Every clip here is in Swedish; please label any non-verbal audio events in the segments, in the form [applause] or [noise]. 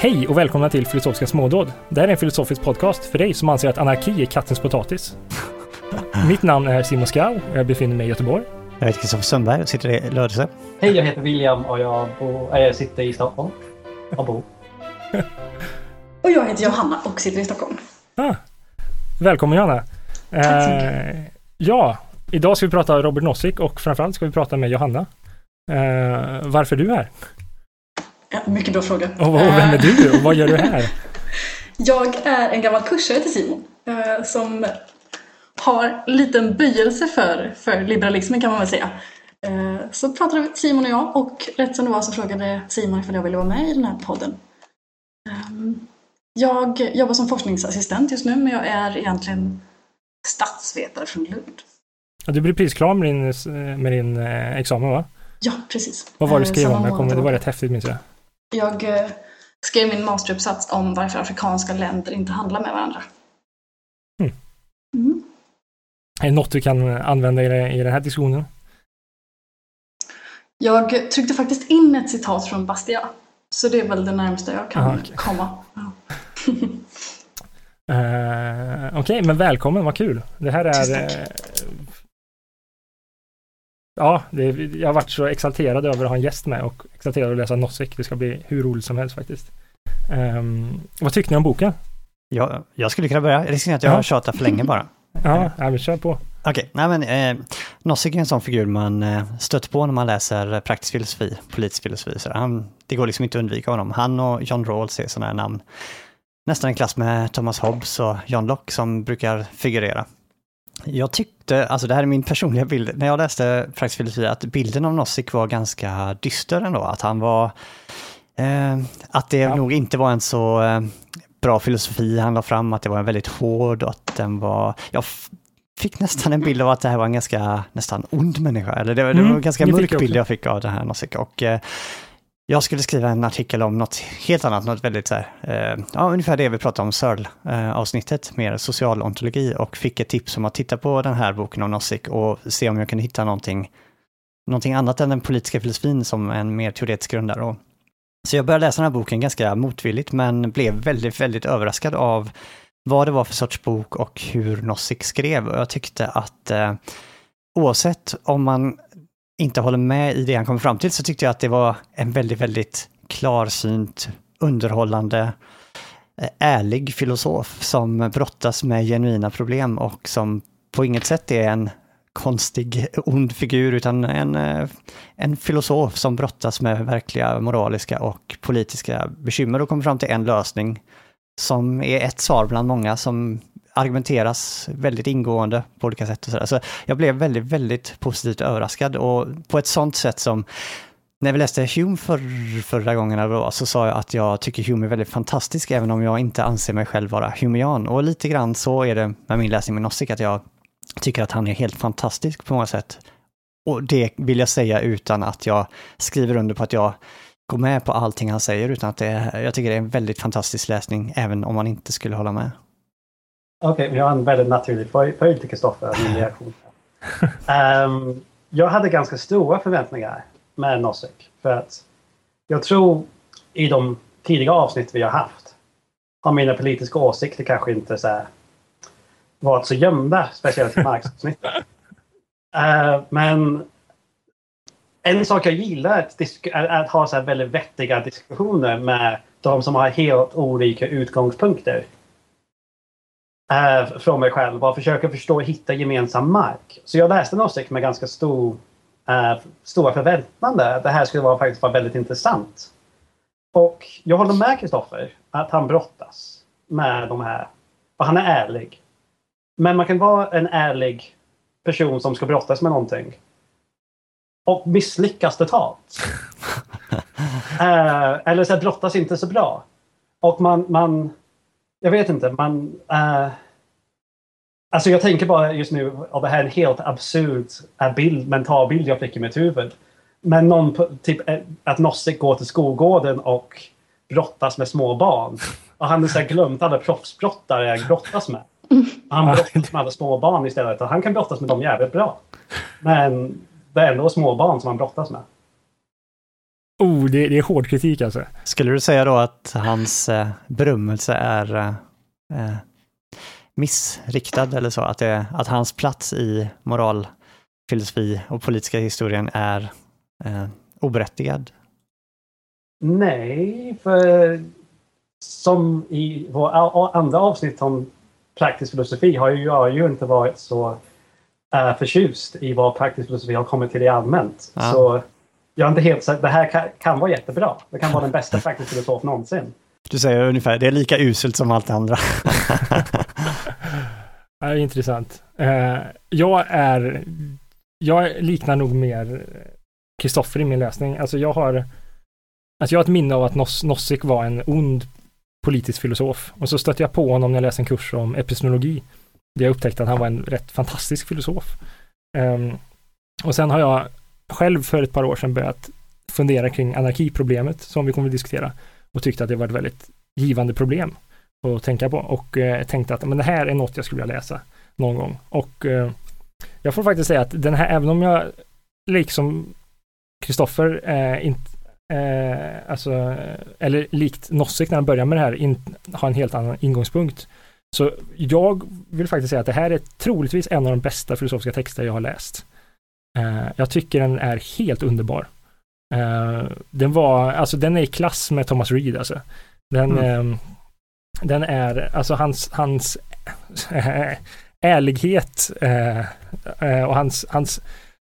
Hej och välkomna till Filosofiska smådåd. Det här är en filosofisk podcast för dig som anser att anarki är kattens potatis. [laughs] Mitt namn är Simon Skau och jag befinner mig i Göteborg. Jag heter Kristoffer Sundberg och sitter i Lödöse. Hej, jag heter William och jag, bor, äh, jag sitter i Stockholm. Och bor. [laughs] Och jag heter Johanna och sitter i Stockholm. Ah, välkommen Johanna. Tack så Eh, ja, idag ska vi prata Robert Nozick och framförallt ska vi prata med Johanna. Eh, varför är du här? Ja, mycket bra fråga. Och, och vem är Eh, du och vad gör du här? [laughs] Jag är en gammal kursare till Simon eh, som har en liten böjelse för, för liberalismen kan man väl säga. Eh, Så pratade Simon och jag och rätt som det var så frågade Simon ifall jag ville vara med i den här podden. Ehm, Jag jobbar som forskningsassistent just nu men jag är egentligen statsvetare från Lund. Ja, Du blir precis klar med din, med din eh, examen va? Ja, precis. Vad var det du Eh, skrev om? Det var rätt häftigt minns jag. Jag eh, skrev min masteruppsats om varför afrikanska länder inte handlar med varandra. Mm. Mm. Är det något du kan använda i, den här diskussionen? Jag tryckte faktiskt in ett citat från Bastiat. Så det är väl det närmaste jag kan Aha, okej. komma. Ja. Uh, [laughs] Okej, men välkommen, vad kul. Det här är... ja, det, jag har varit så exalterad över att ha en gäst med och exalterad över att läsa Nozick. Det ska bli hur roligt som helst faktiskt. Ehm, vad tyckte ni om boken? Jag, jag skulle kunna börja. Risken är att jag Ja. har tjatat för länge bara. Ja, ja men kör på. Okej, nej men eh, Nozick är en sån figur man eh, stöter på när man läser praktisk filosofi, politisk filosofi. Så han, det går liksom inte att undvika honom. Han och John Rawls är sådana här namn. Nästan en klass med Thomas Hobbes och John Locke som brukar figurera. Jag tyckte, alltså det här är min personliga bild, när jag läste praktisk filosofi, att bilden av Nozick var ganska dyster ändå. Att han var, eh, att det Ja. nog inte var en så eh, bra filosofi han la fram, att det var en väldigt hård och att den var, jag fick nästan en bild av att det här var en ganska, nästan ond människa. Eller det, var- det var Mm, en ganska mörk bild jag fick av den här Nozick. Och eh, jag skulle skriva en artikel om något helt annat, något väldigt så här, eh, ja ungefär det vi pratade om Searle-avsnittet, eh, mer socialontologi och fick ett tips om att titta på den här boken om Nozick och se om jag kunde hitta någonting, någonting annat än den politiska filosofin som en mer teoretisk grundare. Och, så jag började läsa den här boken ganska motvilligt men blev väldigt, väldigt överraskad av vad det var för sorts bok och hur Nozick skrev. Och jag tyckte att eh, oavsett om man inte håller med i det han kommer fram till så tyckte jag att det var en väldigt, väldigt klarsynt, underhållande, eh, ärlig filosof som brottas med genuina problem och som på inget sätt är en konstig, ond figur utan en, eh, en filosof som brottas med verkliga moraliska och politiska bekymmer och kommer fram till en lösning som är ett svar bland många som argumenteras väldigt ingående på olika sätt. Och så, där. så jag blev väldigt, väldigt positivt överraskad och på ett sånt sätt som när vi läste Hume för, förra gången så sa jag att jag tycker Hume är väldigt fantastisk även om jag inte anser mig själv vara humean. Och lite grann så är det med min läsning med Nozick att jag tycker att han är helt fantastisk på många sätt. Och det vill jag säga utan att jag skriver under på att jag går med på allting han säger utan att det är, jag tycker det är en väldigt fantastisk läsning även om man inte skulle hålla med. Okej, men jag har en väldigt naturlig följd till Kristoffer, min reaktion. [laughs] Ehm, jag hade ganska stora förväntningar med Nozick. För att jag tror i de tidiga avsnitt vi har haft har mina politiska åsikter kanske inte så här, varit så gömda, speciellt i Marx-avsnittet. [laughs] Eh, men en sak jag gillar att, är att ha så väldigt vettiga diskussioner med de som har helt olika utgångspunkter eh, från mig själv och försöka förstå och hitta gemensam mark. Så jag läste Nozick med ganska stor, eh, stora förväntningar. Det här skulle vara, faktiskt vara väldigt intressant. Och jag håller med Kristoffer att han brottas med de här. Och han är ärlig. Men man kan vara en ärlig person som ska brottas med någonting. Och misslyckas totalt. [laughs] Eh, eller så här, brottas inte så bra. Och man, man jag vet inte, man... eh, alltså jag tänker bara just nu, och det här är en helt absurd eh, bild, mental bild jag fick i mitt huvud. Men någon, typ eh, att Nosse går till skolgården och brottas med små barn. Och han har så glömt alla proffsbrottare jag brottas med. Han brottas med alla små barn istället och han kan brottas med dem jävligt bra. Men det är ändå små barn som han brottas med. Oh, det, det är hård kritik alltså. Skulle du säga då att hans eh, berömmelse är eh, eh, missriktad eller så? Att, det, att hans plats i moral, filosofi och politiska historien är eh, oberättigad? Nej, för som i vår andra avsnitt om praktisk filosofi har ju jag ju inte varit så uh, förtjust i vad praktisk filosofi har kommit till i allmänt. Ja. Så jag är inte helt säker. Det här kan, kan, vara jättebra. Det kan vara den bästa [laughs] praktisk filosof någonsin. Du säger ungefär, det är lika uselt som allt det andra. [laughs] det är intressant. Uh, jag är, jag liknar nog mer Kristoffer i min läsning. Alltså jag har, alltså jag har ett minne av att Nos Nozick var en ond politisk filosof. Och så stötte jag på honom när jag läste en kurs om epistemologi. Där jag upptäckte att han var en rätt fantastisk filosof. Um, och sen har jag själv för ett par år sedan börjat fundera kring anarkiproblemet som vi kommer att diskutera och tyckte att det var ett väldigt givande problem att tänka på och eh, tänkte att men det här är något jag skulle vilja läsa någon gång. Och eh, jag får faktiskt säga att den här, även om jag liksom Kristoffer eh, inte eh, alltså, eller likt Nossik när han börjar med det här, in, har en helt annan ingångspunkt. Så jag vill faktiskt säga att det här är troligtvis en av de bästa filosofiska texter jag har läst. Eh, jag tycker den är helt underbar. Eh, den var, alltså den är i klass med Thomas Reed alltså. Den, mm. Eh, den är, alltså hans, hans [laughs] ärlighet eh, och hans, hans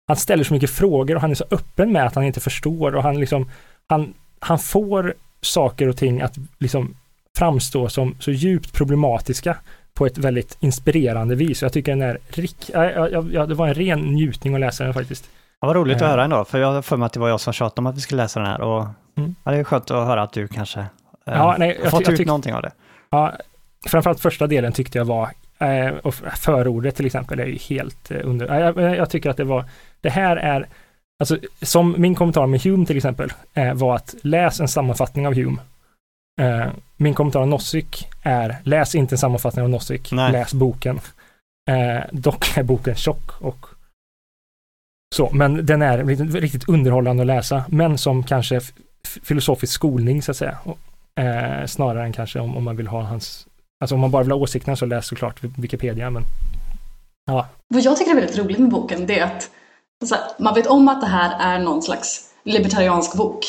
han ställer så mycket frågor och han är så öppen med att han inte förstår och han liksom, han, han får saker och ting att liksom framstå som så djupt problematiska på ett väldigt inspirerande vis. Jag tycker den är rik, ja, ja, ja, det var en ren njutning att läsa den faktiskt. Ja, vad roligt att höra ändå, för jag har för mig att det var jag som tjatade om att vi skulle läsa den här och mm. ja, det är skönt att höra att du kanske eh, ja, nej, har fått ut någonting av det. Ja, framförallt första delen tyckte jag var, eh, och förordet till exempel är ju helt eh, under, jag, jag tycker att det var, det här är, alltså som min kommentar med Hume till exempel, eh, var att läs en sammanfattning av Hume. Eh, min kommentar av Nozick är, läs inte en sammanfattning av Nozick, Nej. läs boken. Eh, dock är boken tjock och så, men den är riktigt underhållande att läsa, men som kanske filosofisk skolning så att säga. Eh, snarare än kanske om, om man vill ha hans, alltså om man bara vill ha åsikterna så läs såklart Wikipedia, men ja. Vad jag tycker är väldigt roligt med boken, det är att här, man vet om att det här är någon slags libertariansk bok.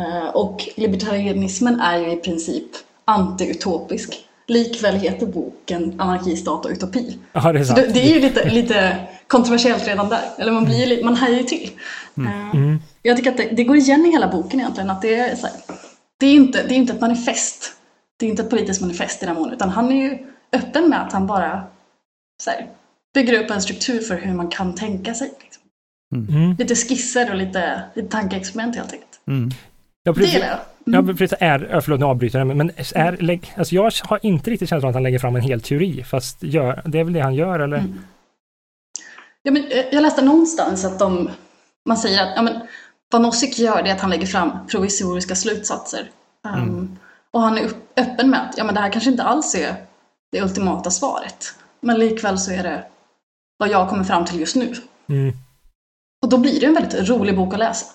Eh, och libertarianismen är ju i princip anti-utopisk. Likväl heter boken Anarki, stat och utopi. Ja, det, är sant. Det, det, är ju lite, lite kontroversiellt redan där. Eller man, blir, mm. man hajar ju till. Mm. Uh, mm. Jag tycker att det, det, går igen i hela boken egentligen. Att det, är, så här, det, är inte, det är inte ett manifest. Det är inte ett politiskt manifest i den mån. Utan han är ju öppen med att han bara så här, bygger upp en struktur för hur man kan tänka sig. Liksom. Mm. mm. Lite skisser och lite, lite tankeexperiment helt enkelt. Mm. Ja, precis, det gillar jag. Mm. Ja, precis. Är, förlåt, nu avbryter jag, men är, alltså jag har inte riktigt känslan att han lägger fram en hel teori, fast gör, det är väl det han gör, eller? Mm. Ja, men eh, jag läste någonstans att de, man säger att ja, men, vad Nozick gör det är att han lägger fram provisoriska slutsatser. Um, mm. Och han är öppen med att ja, men det här kanske inte alls är det ultimata svaret. Men likväl så är det vad jag kommer fram till just nu. Mm. Och då blir det en väldigt rolig bok att läsa.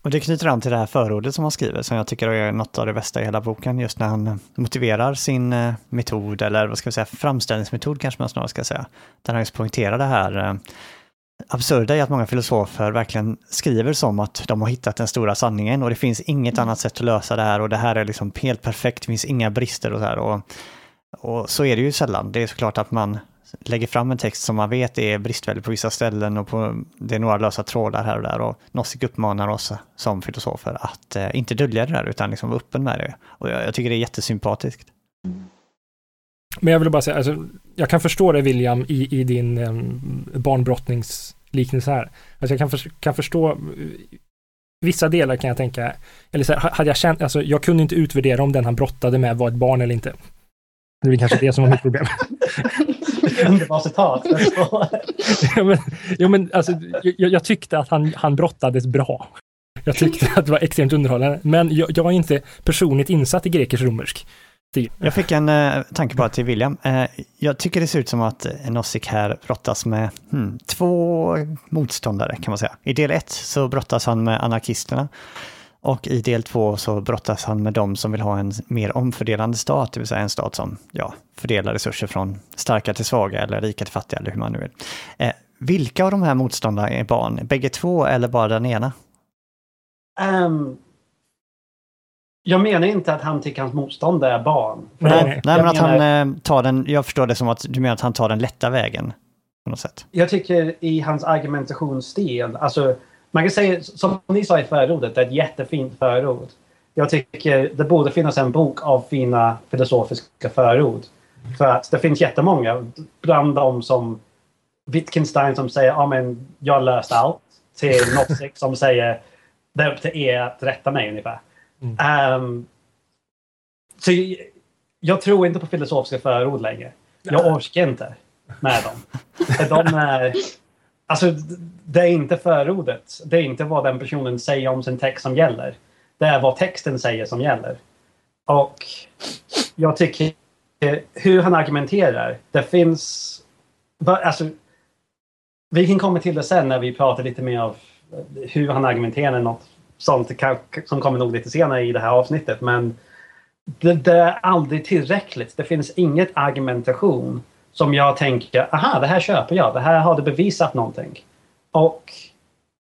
Mm. Och det knyter an till det här förordet som han skriver, som jag tycker är något av det bästa i hela boken, just när han motiverar sin eh, metod, eller vad ska vi säga, framställningsmetod kanske man snarare ska säga. Där han just poängterar det här eh, absurda i att många filosofer verkligen skriver som att de har hittat den stora sanningen och det finns inget annat sätt att lösa det här och det här är liksom helt perfekt, det finns inga brister och så här. Och, och så är det ju sällan. Det är såklart att man lägger fram en text som man vet är bristfällig på vissa ställen och på, det är några lösa trådar här och där. Och Nozick uppmanar oss som filosofer att eh, inte dölja det där utan liksom vara öppen med det. Och jag, jag, tycker det är jättesympatiskt. Men jag vill bara säga, alltså, jag kan förstå det William i, i din um, barnbrottningsliknelse här. Alltså jag kan, för, kan förstå Vissa delar kan jag tänka, eller så här, hade jag känt, alltså jag kunde inte utvärdera om den han brottade med var ett barn eller inte. Det är kanske det som var mitt problem. [laughs] Underbart citat. [laughs] ja, men, ja, men alltså, jag, jag, tyckte att han, han brottades bra. Jag tyckte att det var extremt underhållande. Men jag, jag är inte personligt insatt i grekisk-romersk. Jag fick en uh, tanke bara till William. Uh, jag tycker det ser ut som att Nozick här brottas med hmm, två motståndare kan man säga. I del ett så brottas han med anarkisterna Och i del två så brottas han med de som vill ha en mer omfördelande stat, det vill säga en stat som ja, fördelar resurser från starka till svaga eller rika till fattiga eller hur man nu vill. Eh, vilka av de här motståndarna är barn? Bägge två eller bara den ena? Um, jag menar inte att han tycker hans motståndare är barn. Nej, nej, nej men att han eh, tar den, jag förstår det som att du menar att han tar den lätta vägen. På något sätt. Jag tycker i hans argumentationsstil, alltså man kan säga som ni sa i förordet, det är ett jättefint förord. Jag tycker det borde finnas en bok av fina filosofiska förord. För att det finns jättemånga, bland dem som Wittgenstein som säger ja men jag löst allt till [laughs] Nozick som säger det är upp till er att rätta mig ungefär. Mm. Um, så jag, jag, tror inte på filosofiska förord längre. Jag orkar inte med dem. De är, [laughs] alltså, det är inte förordet. Det är inte vad den personen säger om sin text som gäller. Det är vad texten säger som gäller. Och jag tycker eh, hur han argumenterar. Det finns... Alltså, vi kan komma till det sen när vi pratar lite mer om eh, hur han argumenterar något sånt som kommer nog lite senare i det här avsnittet. Men det, det, är aldrig tillräckligt. Det finns inget argumentation som jag tänker, aha, det här köper jag. Det här har du bevisat någonting. Och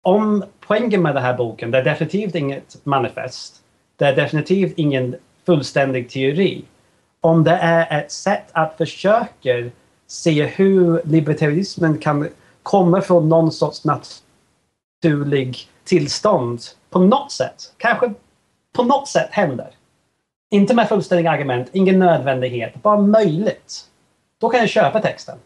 om poängen med den här boken, det är definitivt inget manifest. Det är definitivt ingen fullständig teori. Om det är ett sätt att försöka se hur libertarismen kan komma från någon sorts naturlig tillstånd på något sätt, kanske på något sätt händer. Inte med fullständiga argument, ingen nödvändighet, bara möjligt. Då kan jag köpa texten.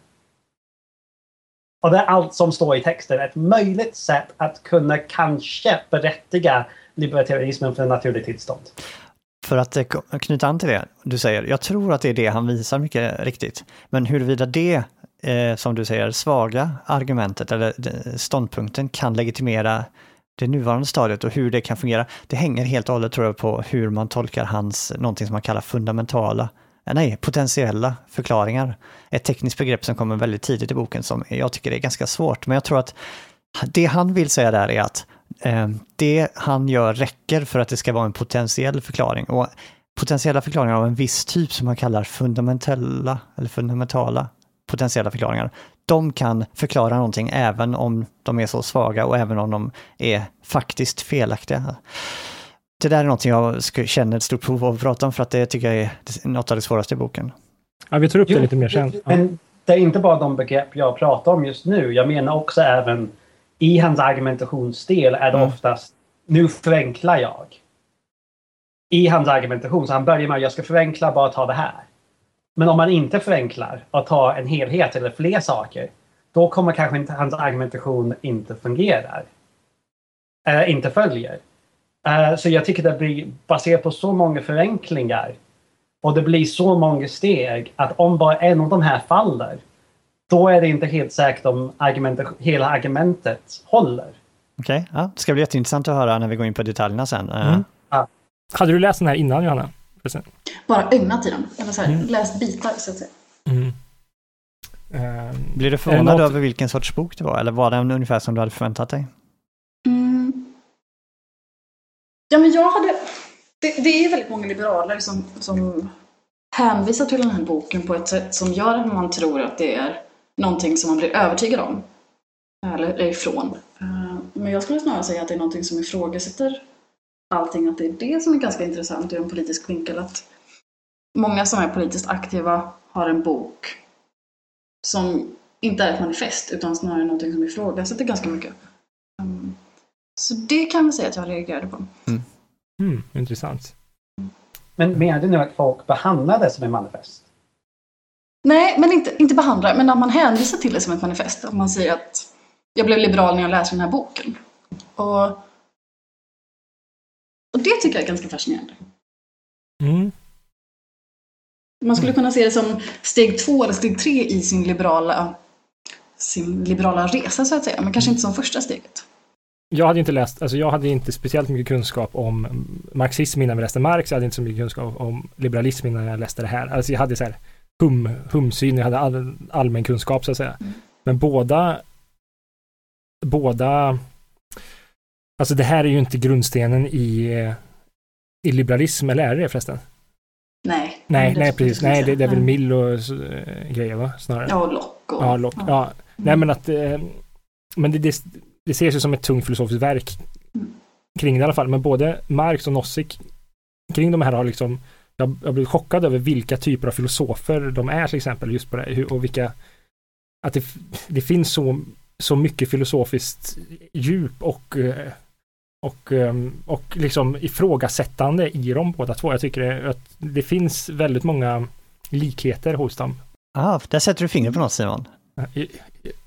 Och det är allt som står i texten. Ett möjligt sätt att kunna kanske berättiga libertarianismen för en naturlig tillstånd. För att eh, knyta an till det du säger, jag tror att det är det han visar mycket riktigt. Men huruvida det, eh, som du säger, svaga argumentet eller eh, ståndpunkten kan legitimera det nuvarande stadiet och hur det kan fungera, det hänger helt och hållet tror jag på hur man tolkar hans, någonting som man kallar fundamentala, nej, potentiella förklaringar. Ett tekniskt begrepp som kommer väldigt tidigt i boken som jag tycker är ganska svårt, men jag tror att det han vill säga där är att eh, det han gör räcker för att det ska vara en potentiell förklaring. Och potentiella förklaringar av en viss typ som man kallar fundamentella, eller fundamentala potentiella förklaringar, de kan förklara någonting även om de är så svaga och även om de är faktiskt felaktiga. Det där är någonting jag känner ett stort behov av att prata om för att det tycker jag är något av det svåraste i boken. Ja, vi tar upp det lite mer sen. Ja. Men det är inte bara de begrepp jag pratar om just nu. Jag menar också även i hans argumentationsdel är det mm. oftast nu förenklar jag. I hans argumentation, så han börjar med att jag ska förenkla, bara ta det här. Men om man inte förenklar och tar en helhet eller fler saker, då kommer kanske inte hans argumentation inte fungera. Äh, inte följer. Äh, så jag tycker det blir baserat på så många förenklingar och det blir så många steg att om bara en av de här faller, då är det inte helt säkert om argument, hela argumentet håller. Okej, okay, ja, det ska bli jätteintressant att höra när vi går in på detaljerna sen. Mm. Uh. Ja. Hade du läst den här innan Johanna? Bara ögnat i den, eller så här, mm. läst bitar så att säga. Mm. Um, Blir du förvånad något... över vilken sorts bok det var, eller var den ungefär som du hade förväntat dig? Mm. Ja, men jag hade... Det, det är väldigt många liberaler som, som hänvisar till den här boken på ett sätt som gör att man tror att det är någonting som man blir övertygad om. Eller ifrån. Eh, men jag skulle snarare säga att det är någonting som ifrågasätter allting, att det är det som är ganska intressant ur en politisk vinkel. Att många som är politiskt aktiva har en bok som inte är ett manifest utan snarare någonting som ifrågasätter ganska mycket. Mm. Så det kan vi säga att jag reagerade på. Mm. Mm, intressant. Men menar du nu att folk behandlar det som ett manifest? Nej, men inte, inte behandlar, men att man hänvisar till det som ett manifest. Att man säger att jag blev liberal när jag läste den här boken. Och och det tycker jag är ganska fascinerande. Mm. Man skulle kunna se det som steg två eller steg tre i sin liberala, sin liberala resa så att säga, men kanske inte som första steget. Jag hade inte läst, alltså jag hade inte speciellt mycket kunskap om marxism innan vi läste Marx, jag hade inte så mycket kunskap om liberalism innan jag läste det här. Alltså jag hade så här hum, humsyn, jag hade all, allmän kunskap så att säga. Mm. Men båda båda Alltså det här är ju inte grundstenen i, i liberalism, eller är det det förresten? Nej. Nej, nej precis. Nej, det, det är väl Nej. Mill och eh, grejer va? Snarare. Ja, och Lock och... Ja, Lock. Ja. Nej, men att... Eh, men det, det, det ses ju som ett tungt filosofiskt verk kring det i alla fall. Men både Marx och Nozick kring de här har liksom... Jag jag har blivit chockad över vilka typer av filosofer de är till exempel just på det här, och vilka... Att det, det finns så, så mycket filosofiskt djup och eh, och, eh, och liksom ifrågasättande i dem båda två. Jag tycker det- att det finns väldigt många likheter hos dem. Ah, där sätter du fingret på något Simon. Eh,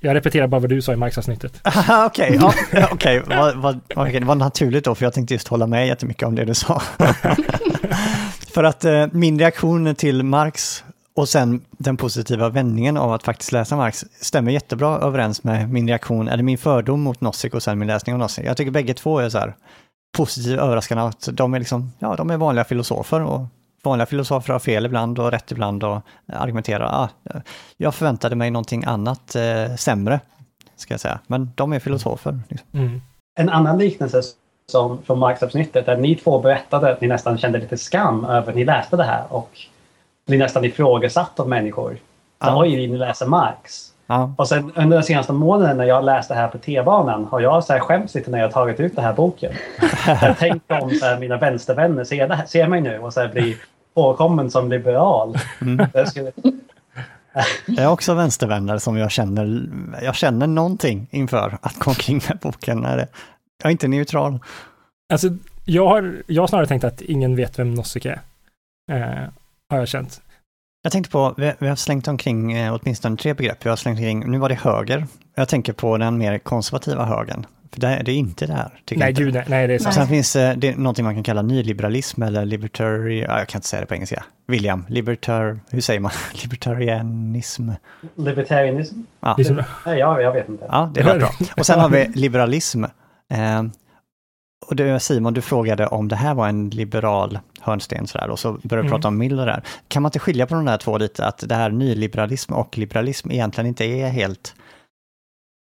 jag- repeterar bara vad du sa i Marx-avsnittet. [laughs] Okej, okay, ja, [laughs] okay. Vad- vad- det var naturligt då, för jag tänkte just hålla med jättemycket om det du sa. [laughs] för att eh, min reaktion till Marx och sen den positiva vändningen av att faktiskt läsa Marx stämmer jättebra överens med min reaktion, eller min fördom mot Nozick och sen min läsning av Nozick. Jag tycker bägge två är så här positivt överraskande att de är liksom, ja, de är vanliga filosofer och vanliga filosofer har fel ibland och rätt ibland och argumenterar, ah, jag förväntade mig någonting annat eh, sämre, ska jag säga. Men de är filosofer. Liksom. Mm. En annan liknelse som från Marx-avsnittet där ni två berättade att ni nästan kände lite skam över att ni läste det här och blir nästan ifrågasatt av människor. Så, Ja. Oj, ni läser Marx. Ja, Och sen under den senaste månaden när jag läste det här på T-banan har jag så här skämts lite när jag tagit ut den här boken. [laughs] jag tänkte om så här, mina vänstervänner ser, det ser mig nu och så här, blir påkommen som liberal. Mm. Jag skulle, jag är också vänstervänner som jag känner, jag känner någonting inför att gå omkring med boken. Det, jag är inte neutral. Alltså, jag har, jag har snarare tänkt att ingen vet vem Nozick är. Eh, har jag känt. Jag tänkte på, vi, vi har slängt omkring eh, åtminstone tre begrepp. Vi har slängt omkring, nu var det höger. Jag tänker på den mer konservativa högern. För det, det är inte det här. Tycker jag Nej, inte. gud nej, nej, det är Och sant. sen finns eh, det någonting man kan kalla nyliberalism eller libertarian, ja, jag kan inte säga det på engelska. William, libertar, hur säger man? [laughs] Libertarianism. libertarianism? Ja, är Nej, jag, vet inte. ja det lät bra. [laughs] Och sen har vi liberalism. Eh, och det, Simon, du frågade om det här var en liberal hörnsten sådär, och så började vi Mm. prata om Miller där. Kan man inte skilja på de där två lite, att det här nyliberalism och liberalism egentligen inte är helt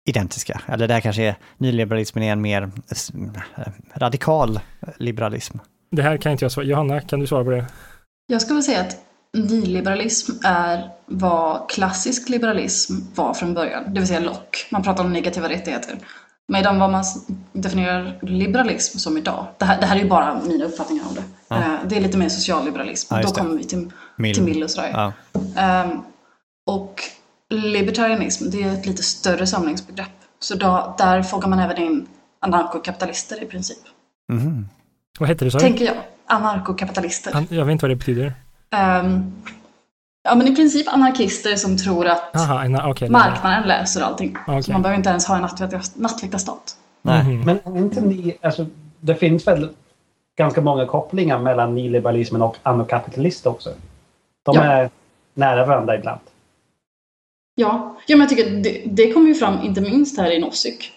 identiska? Eller det här kanske är, nyliberalismen är en mer eh, radikal liberalism? Det här kan inte jag svara. Johanna, kan du svara på det? Jag skulle säga att nyliberalism är vad klassisk liberalism var från början, det vill säga Locke. Man pratar om negativa rättigheter. Medan vad man definierar liberalism som idag, det här, det här är ju bara mina uppfattningar om det. Ja. Eh, Det är lite mer socialliberalism. Ja, Då kommer vi till, Mill. till Mill och sådär. Ja. Ehm, och libertarianism, det är ett lite större samlingsbegrepp. Så då, där fångar man även in anarkokapitalister i princip. Mhm. Vad heter det sa? Tänker jag. Anarkokapitalister. Han- Jag vet inte vad det betyder. Ehm, ja, men i princip anarkister som tror att Aha, en, okej. marknaden löser allting. Okej. Så man behöver inte ens ha en nattväktar- nattväktarstat. Nej. Mhm. Men inte ni, alltså, det finns väl ganska många kopplingar mellan nyliberalismen och anarkapitalister också? De Ja. är nära varandra ibland. Ja, ja men jag tycker det, det kommer ju fram inte minst här i Nozick.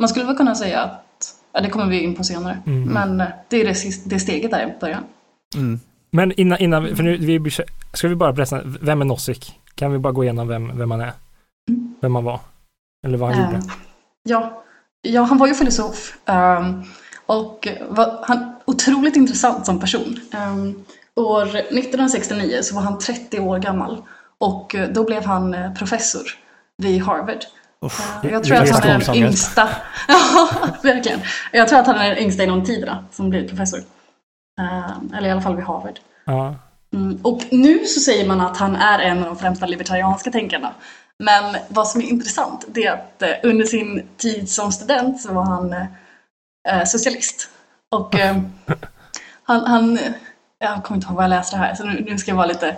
Man skulle väl kunna säga att, ja det kommer vi in på senare, Mm. men eh, det är det, det steget där i början. Mm. Men innan, innan för nu, vi, ska vi bara berätta, vem är Nozick? Kan vi bara gå igenom vem, vem han är? Vem han var? Eller vad han Ehm, gjorde? ja, ja, han var ju filosof. ehm, och var, han otroligt intressant som person. Um, år 1969 så var han 30 år gammal. Och eh, då blev han eh, professor vid Harvard. Uff. Eh, Jag tror att han är den yngsta. [laughs] Ja, verkligen. Jag tror att han är den yngsta inom tiderna som blir professor. Eller i alla fall vid Harvard. Ja. Mm, och nu så säger man att han är en av de främsta libertarianska tänkarna. Men vad som är intressant det är att under sin tid som student så var han eh, socialist. Och eh, [laughs] han, han, jag kommer inte ihåg vad jag läste det här så nu, nu ska jag vara lite,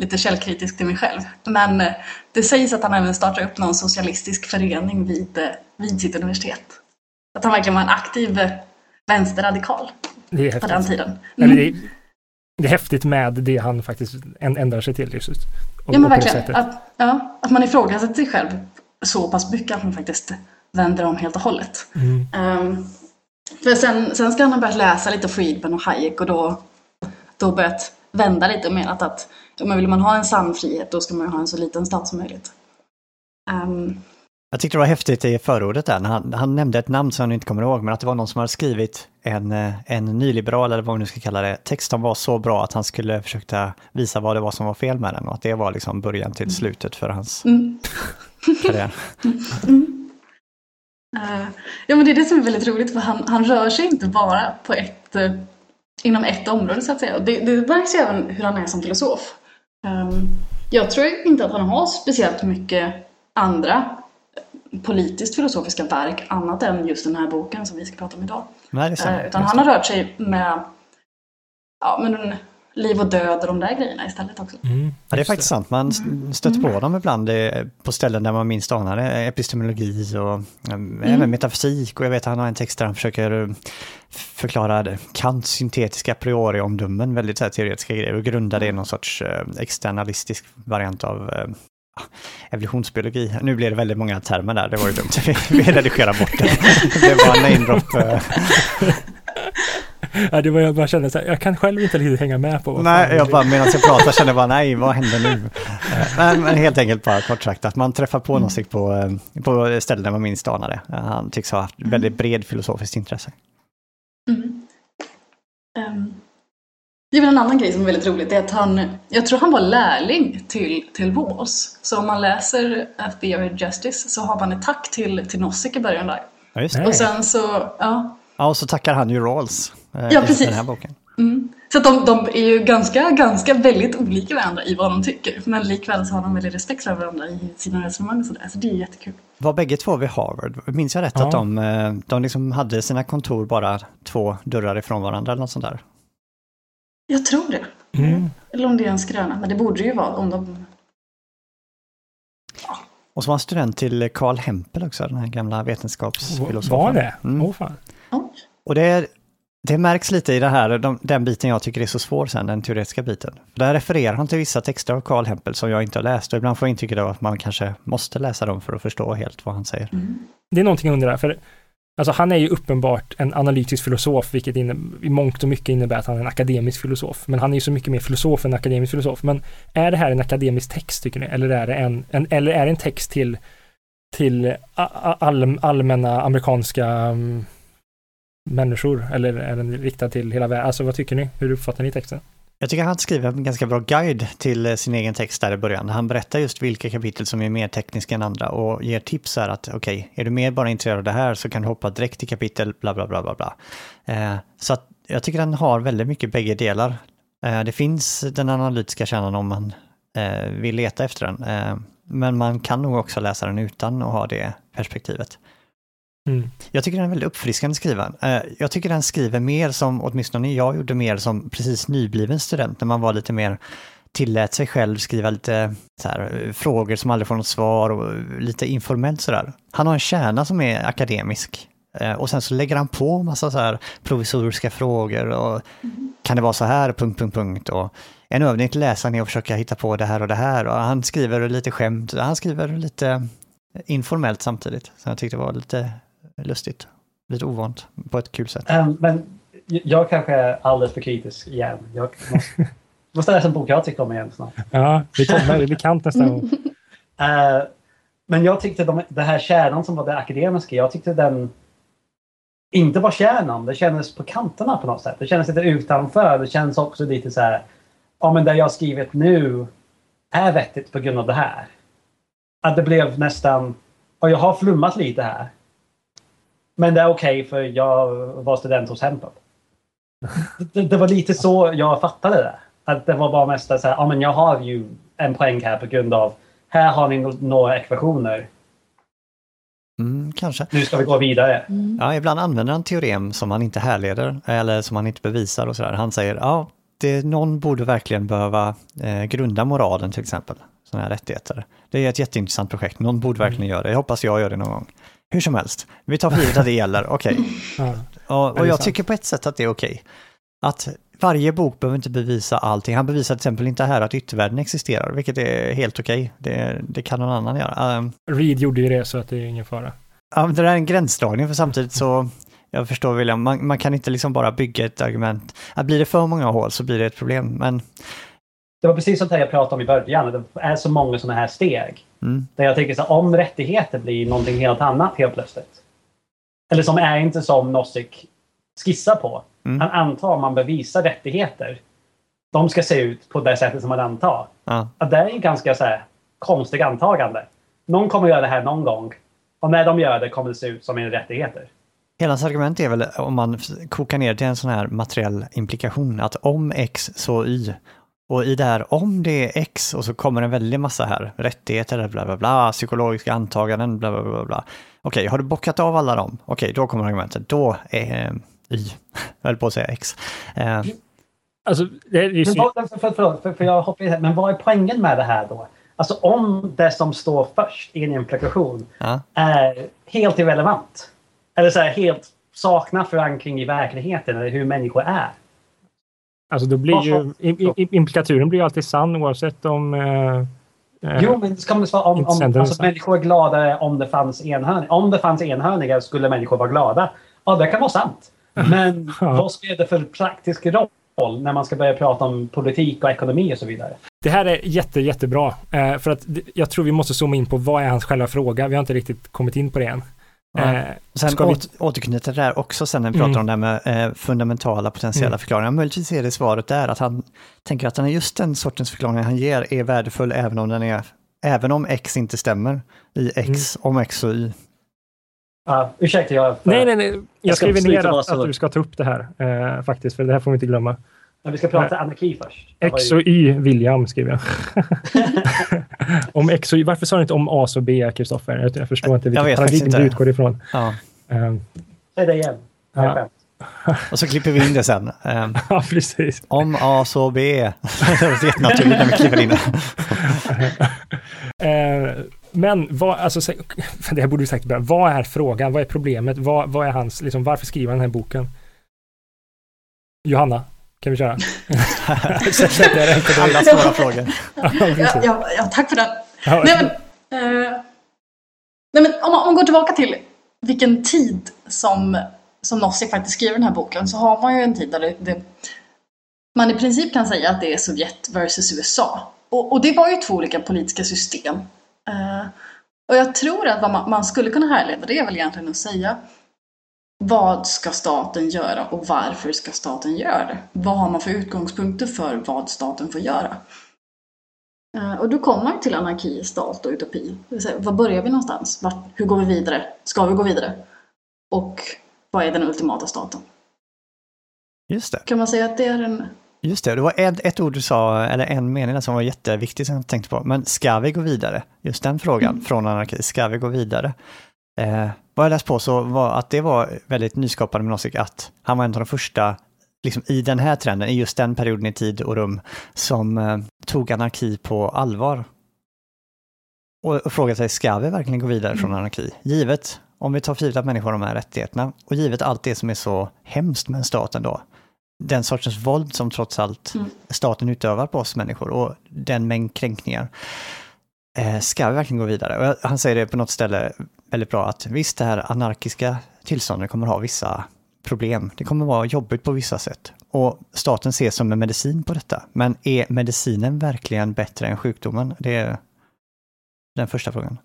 lite källkritisk till mig själv. Men eh, det sägs att han även startade upp någon socialistisk förening vid, eh, vid sitt universitet. Att han verkligen var en aktiv eh, vänsterradikal Det är på den tiden. Eller det, är, det är häftigt med det han faktiskt änd- ändrar sig till. Just, och, Ja men verkligen. Att, ja, att man ifrågasätter sig själv så pass mycket att man faktiskt vänder om helt och hållet. Mm. Ehm, för sen, sen ska han ha börjat läsa lite Friedman och Hayek och då, då börjat vända lite och menat att men vill man ha en sann frihet då ska man ju ha en så liten stat som möjligt. Ehm, Jag tyckte det var häftigt i förordet där, när han, han nämnde ett namn som jag inte kommer ihåg, men att det var någon som hade skrivit en, eh, en nyliberal, eller vad man nu ska kalla det, texten var så bra att han skulle försöka visa vad det var som var fel med den och att det var liksom början till slutet för hans Mm. [laughs] karriär. Eh, ja, men det är det som är väldigt roligt för han, han rör sig inte bara på ett, eh, inom ett område så att säga. Det, det märks även hur han är som filosof. Ehm, jag tror inte att han har speciellt mycket andra eh, politiskt filosofiska verk annat än just den här boken som vi ska prata om idag. Nej, stämmer. utan han har rört sig med, ja, med liv och död och de där grejerna istället också. Mm, Ja, det är faktiskt sant. Man s- stöter på dem ibland på ställen där man minst anar det. Epistemologi och mm. även metafysik. Och jag vet att han har en text där han försöker eh, förklara. Kants syntetiska a priori-omdömen, väldigt så här, teoretiska grejer, och grunda det i någon sorts eh, externalistisk variant av eh, evolutionsbiologi. Nu blir det väldigt många termer där, det var ju dumt. [laughs] Vi, redigerar bort det. Det bara en namedrop. [laughs] Ja, det var jag bara kände så här, jag kan själv inte riktigt hänga med på Nej, jag bara medan jag pratar känner jag bara nej, vad händer nu? [laughs] Men, men helt enkelt bara kort sagt att man träffar på någon på, eh, på ställen där man minst anar det. Han tycks ha haft väldigt bred filosofiskt intresse. Mm. Um, det är väl en annan grej som är väldigt roligt, det är att han, jag tror han var lärling till, till Vås. Så om man läser A Theory of Justice så har man ett tack till, till Nozick i början där. Ja, just det. Nej. Och sen så, ja. Ja, och så tackar han ju Rawls eh, Ja, i precis. den här boken. Mm. Så att de, de är ju ganska, ganska väldigt olika varandra i vad de tycker. Men likväl så har de väldigt respekt för varandra i sina resonemang och sådär. Så det är jättekul. Var bägge två vid Harvard? Minns jag rätt Ja. att de, eh, de liksom hade sina kontor bara två dörrar ifrån varandra eller något sånt där? Jag tror det. Mm. Eller om det är en skröna. Men det borde ju vara om de... Och så var han student till Carl Hempel också, den här gamla vetenskapsfilosofen. Var det? Mm. Åh fan. Och det, det märks lite i det här, de, den biten jag tycker är så svår sen, den teoretiska biten. Där refererar han till vissa texter av Carl Hempel som jag inte har läst och ibland får jag intrycket av att man kanske måste läsa dem för att förstå helt vad han säger. Mm. Det är någonting det här, för alltså, han är ju uppenbart en analytisk filosof, vilket inne, i mångt och mycket innebär att han är en akademisk filosof. Men han är ju så mycket mer filosof än akademisk filosof. Men är det här en akademisk text, tycker ni? Eller är det en, en, eller är det en text till, till all, allmänna amerikanska mm, människor? Eller är den riktad till hela världen? Alltså vad tycker ni? Hur uppfattar ni texten? Jag tycker han skriver en ganska bra guide till eh, sin egen text där i början. Han berättar just vilka kapitel som är mer tekniska än andra och ger tips här att okej, är du mer bara intresserad av det här så kan du hoppa direkt till kapitel bla bla bla bla bla. Eh, så att jag tycker den har väldigt mycket bägge delar. Eh, det finns den analytiska kärnan om man eh, vill leta efter den. Eh, men man kan nog också läsa den utan att ha det perspektivet. Mm. Jag tycker den är väldigt uppfriskande skriven. Eh, Jag tycker den skriver mer som, åtminstone jag gjorde mer som precis nybliven student, när man var lite mer tillät sig själv skriva lite så här, eh, frågor som aldrig får något svar och lite informellt sådär. Han har en kärna som är akademisk eh, och sen så lägger han på massa så här provisoriska frågor och kan det vara så här, punkt, punkt, punkt. Och en övning till läsaren är att försöka hitta på det här och det här och han skriver lite skämt, han skriver lite informellt samtidigt. Så jag tyckte det var lite lustigt. Lite ovant på ett kul sätt. Ehm, men jag kanske är alldeles för kritisk igen. Jag måste, måste läsa en bok jag tycker om igen snart. Ja, det kommer, det blir kant nästa gång. [laughs] Eh, men jag tyckte de, det här kärnan som var det akademiska, jag tyckte den inte var kärnan, det kändes på kanterna på något sätt. Det kändes lite utanför. Det känns också lite så här, ja men det jag skrivit nu är vettigt på grund av det här. Att det blev nästan, och jag har flummat lite här. Men det är okej för jag var student hos Hempel. Det, det var lite så jag fattade det. Att det var bara mest så här, ja men jag har ju en poäng här på grund av här har ni några ekvationer. Mm, kanske. Nu ska vi gå vidare. Mm. Ja, ibland använder han teorem som han inte härleder eller som han inte bevisar och sådär. Han säger, ja, det, någon borde verkligen behöva eh, grunda moralen till exempel. Sådana här rättigheter. Det är ett jätteintressant projekt. Någon borde verkligen göra det. Jag hoppas jag gör det någon gång. Hur som helst, vi tar för givet att det gäller. Okej. Ja. Och, och jag tycker på ett sätt att det är okej. Att varje bok behöver inte bevisa allting. Han bevisar till exempel inte här att yttervärlden existerar, vilket är helt okej. Det, det kan någon annan göra. Um, Reed gjorde ju det så att det är ingen fara. Ja, det där är en gränsdragning för samtidigt så, jag förstår William, man, man kan inte liksom bara bygga ett argument. Att blir det för många hål så blir det ett problem, men det var precis sånt här jag pratade om i början. Det är så många sådana här steg. Mm. Där jag tänker så här, om rättigheter blir någonting helt annat helt plötsligt. Eller som är inte som Nozick skissar på. Mm. Han antar man bevisar rättigheter. De ska se ut på det sättet som man antar. Ja. Att det är en ganska så här, konstig antagande. Någon kommer göra det här någon gång. Och när de gör det kommer det se ut som en rättigheter. Hela hans argument är väl om man kokar ner till en sån här materiell implikation, att om x så y. Och i det här om det är x och så kommer en väldig massa här, rättigheter, bla bla bla, psykologiska antaganden, bla bla bla. bla. Okej, har du bockat av alla dem? Okej, då kommer argumentet. Då är eh, y, jag [laughs] höll på att säga x. Eh, Alltså, det är ju Men, vad, för, för, för, för, för jag hoppar in här. Men vad är poängen med det här då? Alltså om det som står först i en implikation ja. är helt irrelevant. Eller så här, helt saknar förankring i verkligheten eller hur människor är. Alltså då blir ju implikaturen blir ju alltid sann oavsett om... eh, eh, Jo, men ska man svara om, om alltså, människor är gladare om det fanns enhörningar. Om det fanns enhörningar skulle människor vara glada. Ja, det kan vara sant. Men [laughs] Ja. vad spelar det för praktisk roll när man ska börja prata om politik och ekonomi och så vidare? Det här är jätte, jättebra. Eh, för att jag tror vi måste zooma in på vad är hans själva fråga. Vi har inte riktigt kommit in på det än. Ja. Eh, Sen Ska vi- åter, återknyter det där också sen när vi pratar Mm. om det här med eh, fundamentala potentiella Mm. förklaringar. Möjligtvis är det svaret där att han tänker att den är just den sortens förklaring han ger är värdefull även om den är Även om X inte stämmer i X, om X och Y. Ja, ursäkta, jag... nej, nej, nej. Jag, Jag skriver ner att, att du ska ta upp det här eh, faktiskt, för det här får vi inte glömma. Men vi ska prata anarki först. X och Y, William, skriver jag. [laughs] om X och Y, varför sa du inte om A och B, Kristoffer? Jag, jag förstår inte Jag vilket paradigm du utgår ifrån. Ja. Eh, Säg det igen. Ja. Och så klipper vi in det sen. Eh, [laughs] ja, precis. om A så B. [laughs] det var jättenaturligt när vi klipper in det. Eh, men vad, alltså, det här borde vi sagt i början. Vad är frågan? Vad är problemet? Vad, vad är hans, liksom, varför skriver han den här boken? Johanna, kan vi köra? [laughs] Sätter jag den på dig? Alla svåra frågor. Ja, Ja, ja, tack för den. Nej men, eh, nej, men om, man, om man går tillbaka till vilken tid som, som Nozick faktiskt skriver den här boken så har man ju en tid där det, det, man i princip kan säga att det är Sovjet versus USA. Och, och det var ju två olika politiska system. Eh, och jag tror att vad man, man skulle kunna härleda det är väl egentligen att säga vad ska staten göra och varför ska staten göra det? Vad har man för utgångspunkter för vad staten får göra? Eh, Och då kommer man till anarki, stat och utopi. Säga, var börjar vi någonstans? Vart, hur går vi vidare? Ska vi gå vidare? Och vad är den ultimata staten? Just det. Kan man säga att det är en... Just det, det var ett, ett ord du sa, eller en mening som var jätteviktig som jag tänkte på. Men ska vi gå vidare? Just den frågan Mm. från anarki, ska vi gå vidare? Eh, vad jag läst på så var att det var väldigt nyskapande med Nozick att han var en av de första liksom, i den här trenden, i just den perioden i tid och rum, som eh, tog anarki på allvar. Och, och frågade sig, ska vi verkligen gå vidare från anarki? Givet, om vi tar för givet att människor har de här rättigheterna, och givet allt det som är så hemskt med staten då, den sortens våld som trots allt Mm. staten utövar på oss människor och den mängd kränkningar. Eh, ska vi verkligen gå vidare? Och han säger det på något ställe väldigt bra att visst, det här anarkiska tillståndet kommer ha vissa problem. Det kommer vara jobbigt på vissa sätt. Och staten ses som en medicin på detta. Men är medicinen verkligen bättre än sjukdomen? Det är den första frågan.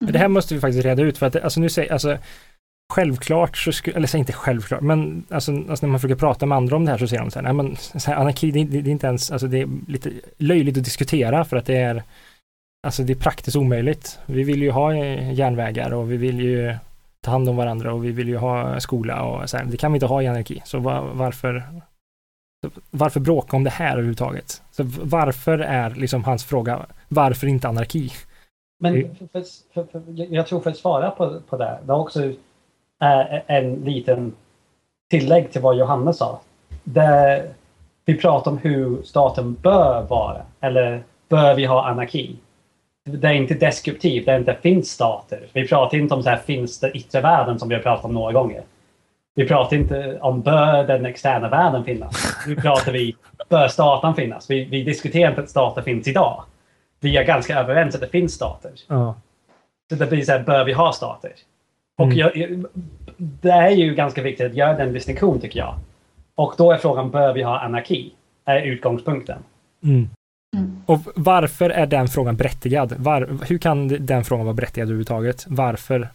Det här måste vi faktiskt reda ut för att alltså nu säger, alltså självklart så skulle, eller säg inte självklart, men alltså, alltså när man försöker prata med andra om det här så säger de så här, nej men så här, anarki, det, det, det är inte ens, alltså det är lite löjligt att diskutera för att det är, alltså det är praktiskt omöjligt. Vi vill ju ha eh, järnvägar och vi vill ju ta hand om varandra och vi vill ju ha skola och så här, det kan vi inte ha i anarki. Så va, varför, varför bråka om det här överhuvudtaget? Så varför är liksom hans fråga, varför inte anarki? Men för, för, för, jag tror för att svara på, på det, det är också eh, en liten tillägg till vad Johanna sa. Där vi pratar om hur staten bör vara, eller bör vi ha anarki? Det är inte deskriptivt, det är inte finns stater. Vi pratar inte om så här finns det yttre världen som vi har pratat om några gånger. Vi pratar inte om bör den externa världen finnas. Nu pratar vi bör staten finnas. Vi, vi diskuterar inte att stater finns idag. Vi är ganska överens att det finns stater. Ja. Så det blir så här, bör vi ha stater? Och Mm. jag, jag- det är ju ganska viktigt att göra den distinktion tycker jag. Och då är frågan, bör vi ha anarki? Är utgångspunkten. Mm. Mm. Och varför är den frågan berättigad? Var, hur kan den frågan vara berättigad överhuvudtaget? Varför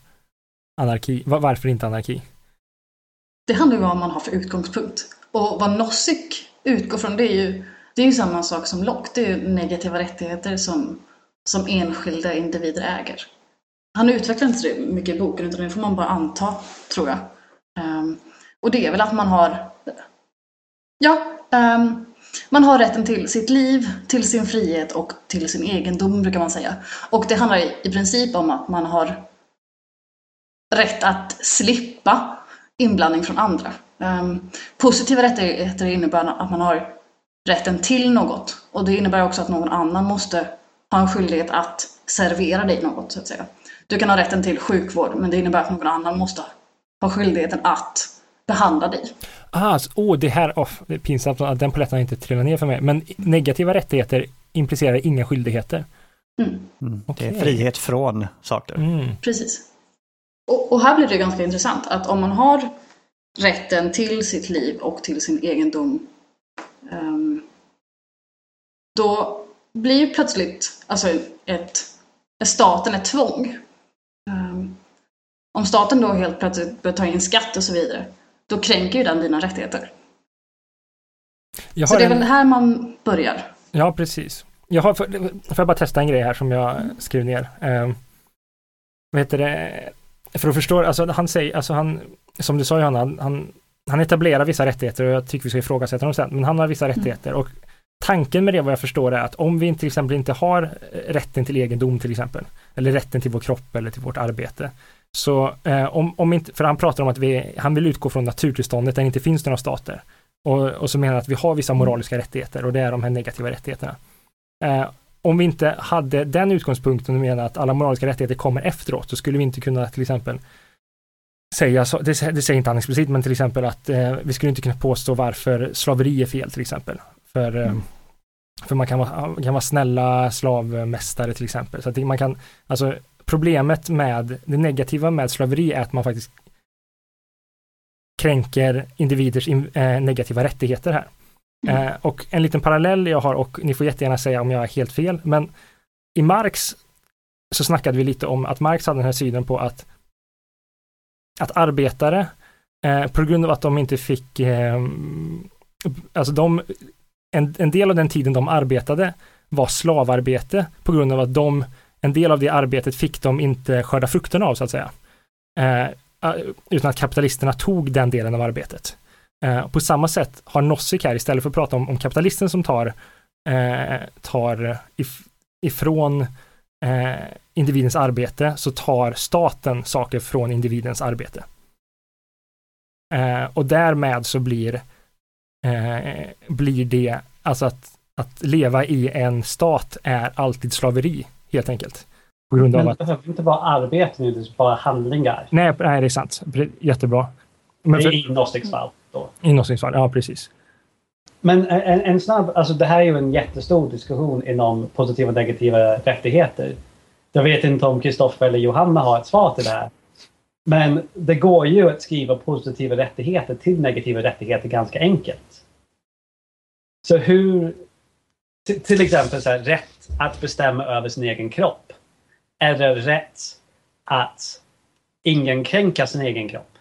anarki? Var, varför inte anarki? Det handlar ju om vad man har för utgångspunkt. Och vad Nozick utgår från det är ju, det är ju samma sak som Locke. Det är ju negativa rättigheter som, som enskilda individer äger. Han utvecklar inte det mycket i boken utan det får man bara anta, tror jag. Um, och det är väl att man har Ja, um, man har rätten till sitt liv, till sin frihet och till sin egendom brukar man säga. Och det handlar i princip om att man har rätt att slippa inblandning från andra. Ehm, positiva rättigheter innebär att man har rätten till något och det innebär också att någon annan måste ha en skyldighet att servera dig något så att säga. Du kan ha rätten till sjukvård men det innebär att någon annan måste ha skyldigheten att behandla dig. Ah, så, oh, det här, oh, det är pinsamt att den poletten inte trillar ner för mig. Men negativa rättigheter implicerar inga skyldigheter. Mm. Mm. Okej. Det är frihet från saker. Mm. Precis. Och, och här blir det ganska intressant att om man har rätten till sitt liv och till sin egendom ehm, då blir ju plötsligt alltså ett, staten ett tvång. Ehm, om staten då helt plötsligt börjar ta in skatt och så vidare då kränker ju den dina rättigheter. Så det är en, väl här man börjar. Ja, precis. Jag har, får, får jag bara testa en grej här som jag skrev ner. Um, vad heter det? För att förstå, alltså han säger, alltså han, som du sa Johanna, han, han, etablerar vissa rättigheter och jag tycker vi ska ifrågasätta dem sen, men han har vissa rättigheter och tanken med det vad jag förstår är att om vi till exempel inte har eh, rätten till egendom till exempel, eller rätten till vår kropp eller till vårt arbete, så eh, om, om inte, för han pratar om att vi, han vill utgå från naturtillståndet där det inte finns några stater. Och, och så menar han att vi har vissa moraliska rättigheter och det är de här negativa rättigheterna. Eh, om vi inte hade den utgångspunkten och menar att alla moraliska rättigheter kommer efteråt så skulle vi inte kunna till exempel säga, så, det, säger inte han explicit, men till exempel att eh, vi skulle inte kunna påstå varför slaveri är fel till exempel. För, eh, för man kan vara, kan vara snälla slavmästare till exempel. Så att man kan, alltså problemet med det negativa med slaveri är att man faktiskt kränker individers in, eh, negativa rättigheter här. Mm. Eh, och en liten parallell jag har, och ni får jättegärna säga om jag är helt fel, men i Marx så snackade vi lite om att Marx hade den här synen på att att arbetare, eh, på grund av att de inte fick, eh, alltså de, en, en del av den tiden de arbetade var slavarbete på grund av att de, en del av det arbetet fick de inte skörda frukterna av så att säga. Eh, eh utan att kapitalisterna tog den delen av arbetet. Eh, på samma sätt har Nozick här, istället för att prata om, om kapitalisten som tar, eh, tar if, ifrån eh, individens arbete, så tar staten saker från individens arbete. Eh, och därmed så blir, eh, blir det, alltså att, att leva i en stat är alltid slaveri, helt enkelt. På grund av Men det att, behöver inte vara arbete nu, det är bara handlingar. nej, nej, det är sant. Jättebra. Men Det för, är i Gnostics fall. Då. inlåsningsfall, ja precis. Men en, en snabb, alltså det här är ju en jättestor diskussion inom positiva och negativa rättigheter. Jag vet inte om Kristoffer eller Johanna har ett svar till det här. Men det går ju att skriva positiva rättigheter till negativa rättigheter ganska enkelt. Så hur, till exempel så här, rätt att bestämma över sin egen kropp. Eller rätt att ingen kränka sin egen kropp.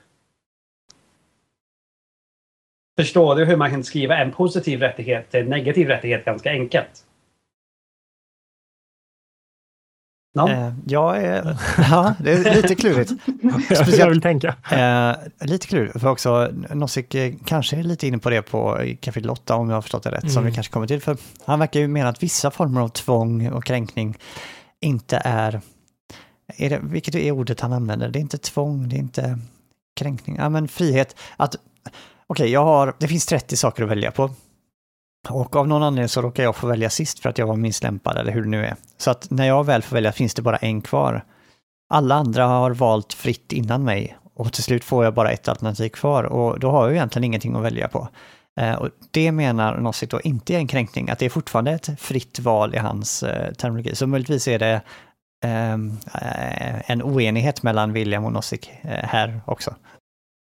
Förstår du hur man kan skriva en positiv rättighet till en negativ rättighet ganska enkelt? No? Eh, jag är, [laughs] ja, det är lite klurigt. [laughs] jag Speciellt- vill tänka. Eh, lite klurigt, för också Nozick eh, kanske är lite inne på det på i kapitel 8 om jag har förstått det rätt, som Mm. vi kanske kommer till. För han verkar ju mena att vissa former av tvång och kränkning inte är, är det, vilket är ordet han använder, det är inte tvång, det är inte kränkning, ja men frihet. Att, okej, jag har, det finns 30 saker att välja på. Och av någon anledning så råkar jag få välja sist för att jag var minst lämpad eller hur det nu är. Så att när jag väl får välja finns det bara en kvar. Alla andra har valt fritt innan mig och till slut får jag bara ett alternativ kvar och då har jag egentligen ingenting att välja på. Eh, och det menar Nossit då inte är en kränkning, att det är fortfarande ett fritt val i hans eh, terminologi. Så möjligtvis är det ehm, eh, en oenighet mellan William och Nozick här också.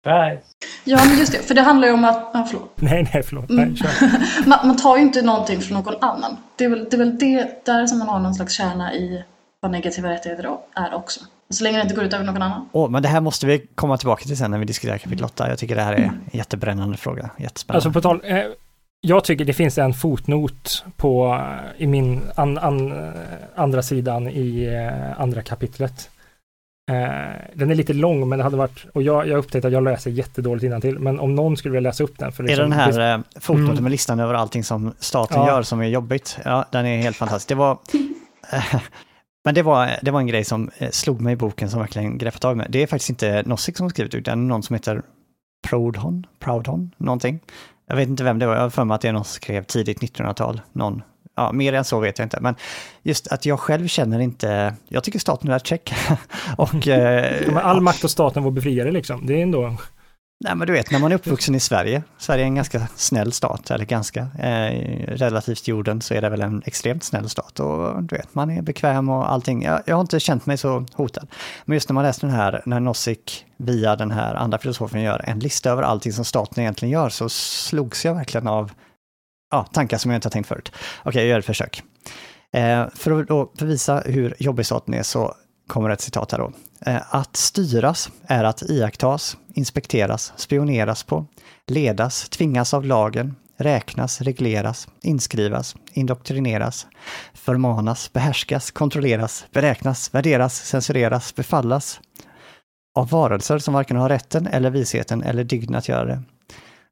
Right. Ja, men just det. För det handlar ju om att... Ja, förlåt. Nej, nej, förlåt. Mm. Nej, kör. [laughs] Man, man tar ju inte någonting från någon annan. Det är väl det, är väl det där som man har någon slags kärna i vad negativa rättigheter är också. Så länge det inte går ut över någon annan. Åh, men det här måste vi komma tillbaka till sen när vi diskuterar kapitel 8. Jag tycker det här är en jättebrännande fråga. Jättespännande. Alltså på tal, eh, jag tycker det finns en fotnot på, eh, i min an, an, andra sidan i eh, andra kapitlet. Eh, den är lite lång, men det hade varit, och jag, jag upptäckte att jag läser jättedåligt till men om någon skulle vilja läsa upp den. För är liksom- det den här eh, fotonoten Mm. med listan över allting som staten Ja. gör som är jobbigt? Ja, den är helt fantastisk. Det var... [laughs] Men det var, det var en grej som eh, slog mig i boken som verkligen greppade tag mig. Det är faktiskt inte Nozick som har skrivit ut den, någon som heter Proudhon, Proudhon, någonting. Jag vet inte vem det var, jag har för mig att det är någon som skrev tidigt 1900-tal, någon. Ja, mer än så vet jag inte, men just att jag själv känner inte, jag tycker staten är rätt check. [laughs] Och... Eh, all makt åt staten var befriare liksom. Det är ändå... Nej men du vet, när man är uppvuxen i Sverige, Sverige är en ganska snäll stat, eller ganska, eh, relativt jorden så är det väl en extremt snäll stat och du vet, man är bekväm och allting. Jag, jag har inte känt mig så hotad. Men just när man läste den här, när Nozick via den här andra filosofen gör en lista över allting som staten egentligen gör, så slogs jag verkligen av ja, tankar som jag inte har tänkt förut. Okej, jag gör ett försök. Eh, för att då bevisa hur jobbig staten är så kommer ett citat här då. Eh, Att styras är att iakttas, inspekteras, spioneras på, ledas, tvingas av lagen, räknas, regleras, inskrivas, indoktrineras, förmanas, behärskas, kontrolleras, beräknas, värderas, censureras, befallas av varelser som varken har rätten eller visheten eller dygden att göra det.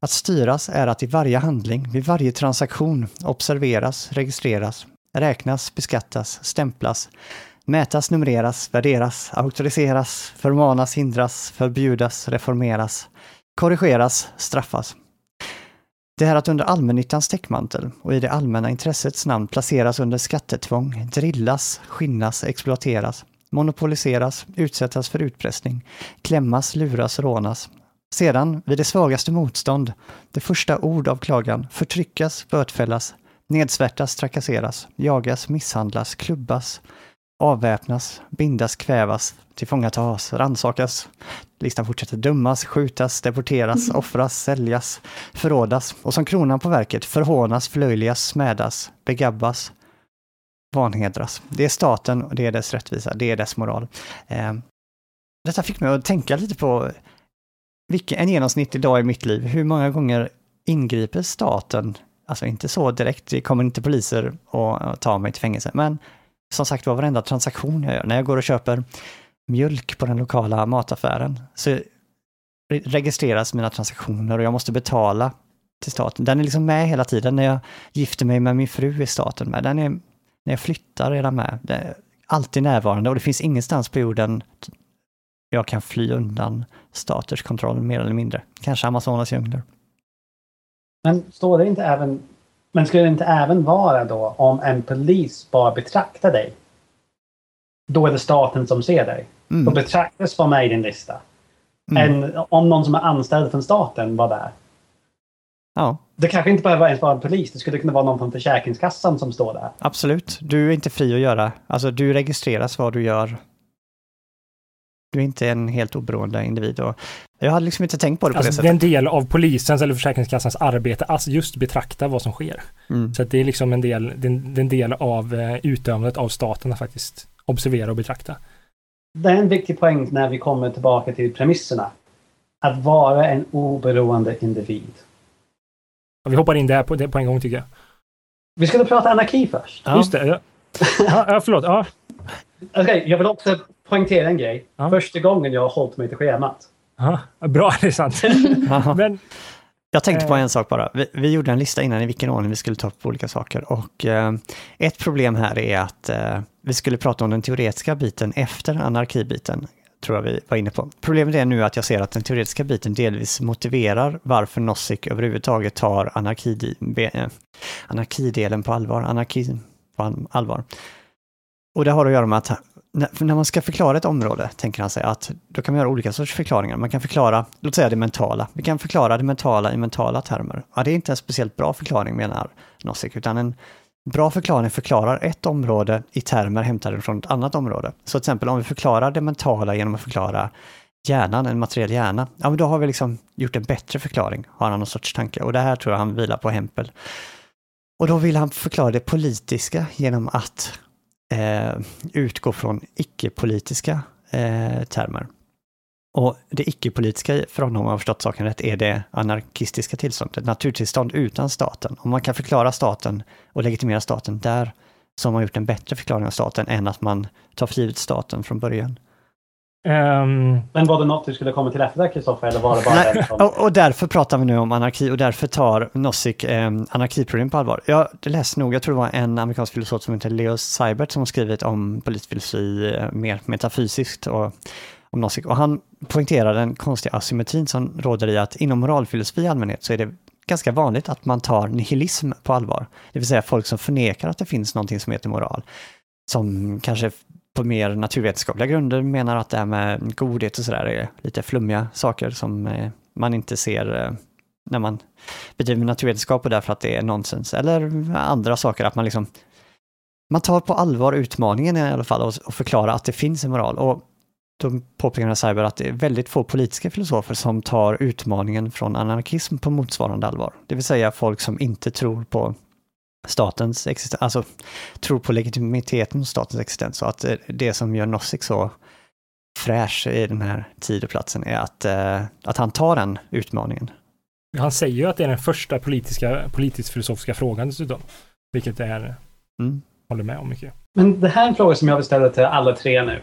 Att styras är att i varje handling, vid varje transaktion, observeras, registreras, räknas, beskattas, stämplas, mätas, numreras, värderas, auktoriseras, förmanas, hindras, förbjudas, reformeras, korrigeras, straffas. Det är att under allmännyttans täckmantel och i det allmänna intressets namn placeras under skattetvång, drillas, skinnas, exploateras, monopoliseras, utsättas för utpressning, klämmas, luras, rånas. Sedan, vid det svagaste motstånd, det första ord av klagan, förtryckas, bötfällas, nedsvärtas, trakasseras, jagas, misshandlas, klubbas, avväpnas, bindas, kvävas, tillfångatas, rannsakas. Listan fortsätter dömas, skjutas, deporteras, offras, säljas, förrådas och som kronan på verket förhånas, förlöjligas, smädas, begabbas, vanhedras. Det är staten och det är dess rättvisa, det är dess moral. Eh, detta fick mig att tänka lite på vilken, en genomsnittlig dag i mitt liv. Hur många gånger ingriper staten? Alltså inte så direkt, det kommer inte poliser och tar mig till fängelse, men som sagt var varenda transaktion jag gör, när jag går och köper mjölk på den lokala mataffären, så registreras mina transaktioner och jag måste betala till staten. Den är liksom med hela tiden när jag gifter mig med min fru i staten med. Den är, när jag flyttar är den med. Den är alltid närvarande och det finns ingenstans på jorden jag kan fly undan staters kontroll mer eller mindre. Kanske Amazonas djungler. Men står det inte även... Men skulle det inte även vara då om en polis bara betraktar dig? Då är det staten som ser dig. Då Mm. betraktas vara med i din lista. Mm. Än om någon som är anställd från staten var där. Ja, Det kanske inte behöver ens vara en polis. Det skulle kunna vara någon från Försäkringskassan som står där. absolut. Du är inte fri att göra, alltså du registreras vad du gör. Du är inte en helt oberoende individ. Och jag hade liksom inte tänkt på det på det Alltså, det är sättet. en del av polisens eller Försäkringskassans arbete att just betrakta vad som sker. Mm. Så att det är liksom en del, det är en, del av eh, utövandet av staten att faktiskt observera och betrakta. Det är en viktig poäng när vi kommer tillbaka till premisserna. Att vara en oberoende individ. Och vi hoppar in där på, det på en gång tycker jag. Vi skulle prata anarki först. Ja. Just det. Ja. Ja, förlåt. Ja. Okej, jag vill också poängtera en grej. Ja. Första gången jag har hållit mig till schemat. Ja, bra, det är sant. [laughs] Men Jag tänkte på Eh. en sak bara. Vi, vi gjorde en lista innan i vilken ordning vi skulle ta upp olika saker. Och eh, ett problem här är att eh, vi skulle prata om den teoretiska biten efter anarkibiten, tror jag vi var inne på. Problemet är nu att jag ser att den teoretiska biten delvis motiverar varför Nozick överhuvudtaget tar anarki, eh, anarkidelen på allvar. Anarki på all- allvar. Och det har att göra med att när, när man ska förklara ett område, tänker han sig, att då kan man göra olika sorts förklaringar. Man kan förklara, låt säga det mentala. Vi kan förklara det mentala i mentala termer. Ja, det är inte en speciellt bra förklaring menar Nozick, utan en bra förklaring förklarar ett område i termer hämtade från ett annat område. Så till exempel om vi förklarar det mentala genom att förklara hjärnan, en materiell hjärna, ja men då har vi liksom gjort en bättre förklaring, har han någon sorts tanke. Och det här tror jag han vilar på Hempel. Och då vill han förklara det politiska genom att eh, utgå från icke-politiska eh, termer. Och det icke-politiska för honom, om jag har förstått saken rätt, är det anarkistiska tillståndet, naturtillstånd utan staten. Om man kan förklara staten och legitimera staten där, så har man gjort en bättre förklaring av staten än att man tar för givet staten från början. Um, Men var det något du skulle komma till efter det, Kristoffer? Eller var det bara Nej, den som... och, och därför pratar vi nu om anarki och därför tar Nozick eh, anarkiproblem på allvar. Jag läste nog, jag tror det var en amerikansk filosof som heter Leo Seibert som har skrivit om politisk filosofi eh, mer metafysiskt och om Nozick. Och han poängterar den konstiga asymmetrin som råder i att inom moralfilosofi i allmänhet så är det ganska vanligt att man tar nihilism på allvar. Det vill säga folk som förnekar att det finns någonting som heter moral. Som kanske på mer naturvetenskapliga grunder menar att det här med godhet och sådär är lite flummiga saker som eh, man inte ser eh, när man bedriver naturvetenskap och därför att det är nonsens. Eller andra saker, att man liksom man tar på allvar utmaningen i alla fall och, och förklarar att det finns en moral. Och då påpekar Cyber att det är väldigt få politiska filosofer som tar utmaningen från anarkism på motsvarande allvar. Det vill säga folk som inte tror på statens existens, alltså tror på legitimiteten hos statens existens. Och att eh, det som gör Nozick så fräsch i den här tid och platsen är att, eh, att han tar den utmaningen. Han säger ju att det är den första politiska, politisk filosofiska frågan dessutom. Vilket är, Mm. håller med om mycket. Men det här är en fråga som jag vill ställa till alla tre nu.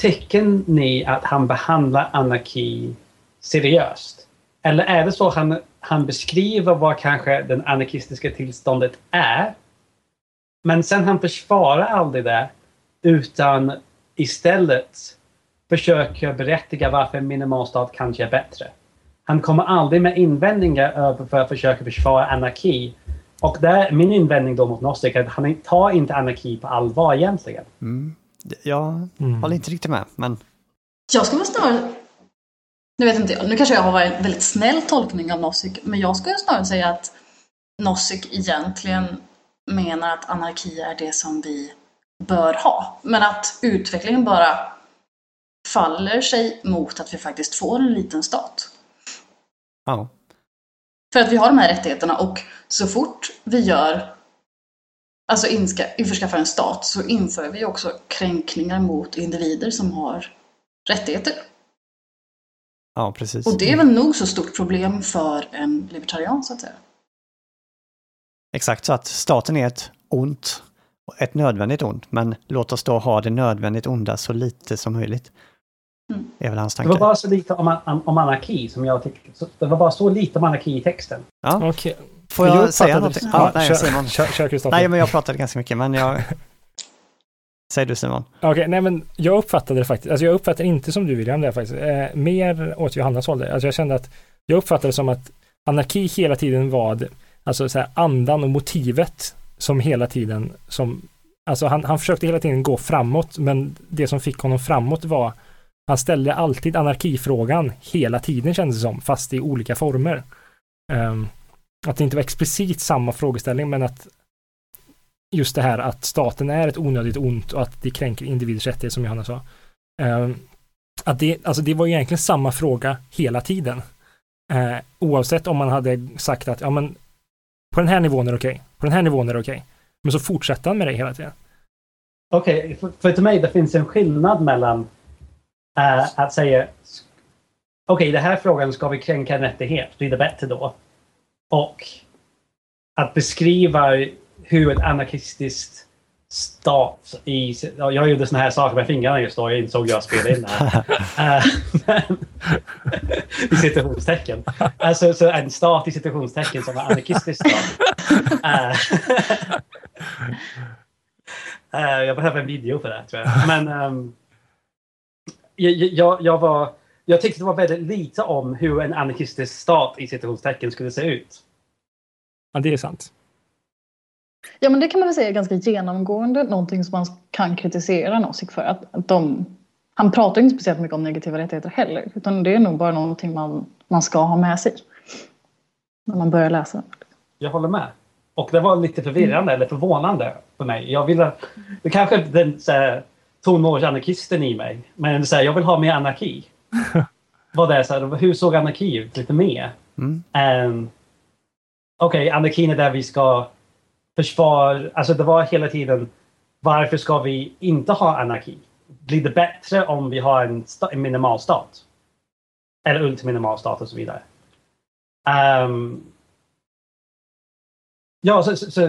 Tycker ni att han behandlar anarki seriöst? Eller är det så att han, han beskriver vad kanske det anarkistiska tillståndet är? Men sen han försvarar aldrig det utan istället försöker berättiga varför en minimalstat kanske är bättre. Han kommer aldrig med invändningar över för att försöka försvara anarki. Och där, min invändning då mot Nozick är att han tar inte anarki på allvar egentligen. Mm. Jag Mm. håller inte riktigt med, men Jag skulle snarare... Nu vet inte jag, nu kanske jag har varit en väldigt snäll tolkning av Nozick, men jag skulle snarare säga att Nozick egentligen menar att anarki är det som vi bör ha. Men att utvecklingen bara faller sig mot att vi faktiskt får en liten stat. ja. För att vi har de här rättigheterna och så fort vi gör Alltså införskaffar en stat så inför vi också kränkningar mot individer som har rättigheter. Ja, precis. Och det är väl nog så stort problem för en libertarian så att säga. Exakt så att staten är ett ont, ett nödvändigt ont, men låt oss då ha det nödvändigt onda så lite som möjligt. Mm. Det är väl hans Det tanke. var bara så lite om, an- om anarki som jag tyckte. så- Det var bara så lite om anarki i texten. Ja. Okej. Får Jag jag säga någonting? Ja, Ja, nej, kör, Simon. kör, kör. Nej, men jag pratade ganska mycket, men jag... Säg du Simon. Okej, nej men jag uppfattade det faktiskt, alltså jag uppfattade inte som du William där faktiskt, eh, mer åt Johannas håll där. Alltså jag kände att, jag uppfattade det som att anarki hela tiden var, det- alltså så här andan och motivet som hela tiden, som, alltså han, han försökte hela tiden gå framåt, men det som fick honom framåt var, han ställde alltid anarkifrågan hela tiden kändes det som, fast i olika former. Ehm, att det inte var explicit samma frågeställning, men att just det här att staten är ett onödigt ont och att det kränker individers rättigheter som Johanna sa. Ehm, att det, alltså det var egentligen samma fråga hela tiden. Eh, oavsett om man hade sagt att ja men på den här nivån är det okej, på den här nivån är det okej. Men så fortsatte han med det hela tiden. Okej, för, för till mig det finns en skillnad mellan eh, att säga okej, okay, den här frågan ska vi kränka en rättighet, blir det bättre då? Och att beskriva hur ett anarkistiskt stat i... ja, Jag gjorde såna här saker med fingrarna just då, jag insåg jag spelade in det här. [laughs] Eh, [laughs] I citationstecken. Alltså så en stat i citationstecken som var anarkistisk stat. Eh, [laughs] Eh, jag behöver en video för det tror jag. Men ehm, jag, jag, jag, var, jag tyckte det var väldigt lite om hur en anarkistisk stat i citationstecken skulle se ut. Ja, det är sant. Ja, men det kan man väl säga är ganska genomgående någonting som man kan kritisera Nozick för. Att, att de, han pratar inte speciellt mycket om negativa rättigheter heller, utan det är nog bara någonting man, man ska ha med sig när man börjar läsa. Jag håller med. Och det var lite förvirrande eller förvånande för mig. Jag ville, det kanske är den så här, tonårsanarkisten i mig. Men så här, jag vill ha mer anarki. [laughs] vad det är, så här, hur såg anarki ut lite mer? Mm. Um, Okej, okay, anarkin är där vi ska försvara, alltså det var hela tiden varför ska vi inte ha anarki? Blir det bättre om vi har en, en minimalstat? Eller ultiminimalstat och så vidare. Um, ja, så, så, så,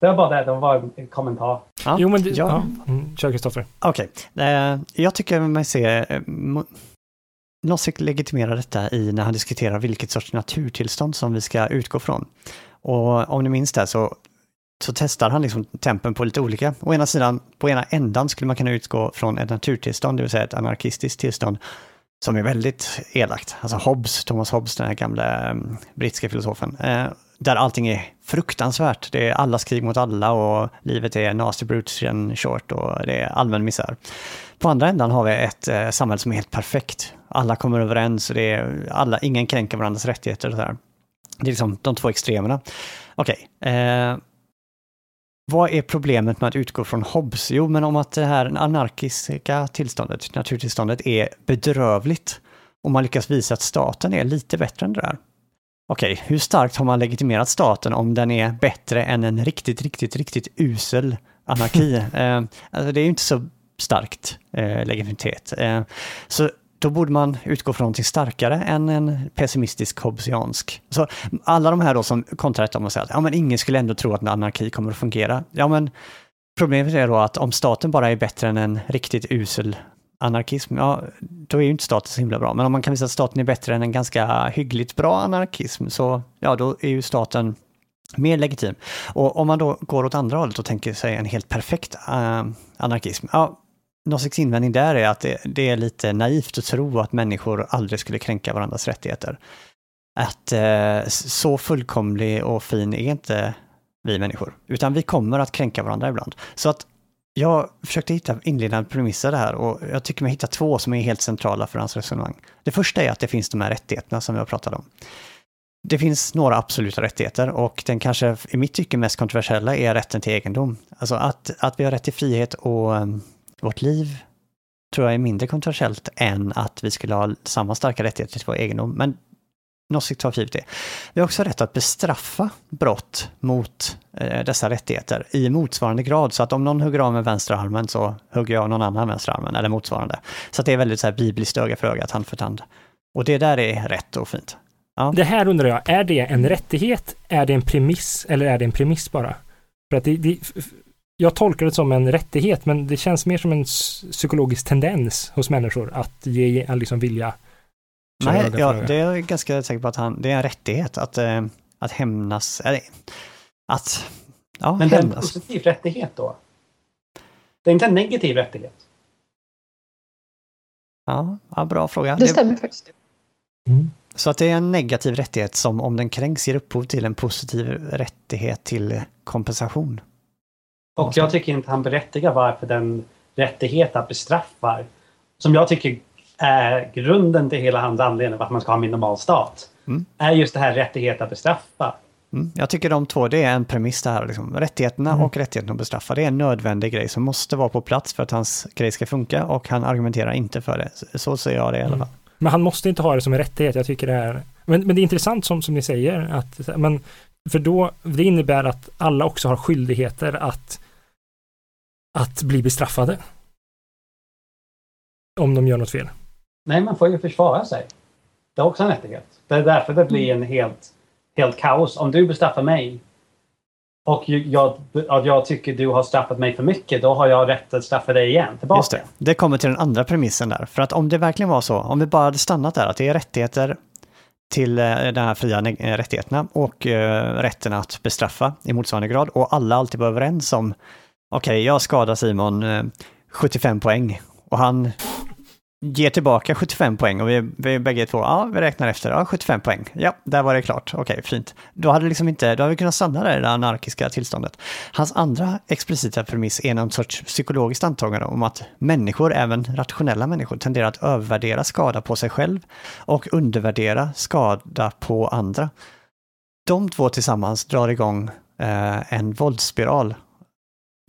det var bara det. Det var en kommentar. Ja, jo, men det, ja. ja. Mm, kör Kristoffer. Okej. Okay. Uh, jag tycker mig se uh, Nozick legitimerar detta i när han diskuterar vilket sorts naturtillstånd som vi ska utgå från. Och om ni minns det så, så testar han liksom tempen på lite olika. Å ena sidan, på ena ändan skulle man kunna utgå från ett naturtillstånd, det vill säga ett anarkistiskt tillstånd, som är väldigt elakt. Alltså Hobbes, Thomas Hobbes, den här gamla mm, brittiska filosofen, eh, där allting är fruktansvärt. Det är allas krig mot alla och livet är nasty brute short och det är allmän misär. På andra ändan har vi ett eh, samhälle som är helt perfekt. Alla kommer överens och det är alla, ingen kränker varandras rättigheter och så här. Det är liksom de två extremerna. Okej. Okay, eh, vad är problemet med att utgå från Hobbes? Jo, men om att det här anarkiska tillståndet, naturtillståndet, är bedrövligt. Och man lyckas visa att staten är lite bättre än det där. Okej, hur starkt har man legitimerat staten om den är bättre än en riktigt, riktigt, riktigt usel anarki? [laughs] eh, alltså det är ju inte så starkt eh, legitimitet. Eh, så då borde man utgå från någonting starkare än en pessimistisk hobbesiansk. Så alla de här då som kontrar detta och säger att ja, men ingen skulle ändå tro att en anarki kommer att fungera. Ja, men problemet är då att om staten bara är bättre än en riktigt usel anarkism, ja, då är ju inte staten så himla bra. Men om man kan visa att staten är bättre än en ganska hyggligt bra anarkism, så ja, då är ju staten mer legitim. Och om man då går åt andra hållet och tänker sig en helt perfekt uh, anarkism, ja, någon slags invändning där är att det, det, är lite naivt att tro att människor aldrig skulle kränka varandras rättigheter. Att eh, så fullkomlig och fin är inte vi människor, utan vi kommer att kränka varandra ibland. Så att jag försökte hitta inledande premisser här och jag tycker mig hitta två som är helt centrala för hans resonemang. Det första är att det finns de här rättigheterna som jag pratade om. Det finns några absoluta rättigheter och den kanske i mitt tycke mest kontroversiella är rätten till egendom. Alltså att, att vi har rätt till frihet och ehm, vårt liv tror jag är mindre kontroversiellt än att vi skulle ha samma starka rättigheter till vår egendom. Men Nozick tar för det. Vi har också rätt att bestraffa brott mot eh, dessa rättigheter i motsvarande grad. Så att om någon hugger av med vänstra armen så hugger jag någon annan vänstra armen eller motsvarande. Så att det är väldigt så här bibliskt öga för öga, tand för tand. Och det där är rätt och fint. Ja. Det här undrar jag, är det en rättighet, är det en premiss eller är det en premiss bara? För att det, det, jag tolkar det som en rättighet, men det känns mer som en psykologisk tendens hos människor att ge, liksom vilja Nej, ja, det är jag ganska säker på att han, det är en rättighet att, äh, att hämnas. Eller, att, ja, Men det är en positiv rättighet då? Det är inte en negativ rättighet? Ja, ja bra fråga. Det stämmer faktiskt. Mm. Så att det är en negativ rättighet som om den kränks ger upphov till en positiv rättighet till kompensation. Och jag tycker inte han berättigar varför den rättigheten bestraffar, som jag tycker är grunden till hela hans anledning varför man ska ha en minimalstat, mm. är just det här rättigheten att bestraffa. Mm. Jag tycker de två, det är en premiss det här. Liksom. Rättigheterna mm. och rättigheten att bestraffa, det är en nödvändig grej som måste vara på plats för att hans grej ska funka och han argumenterar inte för det. Så ser jag det i alla mm. fall. Men han måste inte ha det som en rättighet. Jag tycker det är... Men, men det är intressant som, som ni säger, att, men, för då, det innebär att alla också har skyldigheter att, att bli bestraffade. Om de gör något fel. Nej, man får ju försvara sig. Det är också en rättighet. Det är därför det blir en helt, helt kaos. Om du bestraffar mig och jag, jag tycker du har straffat mig för mycket, då har jag rätt att straffa dig igen. Tillbaka. Just det. det kommer till den andra premissen där. För att om det verkligen var så, om vi bara hade stannat där, att det är rättigheter till eh, de här fria eh, rättigheterna och uh, rätten att bestraffa i motsvarande grad och alla alltid var överens om okej, okay, jag skadar Simon eh, 75 poäng och han ger tillbaka 75 poäng och vi, vi bägge två, ja, vi räknar efter, ja, 75 poäng. Ja, där var det klart. Okej, okay, fint. Då hade, liksom inte, då hade vi kunnat stanna där i det anarkiska tillståndet. Hans andra explicita premiss är någon sorts psykologiskt antagande om att människor, även rationella människor, tenderar att övervärdera skada på sig själv och undervärdera skada på andra. De två tillsammans drar igång eh, en våldsspiral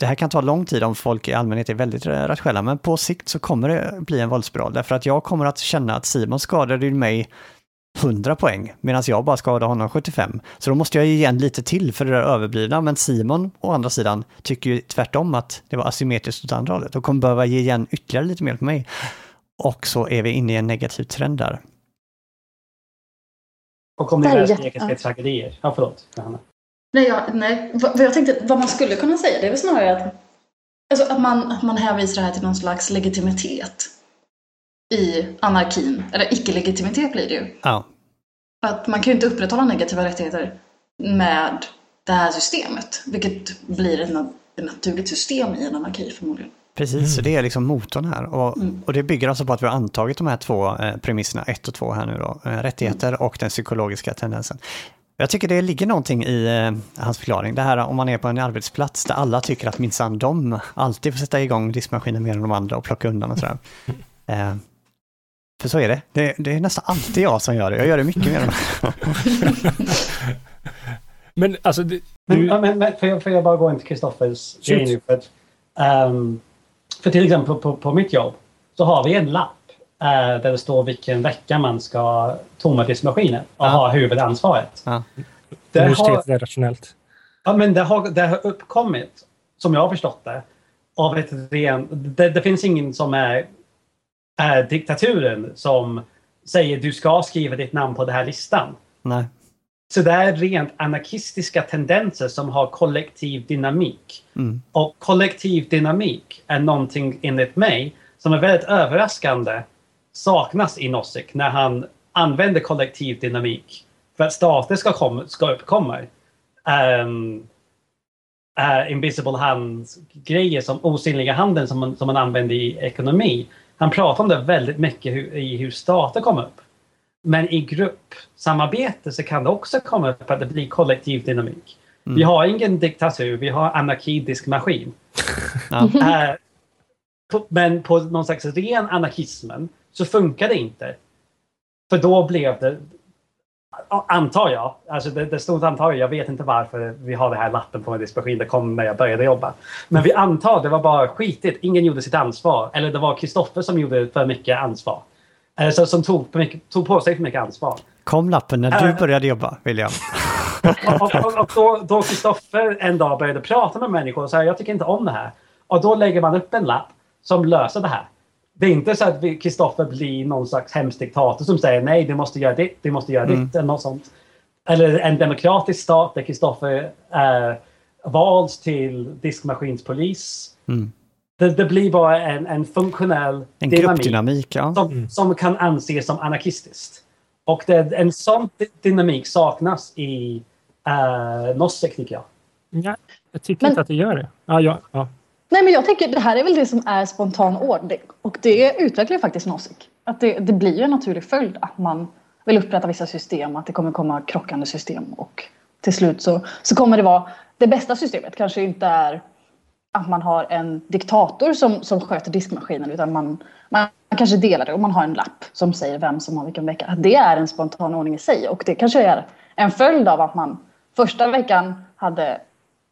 det här kan ta lång tid om folk i allmänhet är väldigt rationella, men på sikt så kommer det bli en våldsspiral. Därför att jag kommer att känna att Simon skadade mig 100 poäng, medan jag bara skadade honom 75. Så då måste jag ge igen lite till för det där överblivna, men Simon å andra sidan tycker ju tvärtom att det var asymmetriskt åt andra hållet och kommer behöva ge igen ytterligare lite mer på mig. Och så är vi inne i en negativ trend där. Och kommer Det här etiska tragedier? Ja, förlåt. Johanna. Nej, jag, nej. Vad, jag tänkte, vad man skulle kunna säga, det är väl snarare att, alltså att, man, att man hänvisar det här till någon slags legitimitet i anarkin. Eller icke-legitimitet blir det ju. Ja, Att man kan ju inte upprätthålla negativa rättigheter med det här systemet. Vilket blir ett, ett naturligt system i en anarki förmodligen. precis. Så det är liksom motorn här. Och, Mm. och det bygger alltså på att vi har antagit de här två eh, premisserna, ett och två här nu då. Eh, rättigheter och den psykologiska tendensen. Jag tycker det ligger någonting i eh, hans förklaring. Det här om man är på en arbetsplats där alla tycker att minsann de alltid får sätta igång diskmaskinen mer än de andra och plocka undan och sådär. [laughs] Eh, för så är det. det. Det är nästan alltid jag som gör det. Jag gör det mycket mer än [laughs] Men alltså, det, Men, du, ja, men, men får, jag, får jag bara gå in till Kristoffers grej nu? För, att, för till exempel på, på mitt jobb så har vi en lapp där det står vilken vecka man ska tomma diskmaskinen och Ja. ha huvudansvaret. Ja. Det har, är rationellt. ja, men det, har, det har uppkommit, som jag har förstått det, av ett ren... Det, det finns ingen som är, är diktaturen som säger du ska skriva ditt namn på den här listan. Nej. Så det är rent anarkistiska tendenser som har kollektiv dynamik. Mm. Och kollektiv dynamik är någonting enligt mig som är väldigt överraskande saknas i Nozick när han använder kollektiv dynamik för att stater ska, komma, ska uppkomma. Um, uh, invisible hands-grejer som osynliga handen som man, som man använder i ekonomi. Han pratar om det väldigt mycket hur, i hur stater kommer upp. Men i gruppsamarbete så kan det också komma upp att det blir kollektiv dynamik. Vi har ingen diktatur, vi har anarkidisk maskin. [laughs] Ja. På, men på någon slags ren anarkismen så funkar det inte. För då blev det, antar jag, alltså det, det stod antar jag, jag vet inte varför vi har det här lappen på min diskmaskin, det kom när jag började jobba. Men vi antar det var bara skitigt, ingen gjorde sitt ansvar. Eller det var Kristoffer som gjorde för mycket ansvar. Eh, så, som tog på, mycket, tog på sig för mycket ansvar. Kom lappen när du Äh. började jobba, William. Och, och, och, då Kristoffer en dag började prata med människor och sa jag tycker inte om det här. Och då lägger man upp en lapp som löser det här. Det är inte så att vi- Kristoffer blir någon slags hemsk diktator som säger nej, du måste göra ditt, du måste göra Mm. ditt eller något sånt. Eller en demokratisk stat där Kristoffer eh, valts till diskmaskinspolis. Mm. Det, det blir bara en, en funktionell En dynamik ja. som, som kan anses som anarkistiskt. Och det, en sån dy- dynamik saknas i uh, Nozick tycker jag. Ja, jag tycker Men- inte att det gör det. Ja, ja, ja. Nej men jag tänker det här är väl det som är spontan ordning och det utvecklar ju faktiskt Nozick. Att det, det blir ju en naturlig följd att man vill upprätta vissa system, att det kommer komma krockande system och till slut så, så kommer det vara det bästa systemet kanske inte är att man har en diktator som, som sköter diskmaskinen utan man, man kanske delar det och man har en lapp som säger vem som har vilken vecka. Det är en spontan ordning i sig och det kanske är en följd av att man första veckan hade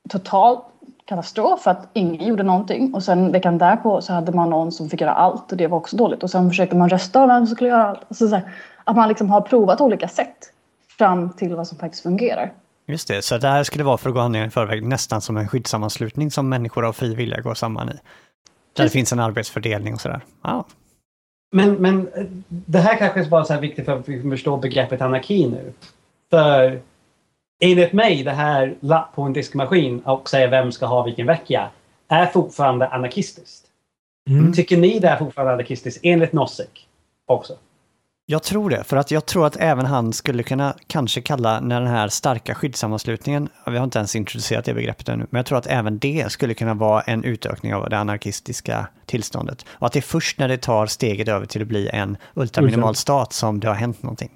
totalt katastrof för att ingen gjorde någonting och sen veckan därpå så hade man någon som fick göra allt och det var också dåligt och sen försökte man rösta om vem som skulle göra allt. Alltså så här, att man liksom har provat olika sätt fram till vad som faktiskt fungerar. Just det, så det här skulle vara för att gå ner i förväg nästan som en skyddssammanslutning som människor av fri vilja går samman i. Där det finns en arbetsfördelning och sådär. Ja, Men, men det här kanske är bara så här viktigt för att vi förstår begreppet anarki nu. För enligt mig, det här lapp på en diskmaskin och säga vem ska ha vilken vecka är fortfarande anarkistiskt. Mm. Tycker ni det är fortfarande anarkistiskt enligt Nozick också? Jag tror det, för att jag tror att även han skulle kunna kanske kalla när den här starka skyddssammanslutningen, vi har inte ens introducerat det begreppet ännu, men jag tror att även det skulle kunna vara en utökning av det anarkistiska tillståndet. Och att det är först när det tar steget över till att bli en ultraminimal stat som det har hänt någonting.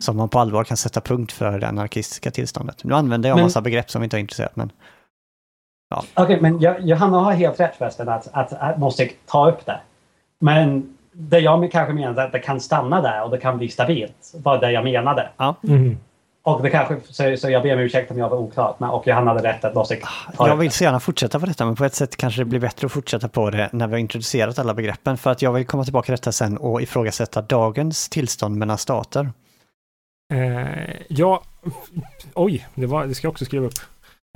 Som man på allvar kan sätta punkt för det anarkistiska tillståndet. Nu använder jag en Men- massa begrepp som vi inte har intresserat, men Okej, men jag- Johanna har helt rätt förresten att, att, att Nozick tar upp det. Men det jag kanske menar är att det kan stanna där och det kan bli stabilt. var det jag menade. Mm. och det kanske, så, så jag ber om ursäkt om jag var oklar. Men, och han hade rätt att tar Jag vill så gärna fortsätta på detta, men på ett sätt kanske det blir bättre att fortsätta på det när vi har introducerat alla begreppen. För att jag vill komma tillbaka till detta sen och ifrågasätta dagens tillstånd mellan stater. Eh, ja, oj, det, var, det ska jag också skriva upp.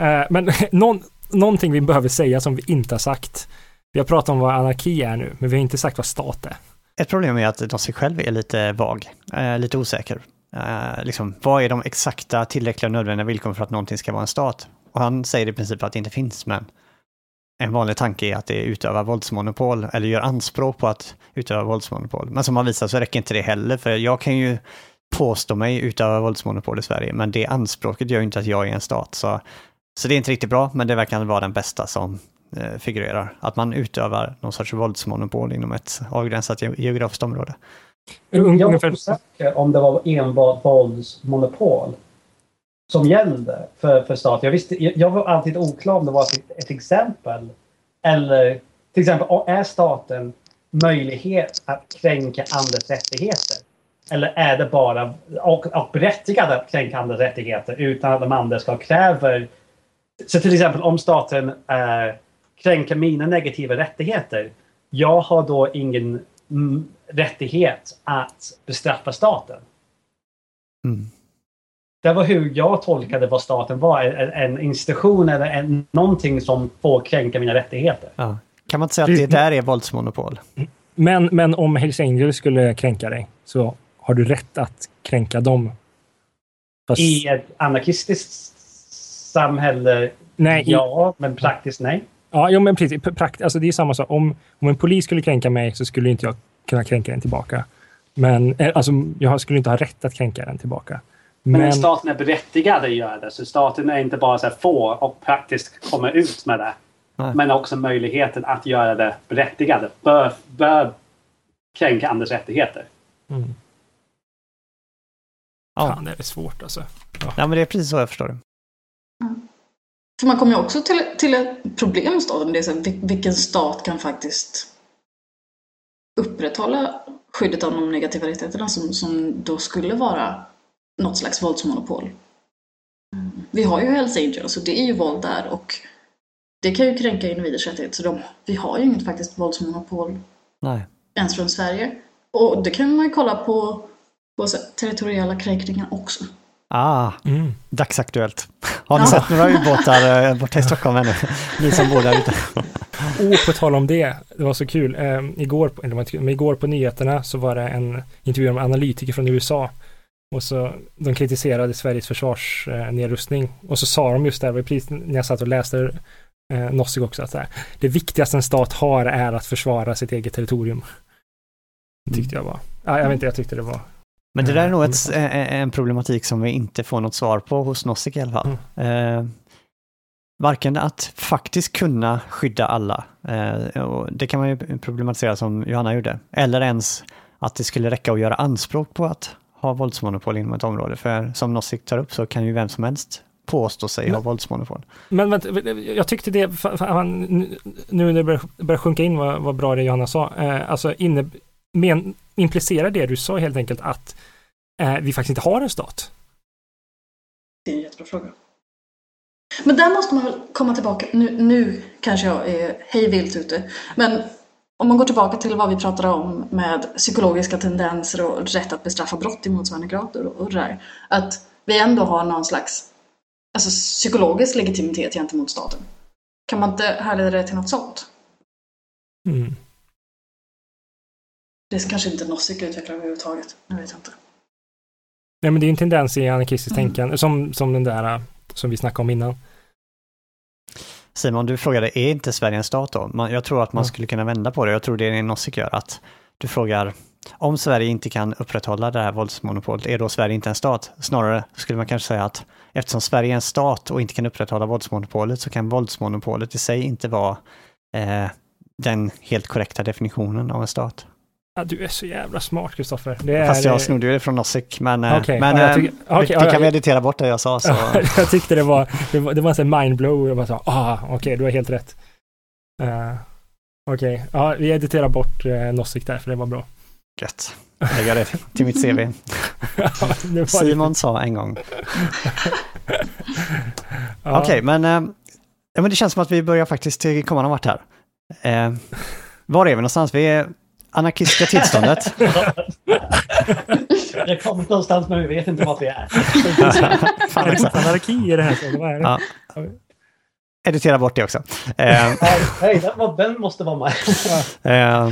Eh, men [laughs] någon, någonting vi behöver säga som vi inte har sagt. Vi har pratat om vad anarki är nu, men vi har inte sagt vad stat är. Ett problem är att de sig själv är lite vag, eh, lite osäker. Eh, liksom, vad är de exakta tillräckliga och nödvändiga villkoren för att någonting ska vara en stat? Och han säger i princip att det inte finns, men en vanlig tanke är att det utövar våldsmonopol eller gör anspråk på att utöva våldsmonopol. Men som han visar så räcker inte det heller, för jag kan ju påstå mig utöva våldsmonopol i Sverige, men det anspråket gör ju inte att jag är en stat. Så, så det är inte riktigt bra, men det verkar vara den bästa som eh, figurerar. Att man utövar någon sorts våldsmonopol inom ett avgränsat ge- geografiskt område. Jag är osäker om det var enbart våldsmonopol som gällde för, för staten. Jag, visste, jag, jag var alltid oklar om det var ett, ett exempel. Eller till exempel, är staten möjlighet att kränka andras rättigheter? Eller är det bara och, och berättigad att kränka andras rättigheter utan att de andra ska kräver... Så till exempel om staten eh, kränker mina negativa rättigheter. Jag har då ingen mm, rättighet att bestraffa staten. Mm. Det var hur jag tolkade vad staten var. En, en institution eller en, någonting som får kränka mina rättigheter. Ja. Kan man inte säga att det där är våldsmonopol? Men, men om Hells Angels skulle kränka dig så har du rätt att kränka dem. Fast, I ett anarkistiskt samhälle, nej, i, ja, men praktiskt nej. ja, jo, men precis. Prakt, alltså det är samma sak. Om, om en polis skulle kränka mig så skulle inte jag kunna kränka den tillbaka. Men eh, alltså, jag skulle inte ha rätt att kränka den tillbaka. Men, Men, staten är berättigad att göra det. Så staten är inte bara så här få och praktiskt kommer ut med det. Nej. Men också möjligheten att göra det berättigade. Bör, bör kränka andras rättigheter. mm, Ja. fan, det är svårt alltså. ja, men det är precis så jag förstår det. För man kommer ju också till, till ett problem i staden. Det är så här, vil- vilken stat kan faktiskt upprätthålla skyddet av de negativa rättigheterna som, som då skulle vara något slags våldsmonopol. Mm. Vi har ju Hells Angels och det är ju våld där och det kan ju kränka individers rättigheter. Så de, vi har ju inget faktiskt våldsmonopol Nej. ens från Sverige. Och det kan man ju kolla på, på territoriella kränkningar också. Ah, Mm. dagsaktuellt. Har ni Ja. sett några ubåtar eh, [laughs] borta i Stockholm ännu? Ni som bor där ute. [laughs] Och på tal om det, det var så kul. Um, igår, eller men igår på nyheterna så var det en intervju med analytiker från USA. Och så de kritiserade Sveriges försvarsnedrustning. och så sa de just där, precis när jag satt och läste eh, Nossig också, att så här, det viktigaste en stat har är att försvara sitt eget territorium. Det tyckte jag var, ja, jag vet inte, jag tyckte det var Men det där är nog Mm. ett, eh, en problematik som vi inte får något svar på hos Nozick i alla fall. Eh, varken att faktiskt kunna skydda alla, eh, det kan man ju problematisera som Johanna gjorde, eller ens att det skulle räcka att göra anspråk på att ha våldsmonopol inom ett område. För som Nozick tar upp så kan ju vem som helst påstå sig ha Men- våldsmonopol. Men vänta, jag tyckte det, fa- fa- fan, nu- när det börjar, börjar sjunka in vad, vad bra det Johanna sa, eh, alltså inne, men, implicerar det du sa helt enkelt att eh, vi faktiskt inte har en stat? Det är en jättebra fråga. Men där måste man väl komma tillbaka. Nu, nu kanske jag är hejvilt ute. Men om man går tillbaka till vad vi pratade om med psykologiska tendenser och rätt att bestraffa brott i motsvarande grad och, och det där. Att vi ändå har någon slags alltså, psykologisk legitimitet gentemot staten. Kan man inte härleda det till något sånt? Mm. Det kanske inte Nozick utvecklar överhuvudtaget. Jag vet inte. Nej, men det är en tendens i anarkistiskt Mm. tänkande, som, som den där eh, som vi snackade om innan. Simon, du frågade, är inte Sverige en stat då? Man, jag tror att man Ja. skulle kunna vända på det. Jag tror det är det Nozick gör, att du frågar, om Sverige inte kan upprätthålla det här våldsmonopolet, är då Sverige inte en stat? Snarare skulle man kanske säga att eftersom Sverige är en stat och inte kan upprätthålla våldsmonopolet så kan våldsmonopolet i sig inte vara eh, den helt korrekta definitionen av en stat. Ja, du är så jävla smart Kristoffer. Det är, Fast eh, jag snodde ju det från Nozick, men, eh, Okej, men ja, eh, det, okej, det ja, kan vi editera bort det jag sa. Så. [laughs] jag tyckte det var, det var, det var en mindblow. Jag bara sa, ah, okej, du har helt rätt. Uh, okej, ja, vi editerar bort uh, Nozick där, för det var bra. Gött. Lägga det till mitt CV. [laughs] Simon sa en gång. [laughs] Ja. Okej, men, eh, ja, men det känns som att vi börjar faktiskt komma någon vart här. Eh, var är vi någonstans? Vi är anarkistiska tillståndet. [laughs] Jag kommer någonstans men vi vet inte vart vi är. [laughs] Fan Är det anarki i det här? Så Vad är det? Ja. Editera bort det också. Eh, [laughs] Nej, den, måste vara med. Eh,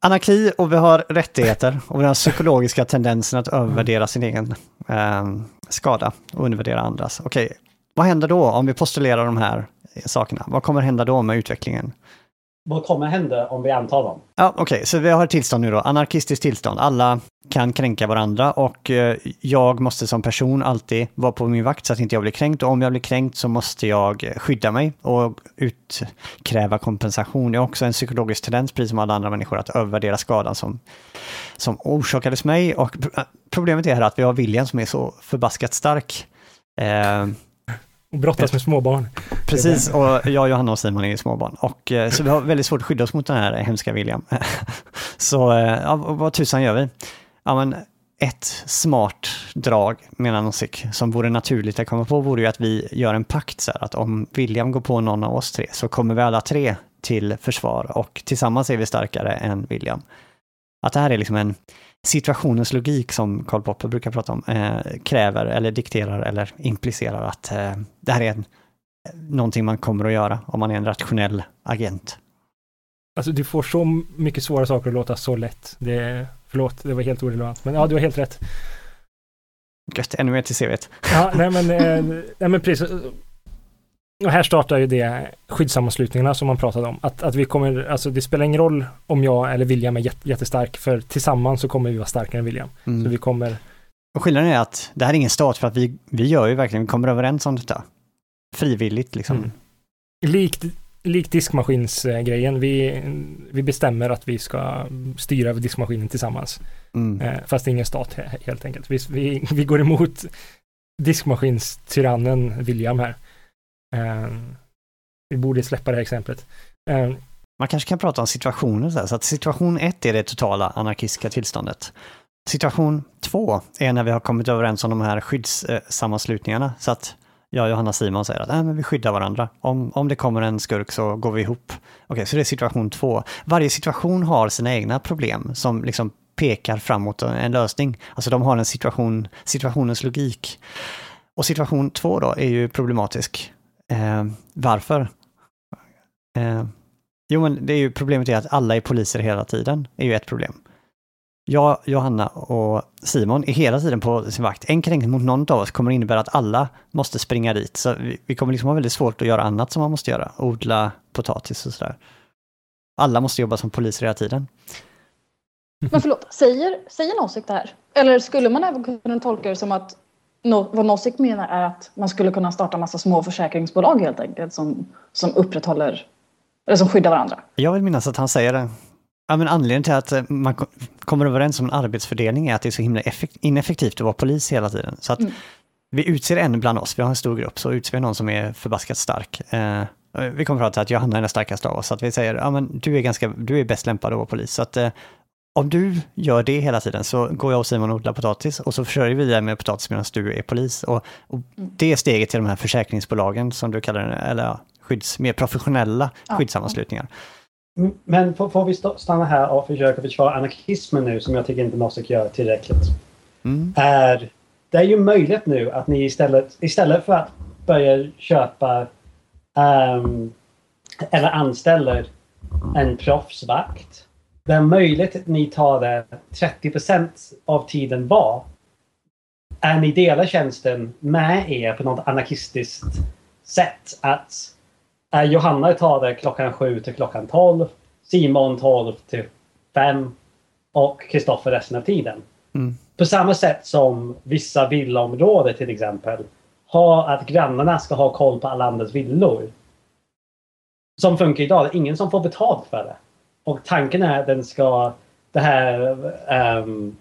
anarki och vi har rättigheter och den psykologiska tendensen att övervärdera sin egen eh, skada och undervärdera andras. Okej, vad händer då om vi postulerar de här sakerna? Vad kommer hända då med utvecklingen? Vad kommer hända om vi antar dem? Ja, Okej, så vi har ett tillstånd nu då, anarkistiskt tillstånd. Alla kan kränka varandra och eh, jag måste som person alltid vara på min vakt så att inte jag blir kränkt. Och om jag blir kränkt så måste jag skydda mig och utkräva kompensation. Det är också en psykologisk tendens, precis som alla andra människor, att övervärdera skadan som, som orsakades mig. Och problemet är här att vi har viljan som är så förbaskat stark. Eh, och brottas med småbarn. Precis, och jag, Johanna och Simon är ju småbarn. Och, eh, så vi har väldigt svårt att skydda oss mot den här hemska William. [laughs] så eh, ja, vad tusan gör vi? Ja, men ett smart drag, menar Nozick, som vore naturligt att komma på, vore ju att vi gör en pakt så här, att om William går på någon av oss tre så kommer vi alla tre till försvar och tillsammans är vi starkare än William. Att det här är liksom en situationens logik som Karl Popper brukar prata om, eh, kräver eller dikterar eller implicerar att eh, det här är en någonting man kommer att göra om man är en rationell agent. Alltså du får så mycket svåra saker att låta så lätt. Det, förlåt, det var helt orelevant. Men ja, du har helt rätt. Gött, ännu mer till CVt. Ja, nej men, eh, [laughs] nej men precis. Och här startar ju det skyddssammanslutningarna som man pratade om. Att, att vi kommer, alltså det spelar ingen roll om jag eller William är jätte, jättestark, för tillsammans så kommer vi vara starkare än William. Så Mm. vi kommer, Och skillnaden är att det här är ingen stat för att vi, vi gör ju verkligen, vi kommer överens om detta. Frivilligt liksom. Mm. likt, likt diskmaskinsgrejen, vi, vi bestämmer att vi ska styra över diskmaskinen tillsammans. Mm. Eh, fast det är ingen stat he- helt enkelt. Vi, vi, vi går emot diskmaskinstyrannen William här. Eh, vi borde släppa det här exemplet. Eh, Man kanske kan prata om situationer så här, så att situation ett är det totala anarkistiska tillståndet. Situation två är när vi har kommit överens om de här skyddssammanslutningarna. Så att jag och Johanna Simon säger att äh, men vi skyddar varandra. Om, om det kommer en skurk så går vi ihop. Okej, så det är situation två. Varje situation har sina egna problem som liksom pekar framåt en lösning. Alltså de har en situation, situationens logik. Och situation två då är ju problematisk. Eh, varför? Eh, jo, men det är ju problemet är att alla är poliser hela tiden, är ju ett problem. Jag, Johanna och Simon är hela tiden på sin vakt. En kränkning mot någon av oss kommer innebära att alla måste springa dit. Så vi, vi kommer liksom ha väldigt svårt att göra annat som man måste göra. Odla potatis och sådär. Alla måste jobba som poliser hela tiden. Men förlåt, säger, säger Nozick det här? Eller skulle man även kunna tolka det som att no, vad Nozick menar är att man skulle kunna starta massa små försäkringsbolag helt enkelt som, som upprätthåller, eller som skyddar varandra? Jag vill minnas att han säger det. Ja, men anledningen till att eh, man ko- kommer överens om en arbetsfördelning är att det är så himla effekt- ineffektivt att vara polis hela tiden. Så att Mm. vi utser en bland oss, vi har en stor grupp, så utser vi någon som är förbaskat stark. Eh, vi kommer fram till att Johanna är den starkaste av oss, så att vi säger ja, men du är ganska, du är bäst lämpad att vara polis. Så att eh, om du gör det hela tiden så går jag och Simon och odlar potatis och så försörjer vi dig med potatis medan du är polis. Och, och Mm. det är steget till de här försäkringsbolagen som du kallar det, eller ja, skydds, mer professionella skyddssammanslutningar. Mm, Men får, får vi stanna här och försöka försvara anarkismen nu som jag tycker inte Nozick gör tillräckligt. Mm. Är, det är ju möjligt nu att ni istället, istället för att börja köpa ehm, eller anställer en proffsvakt. Det är möjligt att ni tar det 30% av tiden var. Är ni delar tjänsten med er på något anarkistiskt sätt. Att är Johanna tar det klockan 7 till klockan 12. Simon 12 till 5. Och Kristoffer resten av tiden. Mm. På samma sätt som vissa villaområden till exempel har att grannarna ska ha koll på alla andras villor. Som funkar idag. Det är ingen som får betalt för det. Och tanken är att den ska det här um,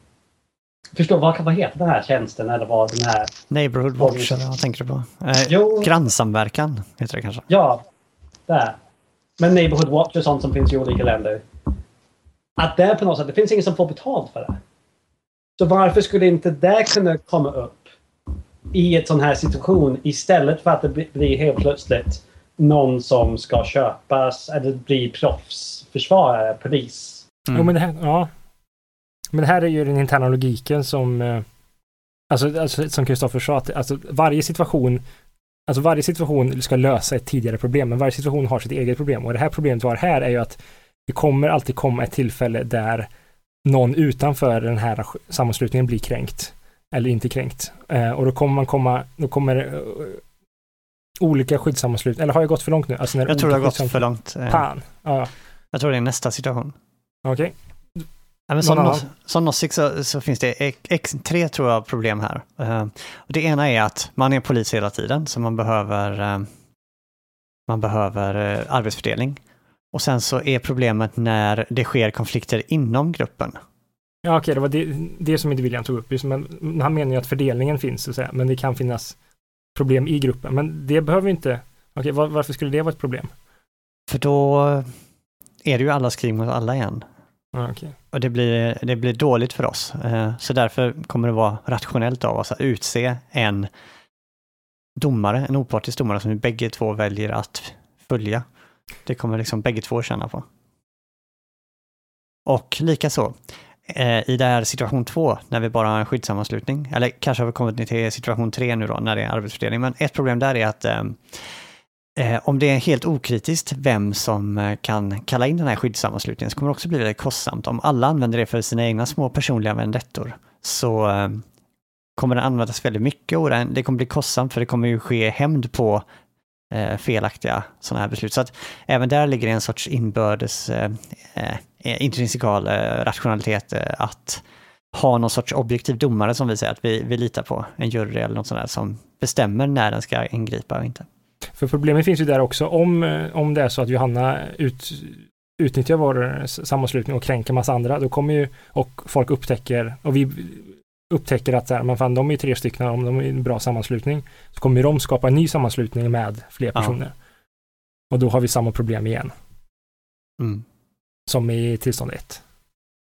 Förstå, vad, vad heter den här tjänsten eller vad den här... Neighborhood Watch, eller vad tänker du på? Eh, Jo. Grannsamverkan heter det kanske. Ja, där. Men Neighborhood Watch och sånt som finns i olika länder. Att det är på något sätt, det finns ingen som får betalt för det. Så varför skulle inte det kunna komma upp i en sån här situation istället för att det blir helt plötsligt någon som ska köpas eller bli proffsförsvarare, polis. Mm. Jo, men det här, ja. Men det här är ju den interna logiken som eh, Alltså, alltså som Kristoffer sa, att alltså, varje situation Alltså varje situation ska lösa ett tidigare problem, men varje situation har sitt eget problem. Och det här problemet vi har här är ju att det kommer alltid komma ett tillfälle där någon utanför den här sammanslutningen blir kränkt. Eller inte kränkt. Eh, och då kommer man komma, då kommer uh, olika skyddssammanslutningar, eller har jag gått för långt nu? Alltså jag tror det har gått för långt. Eh. Fan. Ja. Jag tror det är nästa situation. Okej. Okay. Ja, som, som Nozick så, så, finns det x, tre tror jag problem här. Uh, det ena är att man är polis hela tiden, så man behöver, uh, man behöver uh, arbetsfördelning. Och sen så är problemet när det sker konflikter inom gruppen. Ja, okej, okay, det var det, det som inte William tog upp. men han menar ju att fördelningen finns, så att säga, men det kan finnas problem i gruppen. Men det behöver inte... Okej, okay, var, varför skulle det vara ett problem? För då är det ju alla krig mot alla igen. Ah, okay. Och det blir, det blir dåligt för oss. Eh, så därför kommer det vara rationellt av oss att utse en domare, en opartisk domare som vi bägge två väljer att följa. Det kommer liksom bägge två känna på. Och likaså, eh, i det här situation två, när vi bara har en skyddssammanslutning, eller kanske har vi kommit till situation tre nu då, när det är arbetsfördelning, men ett problem där är att Eh, Eh, om det är helt okritiskt vem som eh, kan kalla in den här skyddssammanslutningen så kommer det också bli väldigt kostsamt. Om alla använder det för sina egna små personliga vendettor så eh, kommer den användas väldigt mycket och det kommer bli kostsamt för det kommer ju ske hämnd på eh, felaktiga sådana här beslut. Så att även där ligger det en sorts inbördes eh, eh intrinsikal eh, rationalitet att ha någon sorts objektiv domare som vi säger att vi, vi litar på, en jury eller något sånt där som bestämmer när den ska ingripa och inte. För problemet finns ju där också om, eh, om det är så att Johanna ut, utnyttjar vår sammanslutning och kränker massa andra, då kommer ju, och folk upptäcker, och vi upptäcker att så här, men fan, de är tre stycken, om de är en bra sammanslutning, så kommer de skapa en ny sammanslutning med fler personer. Ja. Och då har vi samma problem igen. Mm. Som i tillstånd 1.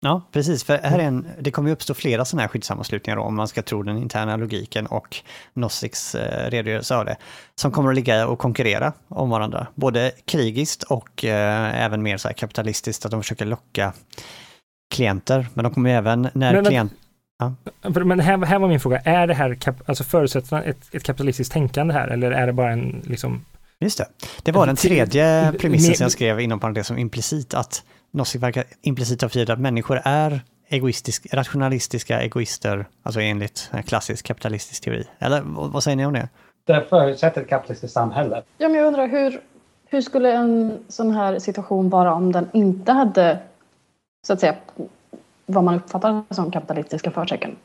Ja, precis. För här är en, det kommer ju uppstå flera sådana här skyddssammanslutningar då, om man ska tro den interna logiken och Nossiks eh, redogörelse av det, som kommer att ligga och konkurrera om varandra. Både krigiskt och eh, även mer så här kapitalistiskt, att de försöker locka klienter. Men de kommer ju även när men, klient... Ja. Men här, här var min fråga, är det här kap, alltså förutsätter ett, ett kapitalistiskt tänkande här eller är det bara en liksom Just det. Det var den tredje premissen som jag skrev inom parentes som implicit att Nozick verkar implicit ha förgett att människor är egoistisk, rationalistiska egoister, alltså enligt klassisk kapitalistisk teori. Eller vad säger ni om det? Det förutsätter ett kapitalistiskt samhälle. Ja, men jag undrar hur, hur skulle en sån här situation vara om den inte hade, så att säga, vad man uppfattar som kapitalistiska förtecken?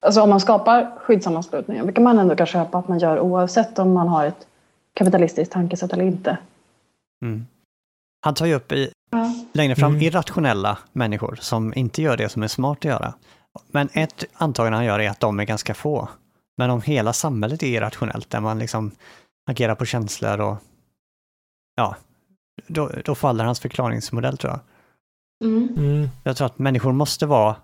Alltså om man skapar skyddssammanslutningar, vilka man ändå kan köpa att man gör oavsett om man har ett kapitalistiskt tankesätt eller inte. Mm. Han tar ju upp i ja. längre fram mm. irrationella människor som inte gör det som är smart att göra. Men ett antagande han gör är att de är ganska få. Men om hela samhället är irrationellt, där man liksom agerar på känslor och ja, då, då faller hans förklaringsmodell tror jag. Mm. Mm. Jag tror att människor måste vara,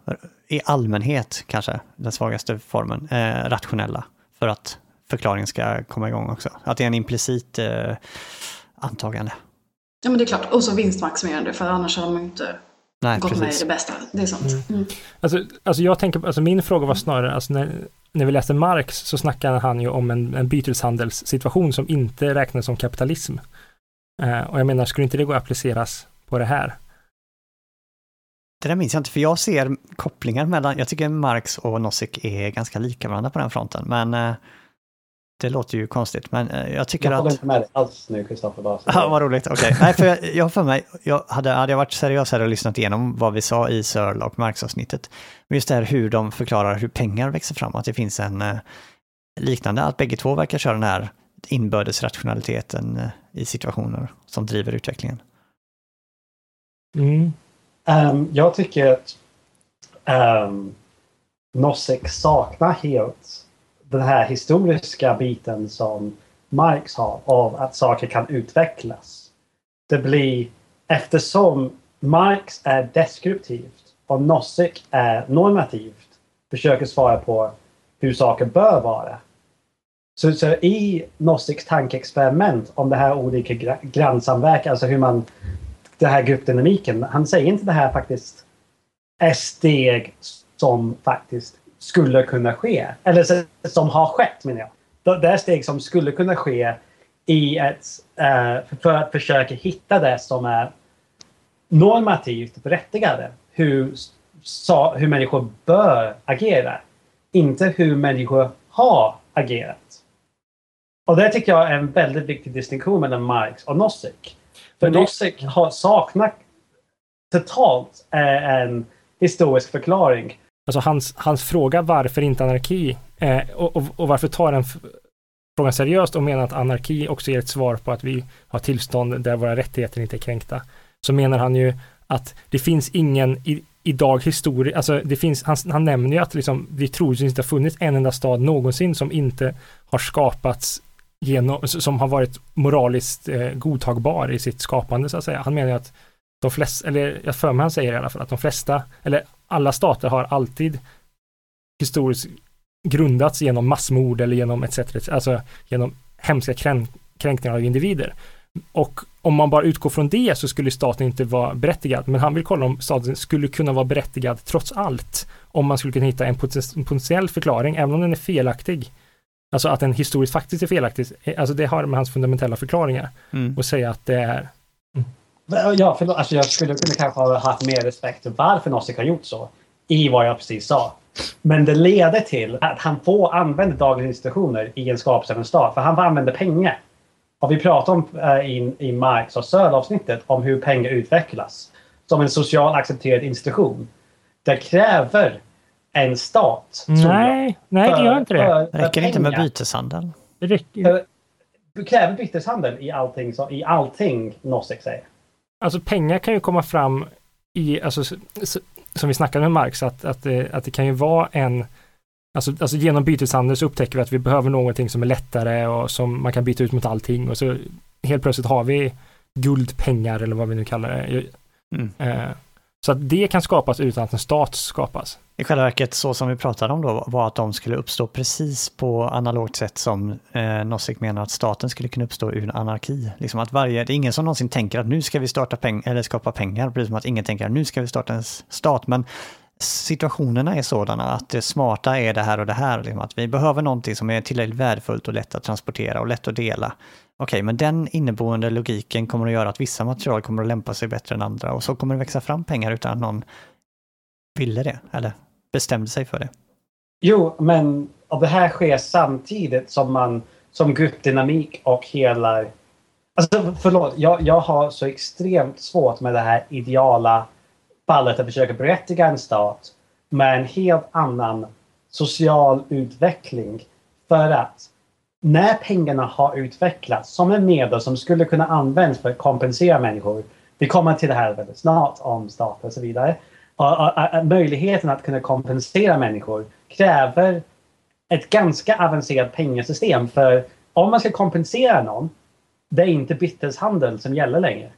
i allmänhet kanske, den svagaste formen, eh, rationella för att förklaringen ska komma igång också. Att det är en implicit eh, antagande. Ja men det är klart, och så vinstmaximerande för annars hade man ju inte Nej, gått precis. med i det bästa. Det är sant. Mm. Mm. Alltså, alltså jag tänker, alltså min fråga var snarare, alltså när, när vi läste Marx så snackade han ju om en, en byteshandelssituation som inte räknas som kapitalism. Eh, och jag menar, skulle inte det gå att appliceras på det här? Det där minns jag inte, för jag ser kopplingar mellan, jag tycker Marx och Nozick är ganska lika varandra på den fronten, men eh, det låter ju konstigt, men eh, jag tycker jag att... Jag inte med dig alls nu, Kristoffer. Ja, vad roligt. Okej. Okay. [laughs] Nej, för jag, jag för mig, jag hade, hade jag varit seriös här och lyssnat igenom vad vi sa i Searle och Marx-avsnittet, men just det här hur de förklarar hur pengar växer fram, att det finns en eh, liknande, att bägge två verkar köra den här inbördes rationaliteten eh, i situationer som driver utvecklingen. Mm. Um, jag tycker att um, Nozick saknar helt den här historiska biten som Marx har av att saker kan utvecklas. Det blir eftersom Marx är deskriptivt och Nozick är normativt. försöker svara på hur saker bör vara. Så, så i Nozicks tankeexperiment om det här olika gra- grannsamverkan, alltså hur man... Den här gruppdynamiken. Han säger inte det här faktiskt är steg som faktiskt skulle kunna ske. Eller som har skett menar jag. Det- är steg som skulle kunna ske i ett, eh, för att försöka hitta det som är normativt berättigade. Hur, hur människor bör agera. Inte hur människor har agerat. Och det tycker jag är en väldigt viktig distinktion mellan Marx och Nozick. För det- Nozick har saknat totalt eh, en historisk förklaring. Alltså hans, hans fråga varför inte anarki eh, och, och, och varför tar den frågan seriöst och menar att anarki också ger ett svar på att vi har tillstånd där våra rättigheter inte är kränkta. Så menar han ju att det finns ingen i, idag historia, alltså det finns, han, han nämner ju att liksom, det troligtvis inte har funnits en enda stad någonsin som inte har skapats genom, som har varit moraliskt eh, godtagbar i sitt skapande så att säga. Han menar ju att de flesta, eller jag för mig han säger i alla fall att de flesta, eller alla stater har alltid historiskt grundats genom massmord eller genom etc. etc. Alltså genom hemska krän kränkningar av individer. Och om man bara utgår från det så skulle staten inte vara berättigad. Men han vill kolla om staten skulle kunna vara berättigad trots allt. Om man skulle kunna hitta en poten- en potentiell förklaring, även om den är felaktig. Alltså att den historiskt faktiskt är felaktig. Alltså det har med hans fundamentala förklaringar. Mm. Och säga att det är Ja, förlåt. Alltså jag skulle kunna kanske ha haft mer respekt för varför Nozick har gjort så. I vad jag precis sa. Men det leder till att han får använda dagens institutioner i en skapelse av en stat. För han får använda pengar. Och vi pratar om eh, i, i Marx och Söder-avsnittet om hur pengar utvecklas. Som en social accepterad institution. Det kräver en stat. tror jag, Nej, nej det gör inte det. för- för Räcker det inte med pengar. byteshandel? Det räcker. För- Det kräver byteshandel i allting, så, i allting Nozick säger. Alltså pengar kan ju komma fram i, alltså som vi snackade med Marx, att, att, det, att det kan ju vara en Alltså, alltså genom byteshandel så upptäcker vi att vi behöver någonting som är lättare och som man kan byta ut mot allting och så helt plötsligt har vi guldpengar eller vad vi nu kallar det. Mm. Eh, så att det kan skapas utan att en stat skapas. I själva verket, så som vi pratade om då, var att de skulle uppstå precis på analogt sätt som eh, Nozick menar att staten skulle kunna uppstå ur anarki. Liksom att varje, det är ingen som någonsin tänker att nu ska vi starta peng eller skapa pengar, precis som att ingen tänker att nu ska vi starta en stat. Men situationerna är sådana att det smarta är det här och det här. Liksom att vi behöver någonting som är tillräckligt värdefullt och lätt att transportera och lätt att dela. Okej, men den inneboende logiken kommer att göra att vissa material kommer att lämpa sig bättre än andra och så kommer det växa fram pengar utan att någon ville det eller bestämde sig för det. Jo, men och det här sker samtidigt som man som gruppdynamik och hela... Alltså förlåt, jag, jag har så extremt svårt med det här ideala fallet att försöka berättiga en stat med en helt annan social utveckling. För att när pengarna har utvecklats som en medel som skulle kunna användas för att kompensera människor. Vi kommer till det här väldigt snart om stater och så vidare. Möjligheten att kunna kompensera människor kräver ett ganska avancerat pengasystem. För om man ska kompensera någon, det är inte byteshandel som gäller längre.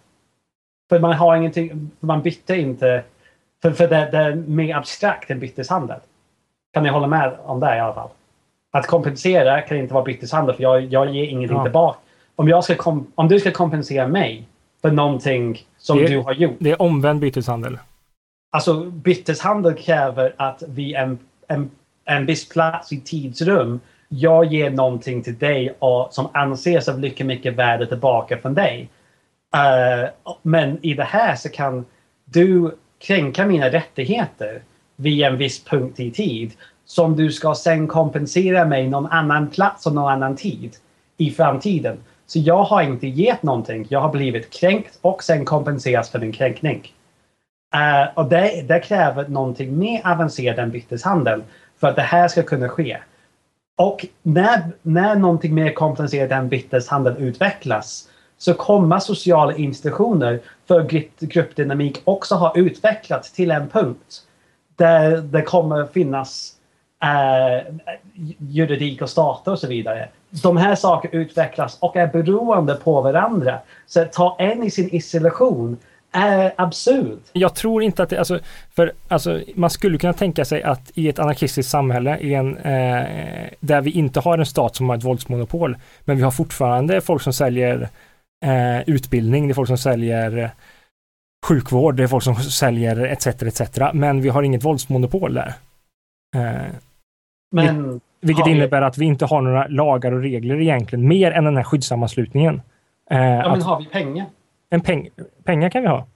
För man har ingenting, man byter inte, för, för det, det är mer abstrakt än byteshandel. Kan ni hålla med om det i alla fall? Att kompensera kan inte vara byteshandel för jag, jag ger ingenting Ja. tillbaka. Om, jag ska om du ska kompensera mig för någonting som Det- du har gjort. Det är omvänd byteshandel. Alltså byteshandel kräver att vid en, en, en viss plats i tidsrum jag ger någonting till dig och, som anses av lika mycket värde tillbaka från dig. Uh, men i det här så kan du kränka mina rättigheter vid en viss punkt i tid som du ska sen kompensera mig någon annan plats och någon annan tid i framtiden. Så jag har inte gett någonting. Jag har blivit kränkt och sen kompenseras för min kränkning. Uh, och det, det kräver någonting mer avancerat än byteshandel för att det här ska kunna ske. Och när, när någonting mer komplicerat än byteshandel utvecklas så kommer sociala institutioner för grupp, gruppdynamik också ha utvecklats till en punkt där det kommer finnas eh, juridik och stater och så vidare. De här sakerna utvecklas och är beroende på varandra. Så att ta en i sin isolation är absurd. Jag tror inte att det, alltså, för alltså, man skulle kunna tänka sig att i ett anarkistiskt samhälle, i en, eh, där vi inte har en stat som har ett våldsmonopol, men vi har fortfarande folk som säljer eh, utbildning, det är folk som säljer sjukvård, det är folk som säljer etc. etc. Men vi har inget våldsmonopol där. Eh, Men vilket Har vi- innebär att vi inte har några lagar och regler egentligen, mer än den här skyddssammanslutningen. Eh, ja, men att har vi pengar? En peng, pengar kan vi ha.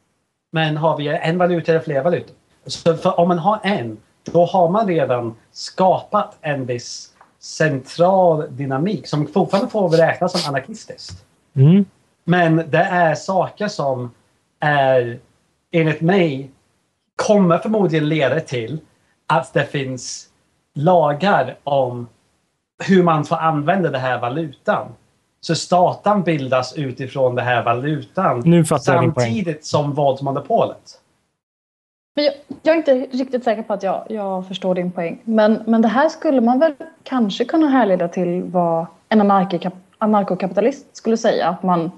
Men har vi en valuta eller fler valutor? Så om man har en, då har man redan skapat en viss central dynamik som fortfarande får räknas som anarkistiskt. Mm. Men det är saker som är, enligt mig, kommer förmodligen leda till att det finns lagar om hur man får använda den här valutan. Så staten bildas utifrån den här valutan Nu fattar jag din poäng. samtidigt som våldsmonopolet. Men jag, jag är inte riktigt säker på att jag, jag förstår din poäng. Men, men det här skulle man väl kanske kunna härleda till vad en anarkikap, anarkokapitalist skulle säga. Att man,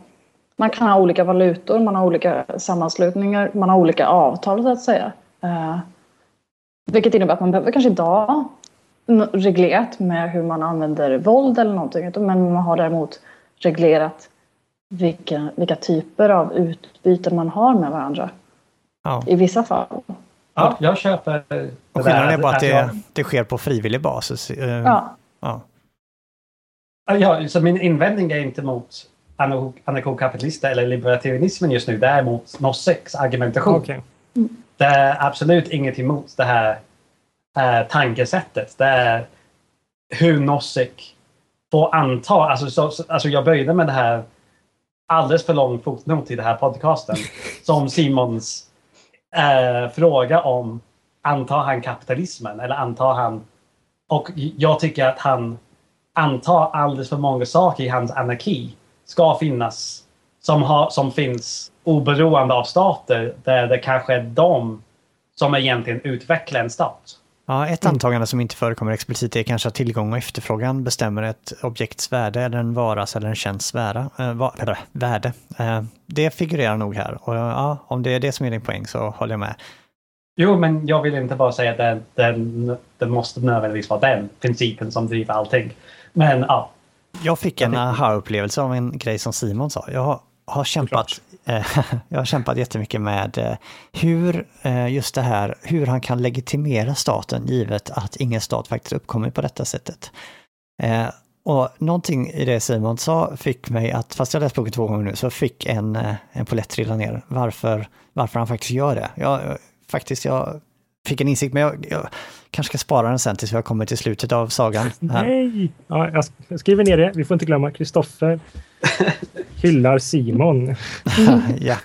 man kan ha olika valutor, man har olika sammanslutningar, man har olika avtal så att säga. Eh, vilket innebär att man behöver kanske inte ha reglerat med hur man använder våld eller någonting. Men man har däremot reglerat vilka, vilka typer av utbyten man har med varandra. Ja. I vissa fall. Ja, jag köper det Och skillnaden där. är bara att jag- det, det sker på frivillig basis. Eh, Ja. ja. Ja, så min invändning är inte mot anarko- anarkokapitalister eller libertarianismen just nu. Det är mot Nosseks argumentation. Okej. Det är absolut inget emot det här eh, tankesättet. Det är hur Nossek får anta. Alltså, så, så, alltså jag började med det här alldeles för lång fotnot i den här podcasten. [laughs] som Simons eh, fråga om antar han kapitalismen eller antar han... Och jag tycker att han antar alldeles för många saker i hans anarki ska finnas som, har, som finns oberoende av stater där det kanske är de som egentligen utvecklar en stat. Ja, ett antagande som inte förekommer explicit är kanske att tillgång och efterfrågan bestämmer ett objekts värde eller en varas eller en tjänsts värde. Eh, värde. Eh, det figurerar nog här och ja, om det är det som är din poäng så håller jag med. Jo, men jag vill inte bara säga att det, det, det måste nödvändigtvis vara den principen som driver allting. Men ja, Jag fick en aha-upplevelse av en grej som Simon sa. Jag har, har kämpat eh, Eh, [laughs] jag har kämpat jättemycket med eh, hur eh, just det här, hur han kan legitimera staten givet att ingen stat faktiskt uppkommer på detta sättet. Och någonting i det Simon sa fick mig att, fast jag läst boken två gånger nu, så fick en, en polett trilla ner varför, varför han faktiskt gör det. Jag, faktiskt, jag fick en insikt, men jag, jag kanske ska spara den sen tills vi har kommit till slutet av sagan. här. Nej! Ja, jag skriver ner det. Vi får inte glömma Kristoffer [laughs] hyllar Simon. [laughs] ja.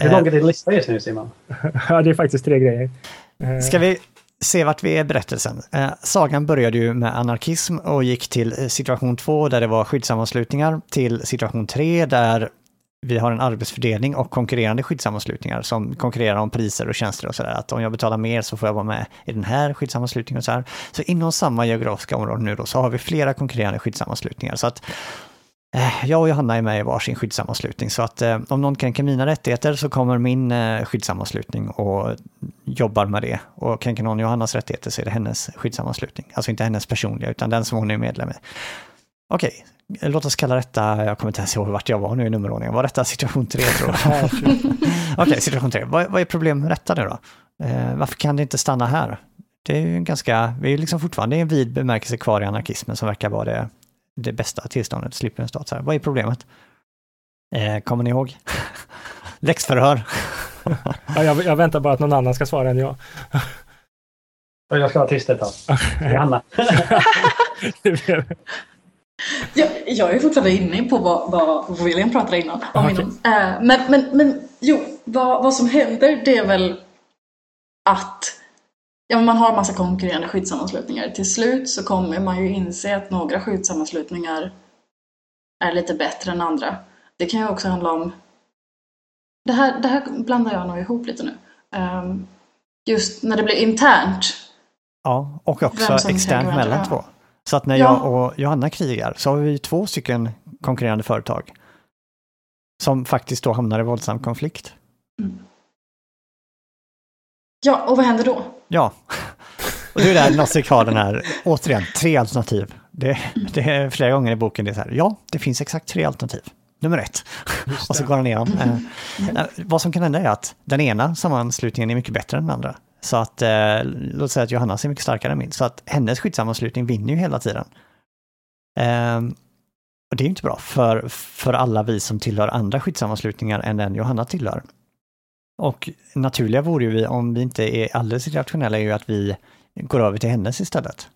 hur lång är din lista just nu Simon? [laughs] Ja, det är faktiskt tre grejer. Eh, Ska vi se vart vi är i berättelsen? Eh, sagan började ju med anarkism och gick till eh, situation två där det var skyddssammanslutningar, till situation tre där vi har en arbetsfördelning och konkurrerande skyddssammanslutningar som konkurrerar om priser och tjänster och sådär. Att om jag betalar mer så får jag vara med i den här skyddssammanslutningen och så här. Så inom samma geografiska område nu då så har vi flera konkurrerande skyddssammanslutningar. Så att jag och Johanna är med i varsin skyddssammanslutning så att eh, om någon kränker mina rättigheter så kommer min eh, skyddssammanslutning och jobbar med det. Och kränker någon Johannas rättigheter så är det hennes skyddssammanslutning. Alltså inte hennes personliga utan den som hon är medlem i. Okej, låt oss kalla detta, jag kommer inte ens ihåg vart jag var nu i nummerordningen. Var detta situation tre tror jag? [laughs] Okej, situation tre. Vad, vad är problemet med detta nu då? Eh, varför kan det inte stanna här? Det är ju en ganska, vi är liksom fortfarande i en vid bemärkelse kvar i anarkismen som verkar vara det, det bästa tillståndet, slipper en stat. Så här. Vad är problemet? Eh, kommer ni ihåg? [laughs] Läxförhör. ja, jag, jag väntar bara att någon annan ska svara än jag. Och jag ska vara tyst ett tag. Johanna. Jag, jag är fortfarande inne på vad, vad William pratade innan, om innan. Eh, men, men, men jo, vad, vad som händer det är väl att ja, man har massa konkurrerande skyddssammanslutningar. Till slut så kommer man ju inse att några skyddssammanslutningar är lite bättre än andra. Det kan ju också handla om... Det här, det här blandar jag nog ihop lite nu. Ehm, just när det blir internt Ja, och också externt mellan två. Så att när Ja. jag och Johanna krigar så har vi två stycken konkurrerande företag. Som faktiskt då hamnar i våldsam konflikt. Ja, och vad händer då? Ja, och det är där Nozick har den här, återigen, tre alternativ. Det, det är flera gånger i boken det är så här, ja, det finns exakt tre alternativ. Nummer ett. Och så går han igenom. Eh, eh, vad som kan hända är att den ena sammanslutningen är mycket bättre än den andra. Så att, eh, låt säga att Johannas är mycket starkare än min, så att hennes skyddssammanslutning vinner ju hela tiden. Eh, och det är inte bra för, för alla vi som tillhör andra skyddssammanslutningar än den Johanna tillhör. Och naturliga vore ju vi, om vi inte är alldeles irrationella, är ju att vi går över till hennes istället.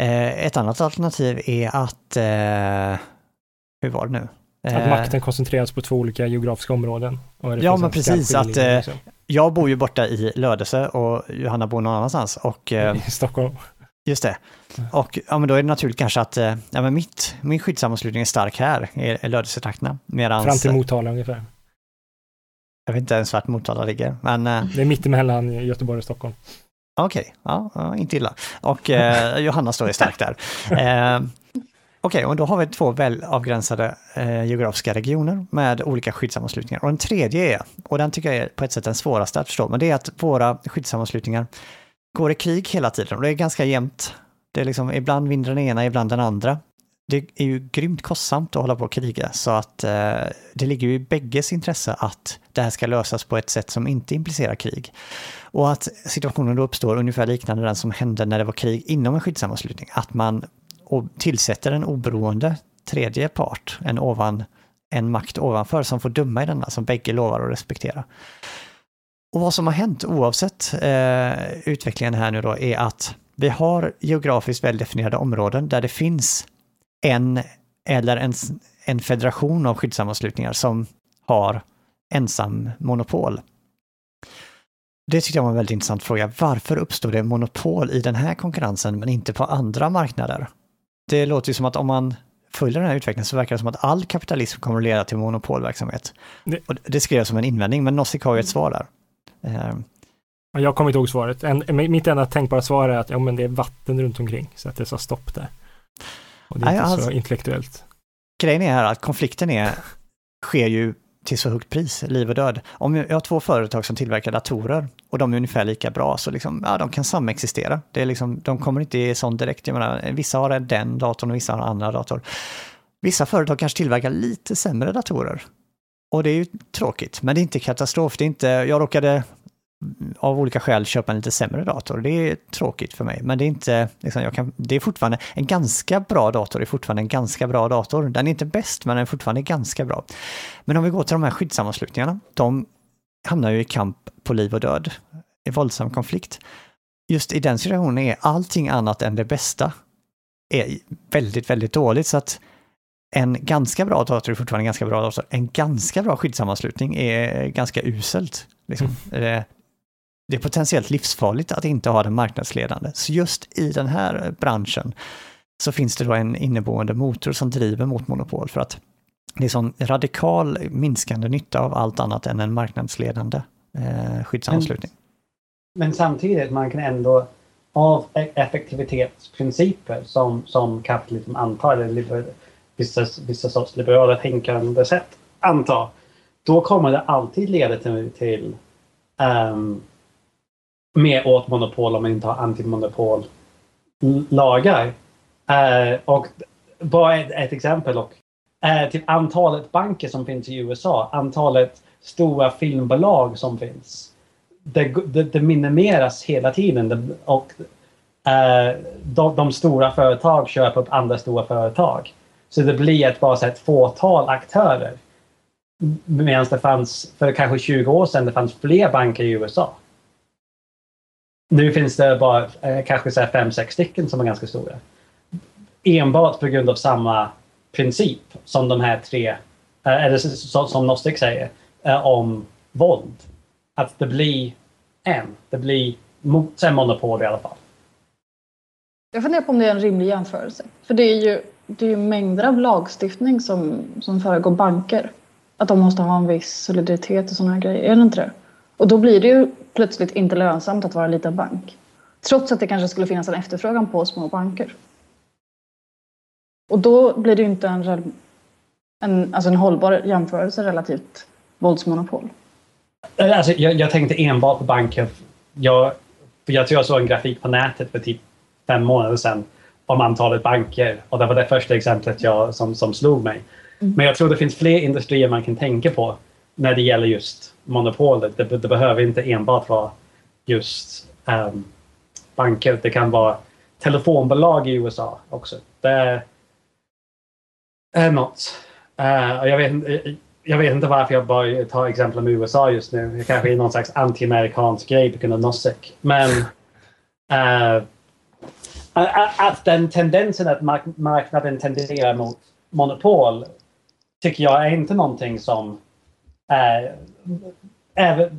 Eh, ett annat alternativ är att, eh, hur var det nu? Att Eh, makten koncentreras på två olika geografiska områden. Ja, men precis, att, också. Jag bor ju borta i Lödöse och Johanna bor någon annanstans. Och [laughs] I Stockholm. just det. Och ja, men då är det naturligt kanske att ja, men mitt, min skyddssammanslutning är stark här, i i Lödösetrakterna. Medans, Fram till Motala ungefär. Jag vet inte ens vart Motala ligger, men eh, Det är mittemellan Göteborg och Stockholm. Okej, ja, ja, inte illa. Och eh, Johanna står ju stark där. [laughs] Eh, Okej, och då har vi två väl avgränsade eh, geografiska regioner med olika skyddssammanslutningar. Och den tredje är, och den tycker jag är på ett sätt den svåraste att förstå, men det är att våra skyddssammanslutningar går i krig hela tiden och det är ganska jämnt. Det är liksom, ibland vinner den ena, ibland den andra. Det är ju grymt kostsamt att hålla på och kriga, så att eh, det ligger ju i bägges intresse att det här ska lösas på ett sätt som inte implicerar krig. Och att situationen då uppstår ungefär liknande den som hände när det var krig inom en skyddssammanslutning. Att man tillsätter en oberoende tredje part, en, ovan, en makt ovanför som får döma i denna, som bägge lovar att respektera. Och vad som har hänt oavsett eh, utvecklingen här nu då är att vi har geografiskt väldefinierade områden där det finns en eller en, en federation av skyddssammanslutningar som har ensam monopol. Det tyckte jag var en väldigt intressant fråga. Varför uppstår det monopol i den här konkurrensen men inte på andra marknader? Det låter ju som att om man följer den här utvecklingen så verkar det som att all kapitalism kommer att leda till monopolverksamhet. Det- Och det skrev jag som en invändning, men Nozick har ju ett svar där. Eh, Ja, Jag kommer inte ihåg svaret. En, mitt enda tänkbara svar är att ja, men det är vatten runt omkring så att det sa stopp där. Och det är Nej, inte så alltså- intellektuellt. grejen är här att konflikten är, sker ju till så högt pris, liv och död. Om jag har två företag som tillverkar datorer och de är ungefär lika bra så liksom, ja, de kan samexistera. Det är liksom, de kommer inte i sån direkt, jag menar, vissa har den datorn och vissa har andra dator. Vissa företag kanske tillverkar lite sämre datorer. Och det är ju tråkigt, men det är inte katastrof. Det är inte, jag råkade av olika skäl köpa en lite sämre dator. Det är tråkigt för mig, men det är inte, liksom, jag kan, det är fortfarande en ganska bra dator, det är fortfarande en ganska bra dator. Den är inte bäst, men den är fortfarande ganska bra. Men om vi går till de här skyddssammanslutningarna, de hamnar ju i kamp på liv och död, i våldsam konflikt. Just i den situationen är allting annat än det bästa är väldigt, väldigt dåligt, så att en ganska bra dator är fortfarande en ganska bra dator. En ganska bra skyddssammanslutning är ganska uselt. Liksom. Eh, det är potentiellt livsfarligt att inte ha den marknadsledande. Så just i den här branschen så finns det då en inneboende motor som driver mot monopol för att det är sån radikal minskande nytta av allt annat än en marknadsledande eh, skyddsanslutning. Men samtidigt man kan ändå av e-, effektivitetsprinciper som, som kapitalism antar, eller liber, vissa, vissa sorts liberala tänkande sätt antar, då kommer det alltid leda till, till um, mer åt monopol om man inte har antimonopollagar. Eh, och bara ett, ett exempel. Och, eh, till antalet banker som finns i USA, antalet stora filmbolag som finns det, det, det minimeras hela tiden. Det, och eh, de, de stora företag köper upp andra stora företag. Så det blir ett, bara så ett fåtal aktörer. Medan det fanns, för kanske 20 år sedan, det fanns fler banker i USA. Nu finns det bara eh, kanske så här fem, sex stycken som är ganska stora. Enbart på grund av samma princip som de här tre, eh, eller som, som säger, eh, om våld att det blir en. Det blir mot en monopol i alla fall. Jag funderar på om det är en rimlig jämförelse. För det är ju, det är ju mängder av lagstiftning som, som föregår banker. Att de måste ha en viss soliditet och sådana grejer. Är det inte det? Och då blir det ju plötsligt inte lönsamt att vara en liten bank. Trots att det kanske skulle finnas en efterfrågan på små banker. Och då blir det ju inte en, en, alltså en hållbar jämförelse relativt våldsmonopol. Eh, Alltså, jag, jag tänkte enbart på banker. Jag, jag tror jag såg en grafik på nätet för typ fem månader sedan om antalet banker och det var det första exemplet jag, som, som slog mig. Men jag tror det finns fler industrier man kan tänka på när det gäller just monopolet. Det, det behöver inte enbart vara just um, banker. Det kan vara telefonbolag i USA också. Det är något. Uh, jag, vet, inte- eh, jag vet inte varför jag bara tar exempel med USA just nu. Det kanske är någon slags anti-amerikansk grej på grund av Nozick. Men uh, att- den tendensen att mark- marknaden tenderar mot monopol tycker jag är inte någonting som är, är,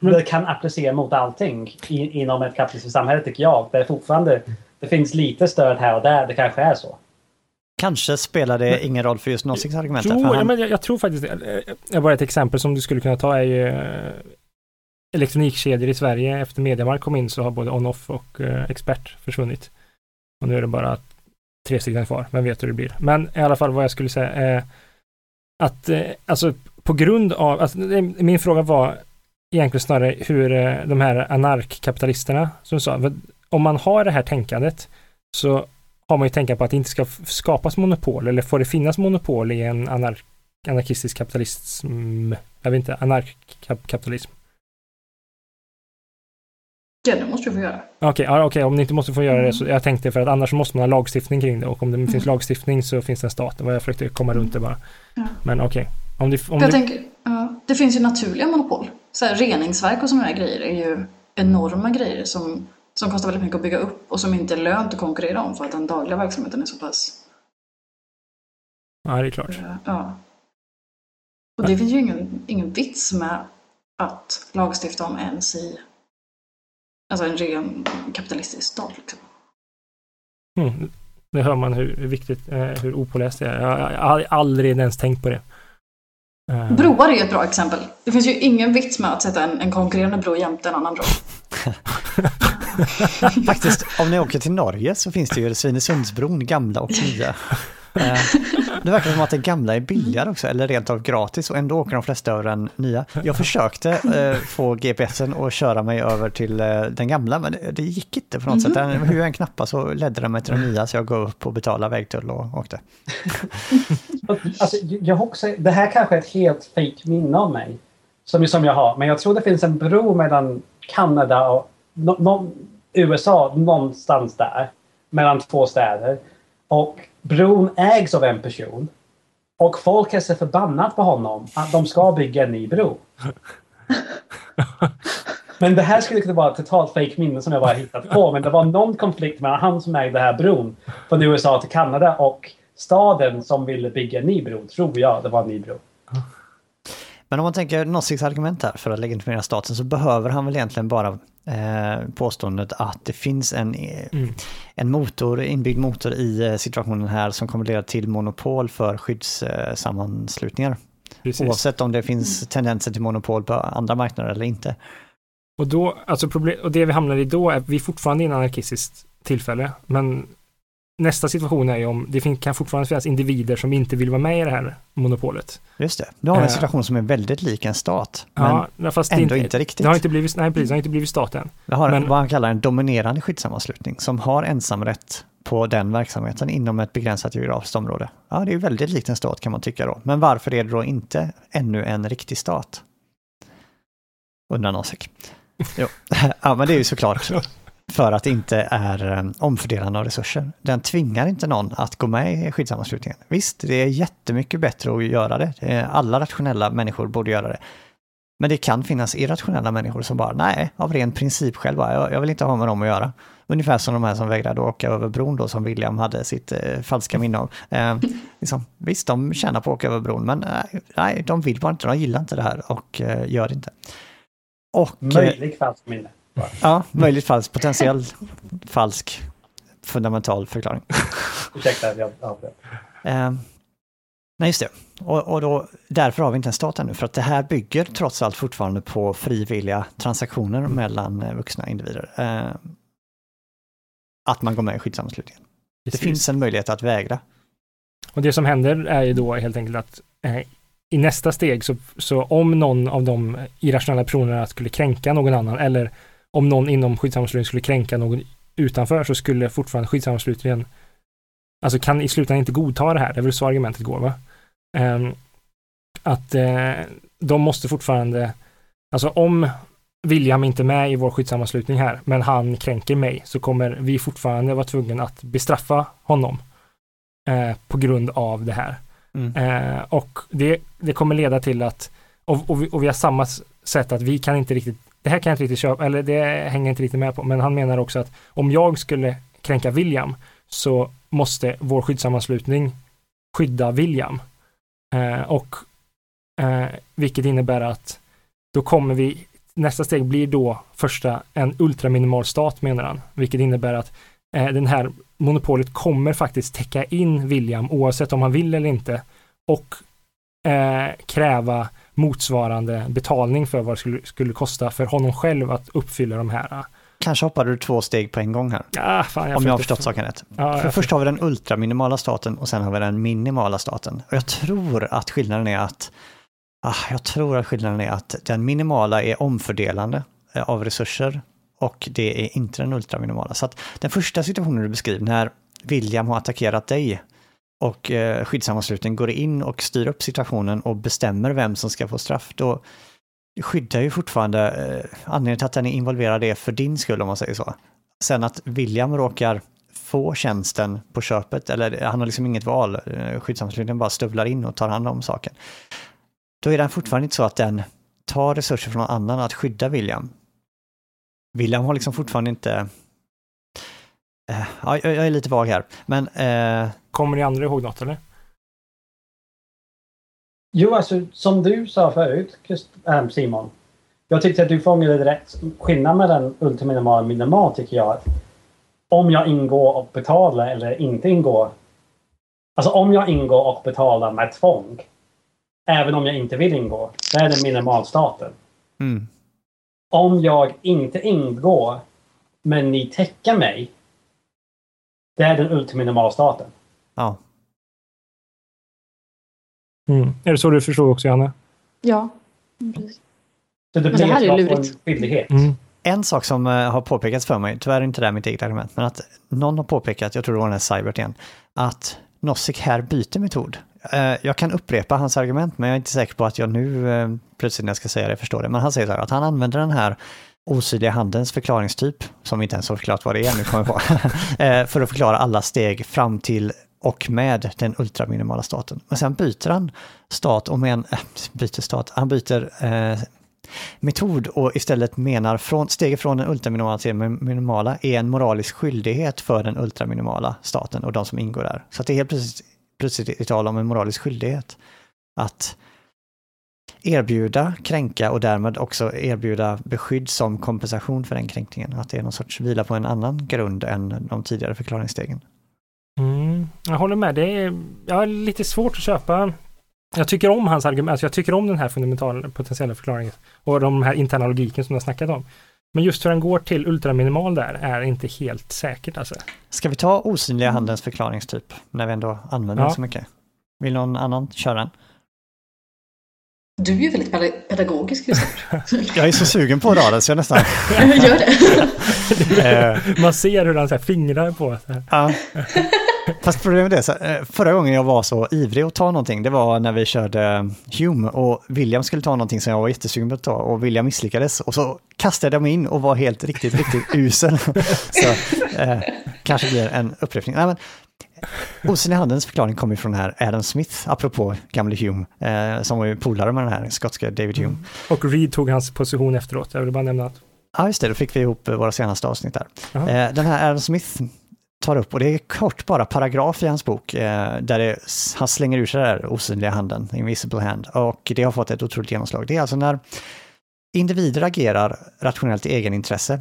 det kan applicera mot allting i, inom ett kapitalistiskt samhälle tycker jag. Det är fortfarande det finns lite stöd här och där. Det kanske är så. Kanske spelar det ingen roll för just Noziks argument. Jo, han, men jag, jag tror faktiskt det. Bara ett exempel som du skulle kunna ta är ju eh, elektronikkedjor i Sverige. Efter Mediamarkt kom in så har både On-Off och eh, Expert försvunnit. Och nu är det bara tre stycken kvar. Vem vet hur det blir. Men i alla fall vad jag skulle säga är att eh, alltså på grund av, alltså, det- min fråga var egentligen snarare hur eh, de här anarkkapitalisterna som sa, om man har det här tänkandet så har man ju tänka på att det inte ska skapas monopol eller får det finnas monopol i en anar anarkistisk kapitalism? Jag vet inte, anarkkapitalism. Ja, det måste du få göra. Okej, ja, okej, om ni inte måste få göra det Mm. så jag tänkte för att annars måste man ha lagstiftning kring det och om det finns Mm. lagstiftning så finns det en stat. Det var jag försökte komma runt det bara. Ja. Men okej. Om det, om Jag det, tänker, ja, det finns ju naturliga monopol. Så här, reningsverk och sådana här grejer är ju enorma grejer som, som kostar väldigt mycket att bygga upp och som inte är lönt att konkurrera om för att den dagliga verksamheten är så pass... ja, det är klart. eh, Ja. Och det finns ju ingen, ingen vits med att lagstifta om ens i alltså en ren kapitalistisk stat. Liksom. Mm. Det hör man hur viktigt, eh, hur opåläst det är. Jag har aldrig ens tänkt på det. Eh, Broar är ju ett bra exempel. Det finns ju ingen vits med att sätta en, en konkurrerande bro jämte en annan bro. [laughs] Faktiskt, om ni åker till Norge så finns det ju Svinesundsbron, gamla och nya. Eh, [laughs] Det verkar som att den gamla är billigare också, eller rent av gratis, och ändå åker de flesta över den nya. Jag försökte eh, få GPSen att köra mig över till eh, den gamla, men det, det gick inte på något sätt. Den, hur jag än knappade så ledde den mig till den nya, så jag gav upp och betalade vägtull och åkte. [laughs] Alltså, jag också, det här kanske är ett helt fake minne av mig. Som, som jag har. Men jag tror det finns en bro mellan Kanada och no, no, USA någonstans där. Mellan två städer. Och bron ägs av en person. Och folk är så förbannat på honom att de ska bygga en ny bro. [laughs] Men det här skulle kunna vara ett totalt fake minne som jag bara hittat på. Men det var någon konflikt mellan han som ägde den här bron från USA till Kanada och staden som ville bygga en ny bro. Tror jag det var en ny bro. Men om man tänker Noziks argument här för att legitimera staten så behöver han väl egentligen bara eh, påståendet att det finns en, eh, Mm. en motor, inbyggd motor i eh, situationen här som kommer leda till monopol för skyddssammanslutningar. precis. Oavsett om det finns tendenser till monopol på andra marknader eller inte. Och, då, alltså problem, och det vi hamnar i då är att vi är fortfarande i en anarkistiskt tillfälle. Men nästa situation är ju om det kan fortfarande finnas individer som inte vill vara med i det här monopolet. Just det, nu har en Eh. situation som är väldigt lik en stat. Men ja, fast det ändå inte, inte riktigt. Det har inte blivit, nej, precis, det har inte blivit staten. Vi har Men- vad han kallar en dominerande skyddssammanslutning som har ensamrätt på den verksamheten inom ett begränsat geografiskt område. Ja, det är ju väldigt likt en stat kan man tycka då. Men varför är det då inte ännu en riktig stat? Undrar Nosek. Jo, [laughs] ja, men det är ju såklart [laughs] för att det inte är eh, omfördelande av resurser. Den tvingar inte någon att gå med i skyddssammanslutningen. Visst, det är jättemycket bättre att göra det. Är- Alla rationella människor borde göra det. Men det kan finnas irrationella människor som bara, nej, av ren princip själva, jag, jag vill inte ha med dem att göra. Ungefär som de här som vägrade åka över bron då, som William hade sitt eh, falska minne av. Eh, [laughs] liksom, visst, de tjänar på att åka över bron, men eh, nej, de vill bara inte, de gillar inte det här och eh, gör det inte. Och, eh, Möjlig falskt minne. Ja, möjligt falskt, potentiell falsk fundamental förklaring. Ursäkta, jag avbröt. Eh, nej, just det. Och, och då, därför har vi inte en stat ännu, för att det här bygger trots allt fortfarande på frivilliga transaktioner mellan eh, vuxna individer. Eh, att man går med i skyddssammanslutningen. Det finns en möjlighet att vägra. Och det som händer är ju då helt enkelt att eh, i nästa steg så, så om någon av de irrationella personerna skulle kränka någon annan eller om någon inom skyddssammanslutningen skulle kränka någon utanför så skulle fortfarande skyddssammanslutningen alltså kan i slutändan inte godta det här. Det är väl så argumentet går va? Um, att uh, de måste fortfarande, alltså om William inte är med i vår skyddssammanslutning här, men han kränker mig, så kommer vi fortfarande vara tvungna att bestraffa honom eh, på grund av det här. Mm. Eh, och det, det kommer leda till att, och, och, vi, och vi har samma sätt att vi kan inte riktigt, det här kan jag inte riktigt köpa, eller det hänger inte riktigt med på, men han menar också att om jag skulle kränka William så måste vår skyddssammanslutning skydda William. Eh, och eh, vilket innebär att då kommer vi, nästa steg blir då första en ultraminimal stat menar han, vilket innebär att eh, den här monopolet kommer faktiskt täcka in William oavsett om han vill eller inte och eh, kräva motsvarande betalning för vad det skulle, skulle kosta för honom själv att uppfylla de här Kanske hoppade du två steg på en gång här. Ja, fan, jag om jag har förstått saken rätt. Ja, för först har vi den ultraminimala staten och sen har vi den minimala staten. Och jag tror att skillnaden är att ah, jag tror att skillnaden är att den minimala är omfördelande eh, av resurser och det är inte den ultraminimala. Så att den första situationen du beskriver, när William har attackerat dig och eh, skyddssammanslutningen går in och styr upp situationen och bestämmer vem som ska få straff, då skyddar ju fortfarande, eh, anledningen till att den är involverad är för din skull om man säger så. Sen att William råkar få tjänsten på köpet, eller han har liksom inget val, skyddsammanslutningen skyddssammanslutningen bara stövlar in och tar hand om saken. Då är den fortfarande inte så att den tar resurser från någon annan att skydda William. William har liksom fortfarande inte... Eh, ja, jag, jag är lite vag här, men... Eh... Kommer ni andra ihåg något eller? Jo, alltså som du sa förut, ähm, Simon. Jag tyckte att du fångade rätt. Skillnaden mellan ultiminimal och minimal tycker jag att om jag ingår och betalar eller inte ingår. Alltså om jag ingår och betalar med tvång. Även om jag inte vill ingå. Det är den minimalstaten. Mm om jag inte ingår men ni täcker mig. Det är den ultimata staten. Ja. Mm. Är det så du förstår också, Janne? Ja, precis. Så det, blir det här är lurigt. skyldighet. Mm. En sak som uh, har påpekats för mig, tyvärr är inte det mitt eget argument, men att någon har påpekat, jag tror det var den här Cybert igen, att Nozick här byter metod. Uh, jag kan upprepa hans argument, men jag är inte säker på att jag nu uh, plötsligt när jag ska säga det förstår det. Men han säger så här att han använder den här osynliga handens förklaringstyp, som inte ens har förklarat vad det är nu kommer på, [laughs] för att förklara alla steg fram till och med den ultraminimala staten. Men sen byter han stat och men, äh, byter stat, han byter eh, metod och istället menar från, steget från den ultraminimala till den minimala är en moralisk skyldighet för den ultraminimala staten och de som ingår där. Så att det är helt plötsligt, plötsligt tal om en moralisk skyldighet att erbjuda, kränka och därmed också erbjuda beskydd som kompensation för den kränkningen. Att det är någon sorts vila på en annan grund än de tidigare förklaringsstegen. Mm, jag håller med. Det är, jag har lite svårt att köpa jag tycker om hans argument, alltså jag tycker om den här fundamentala potentiella förklaringen och de här interna logiken som du har snackat om. Men just hur den går till ultraminimal där är inte helt säkert alltså. Ska vi ta osynliga handens förklaringstyp när vi ändå använder ja. den så mycket? Vill någon annan köra den? Du är ju väldigt pedagogisk [laughs] Jag är så sugen på raden så jag nästan... [laughs] Gör det. [laughs] Man ser hur han så här fingrar på. Så här. Ja. Fast problemet är så eh, förra gången jag var så ivrig att ta någonting, det var när vi körde Hume och William skulle ta någonting som jag var jättesugen på att ta och William misslyckades och så kastade jag mig in och var helt riktigt, riktigt [laughs] usel. så eh, kanske blir en upprepning. Nej, men, Osynliga handens förklaring kommer från här Adam Smith, apropå gamle Hume, eh, som var ju polare med den här skotska David Hume. Mm. Och Reed tog hans position efteråt, jag vill bara nämna att. Ja, just det, då fick vi ihop våra senaste avsnitt där. Eh, den här Adam Smith tar upp, och det är kort bara paragraf i hans bok, eh, där det, han slänger ur sig den där osynliga handen, invisible hand, och det har fått ett otroligt genomslag. Det är alltså när individer agerar rationellt i egenintresse,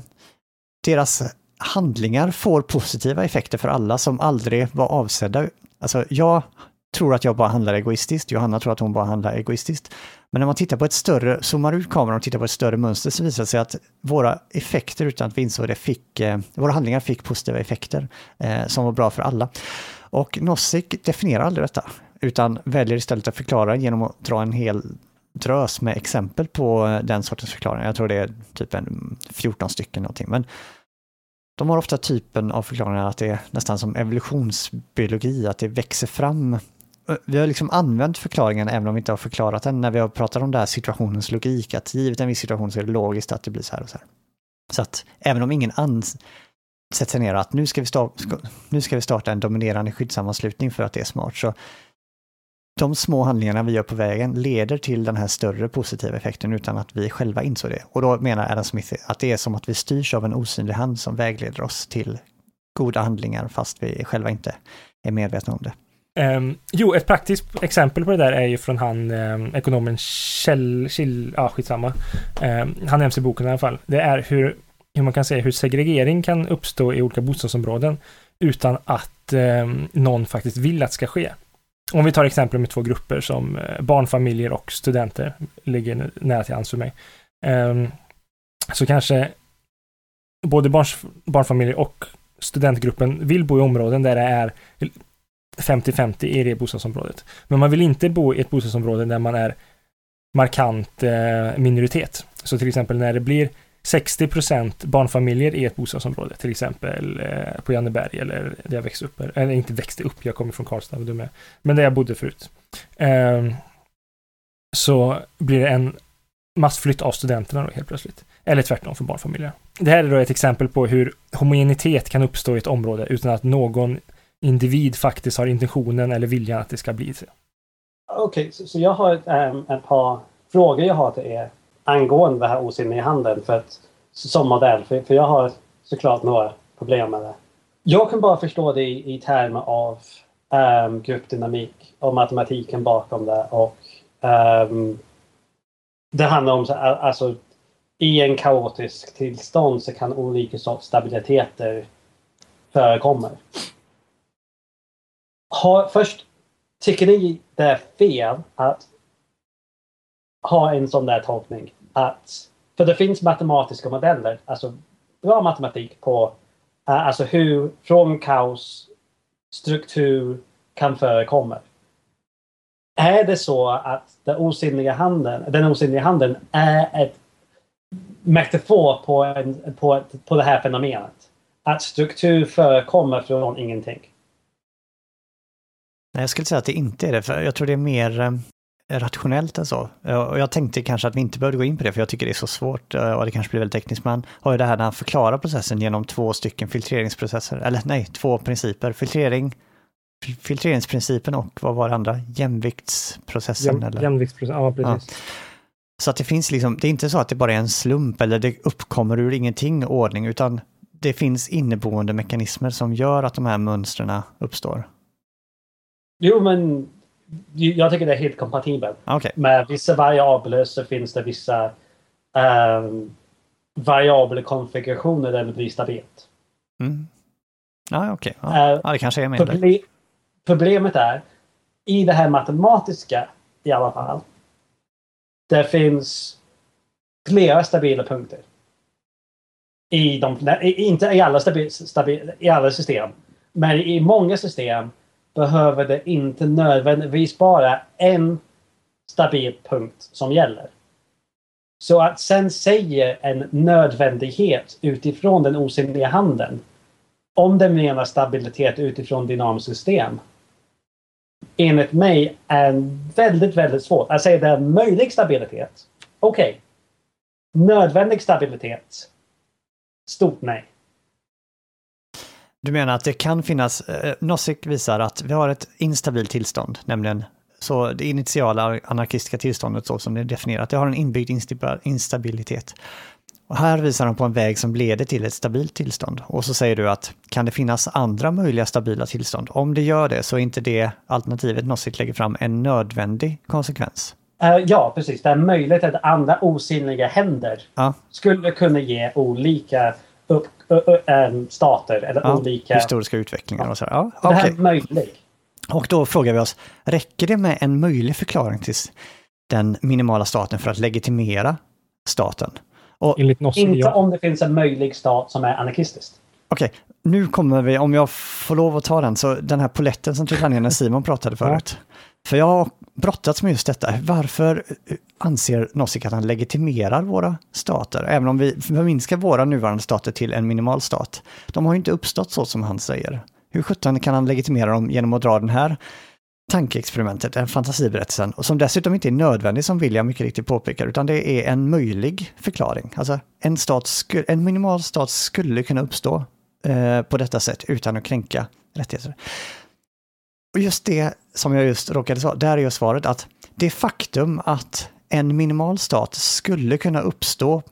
deras handlingar får positiva effekter för alla som aldrig var avsedda. Alltså, jag tror att jag bara handlar egoistiskt, Johanna tror att hon bara handlar egoistiskt. Men när man tittar på ett större, zoomar ut kameran och tittar på ett större mönster så visar det sig att våra effekter utan att vi insåg det fick, eh, våra handlingar fick positiva effekter eh, som var bra för alla. Och Nozick definierar aldrig detta, utan väljer istället att förklara genom att dra en hel drös med exempel på eh, den sortens förklaringar. Jag tror det är typ en 14 stycken någonting. Men de har ofta typen av förklaringar att det är nästan som evolutionsbiologi, att det växer fram. Vi har liksom använt förklaringen även om vi inte har förklarat den när vi har pratat om den här situationens logik, att givet en viss situation så är det logiskt att det blir så här och så här. Så att även om ingen ans sätter sig ner att nu ska, vi starta, nu ska vi starta en dominerande skyddssammanslutning för att det är smart, så de små handlingarna vi gör på vägen leder till den här större positiva effekten utan att vi själva insåg det. Och då menar Adam Smith att det är som att vi styrs av en osynlig hand som vägleder oss till goda handlingar fast vi själva inte är medvetna om det. Um, jo, ett praktiskt exempel på det där är ju från han um, ekonomen Kjell, Kjell ja skitsamma. Um, han nämns i boken i alla fall. Det är hur, hur man kan säga hur segregering kan uppstå i olika bostadsområden utan att någon faktiskt vill att det ska ske. Om vi tar exempel med två grupper som eh, barnfamiljer och studenter, ligger nära till hands för mig. Um, så kanske både barns, barnfamiljer och studentgruppen vill bo i områden där det är 50-50 i det bostadsområdet. Men man vill inte bo i ett bostadsområde där man är markant eh, minoritet. Så till exempel när det blir 60 procent barnfamiljer i ett bostadsområde, till exempel eh, på Janneberg eller där jag växte upp. Eller inte växte upp, jag kommer från Karlstad, du med. Men där jag bodde förut. Eh, så blir det en massflytt av studenterna då helt plötsligt. Eller tvärtom för barnfamiljer. Det här är då ett exempel på hur homogenitet kan uppstå i ett område utan att någon individ faktiskt har intentionen eller viljan att det ska bli så. Okej, okay, så, så, jag har ett, äm, ett par frågor jag har till er angående det här osynliga handeln för att, som modell. För, för jag har såklart några problem med det. Jag kan bara förstå det i, i termer av äm, gruppdynamik och matematiken bakom det. Och äm, Det handlar om alltså i en kaotisk tillstånd så kan olika sorts stabiliteter förekomma. Har, först, tycker ni det är fel att ha en sån där tolkning. Att, för det finns matematiska modeller, alltså bra matematik på uh, alltså hur från kaos struktur kan förekomma. Är det så att den osynliga handen, den osynliga handen är ett metafor på, en, på, på det här fenomenet? Att struktur förekommer från ingenting? Nej, jag skulle säga att det inte är det, för jag tror det är mer eh, rationellt än så. Och jag tänkte kanske att vi inte behövde gå in på det, för jag tycker det är så svårt eh, och det kanske blir väldigt tekniskt. Men har ju det här när han förklarar processen genom två stycken filtreringsprocesser, eller nej, två principer. Filtrering, filtreringsprincipen och vad var det andra? Jämviktsprocessen? Jäm, Jämviktsprocessen, ja precis. Ja. Så att det finns liksom, det är inte så att det bara är en slump eller det uppkommer ur ingenting ordning, utan det finns inneboende mekanismer som gör att de här mönstren uppstår. Jo, men jag tycker det är helt kompatibelt. Okay. Med vissa variabler så finns det vissa um, variabelkonfigurationer där det blir stabilt. Mm. Ja, okej. Okay. Ja. Uh, ja, det kanske är med proble Problemet är, i det här matematiska i alla fall, det finns flera stabila punkter. I de, inte i alla, stabil, stabil, i alla system, men i många system behöver det inte nödvändigtvis bara en stabil punkt som gäller. Så att sen säga en nödvändighet utifrån den osynliga handen om den menar stabilitet utifrån dynamiskt system enligt mig är väldigt, väldigt svårt. Att säga det är möjlig stabilitet. Okej. Okay. Nödvändig stabilitet. Stort nej. Du menar att det kan finnas, eh, Nozick visar att vi har ett instabilt tillstånd, nämligen så det initiala anarkistiska tillståndet så som det är definierat, det har en inbyggd instabilitet. Och här visar han på en väg som leder till ett stabilt tillstånd. Och så säger du att kan det finnas andra möjliga stabila tillstånd? Om det gör det så är inte det alternativet Nozick lägger fram en nödvändig konsekvens. Uh, ja, precis. Det är möjligt att andra osynliga händer ja. skulle kunna ge olika upp, uh, stater eller ja, olika... Historiska utvecklingar och så. Ja, det här är möjligt. Och då frågar vi oss, räcker det med en möjlig förklaring till den minimala staten för att legitimera staten? Och, inte om det finns en möjlig stat som är anarkistisk. Okej, okay. nu kommer vi, om jag får lov att ta den, så den här poletten som trillade ner när Simon pratade förut. För jag brottats med just detta. Varför eh, anser Nozick att han legitimerar våra stater? Även om vi förminskar våra nuvarande stater till en minimal stat. De har ju inte uppstått så som han säger. Hur sjutton kan han legitimera dem genom att dra den här tankeexperimentet, den fantasiberättelsen, och som dessutom inte är nödvändig som William mycket riktigt påpekar, utan det är en möjlig förklaring. Alltså en, stat en minimal stat skulle kunna uppstå eh, på detta sätt utan att kränka rättigheter. Och just det som jag just råkade säga, där är ju svaret att det faktum att en minimal stat skulle kunna uppstå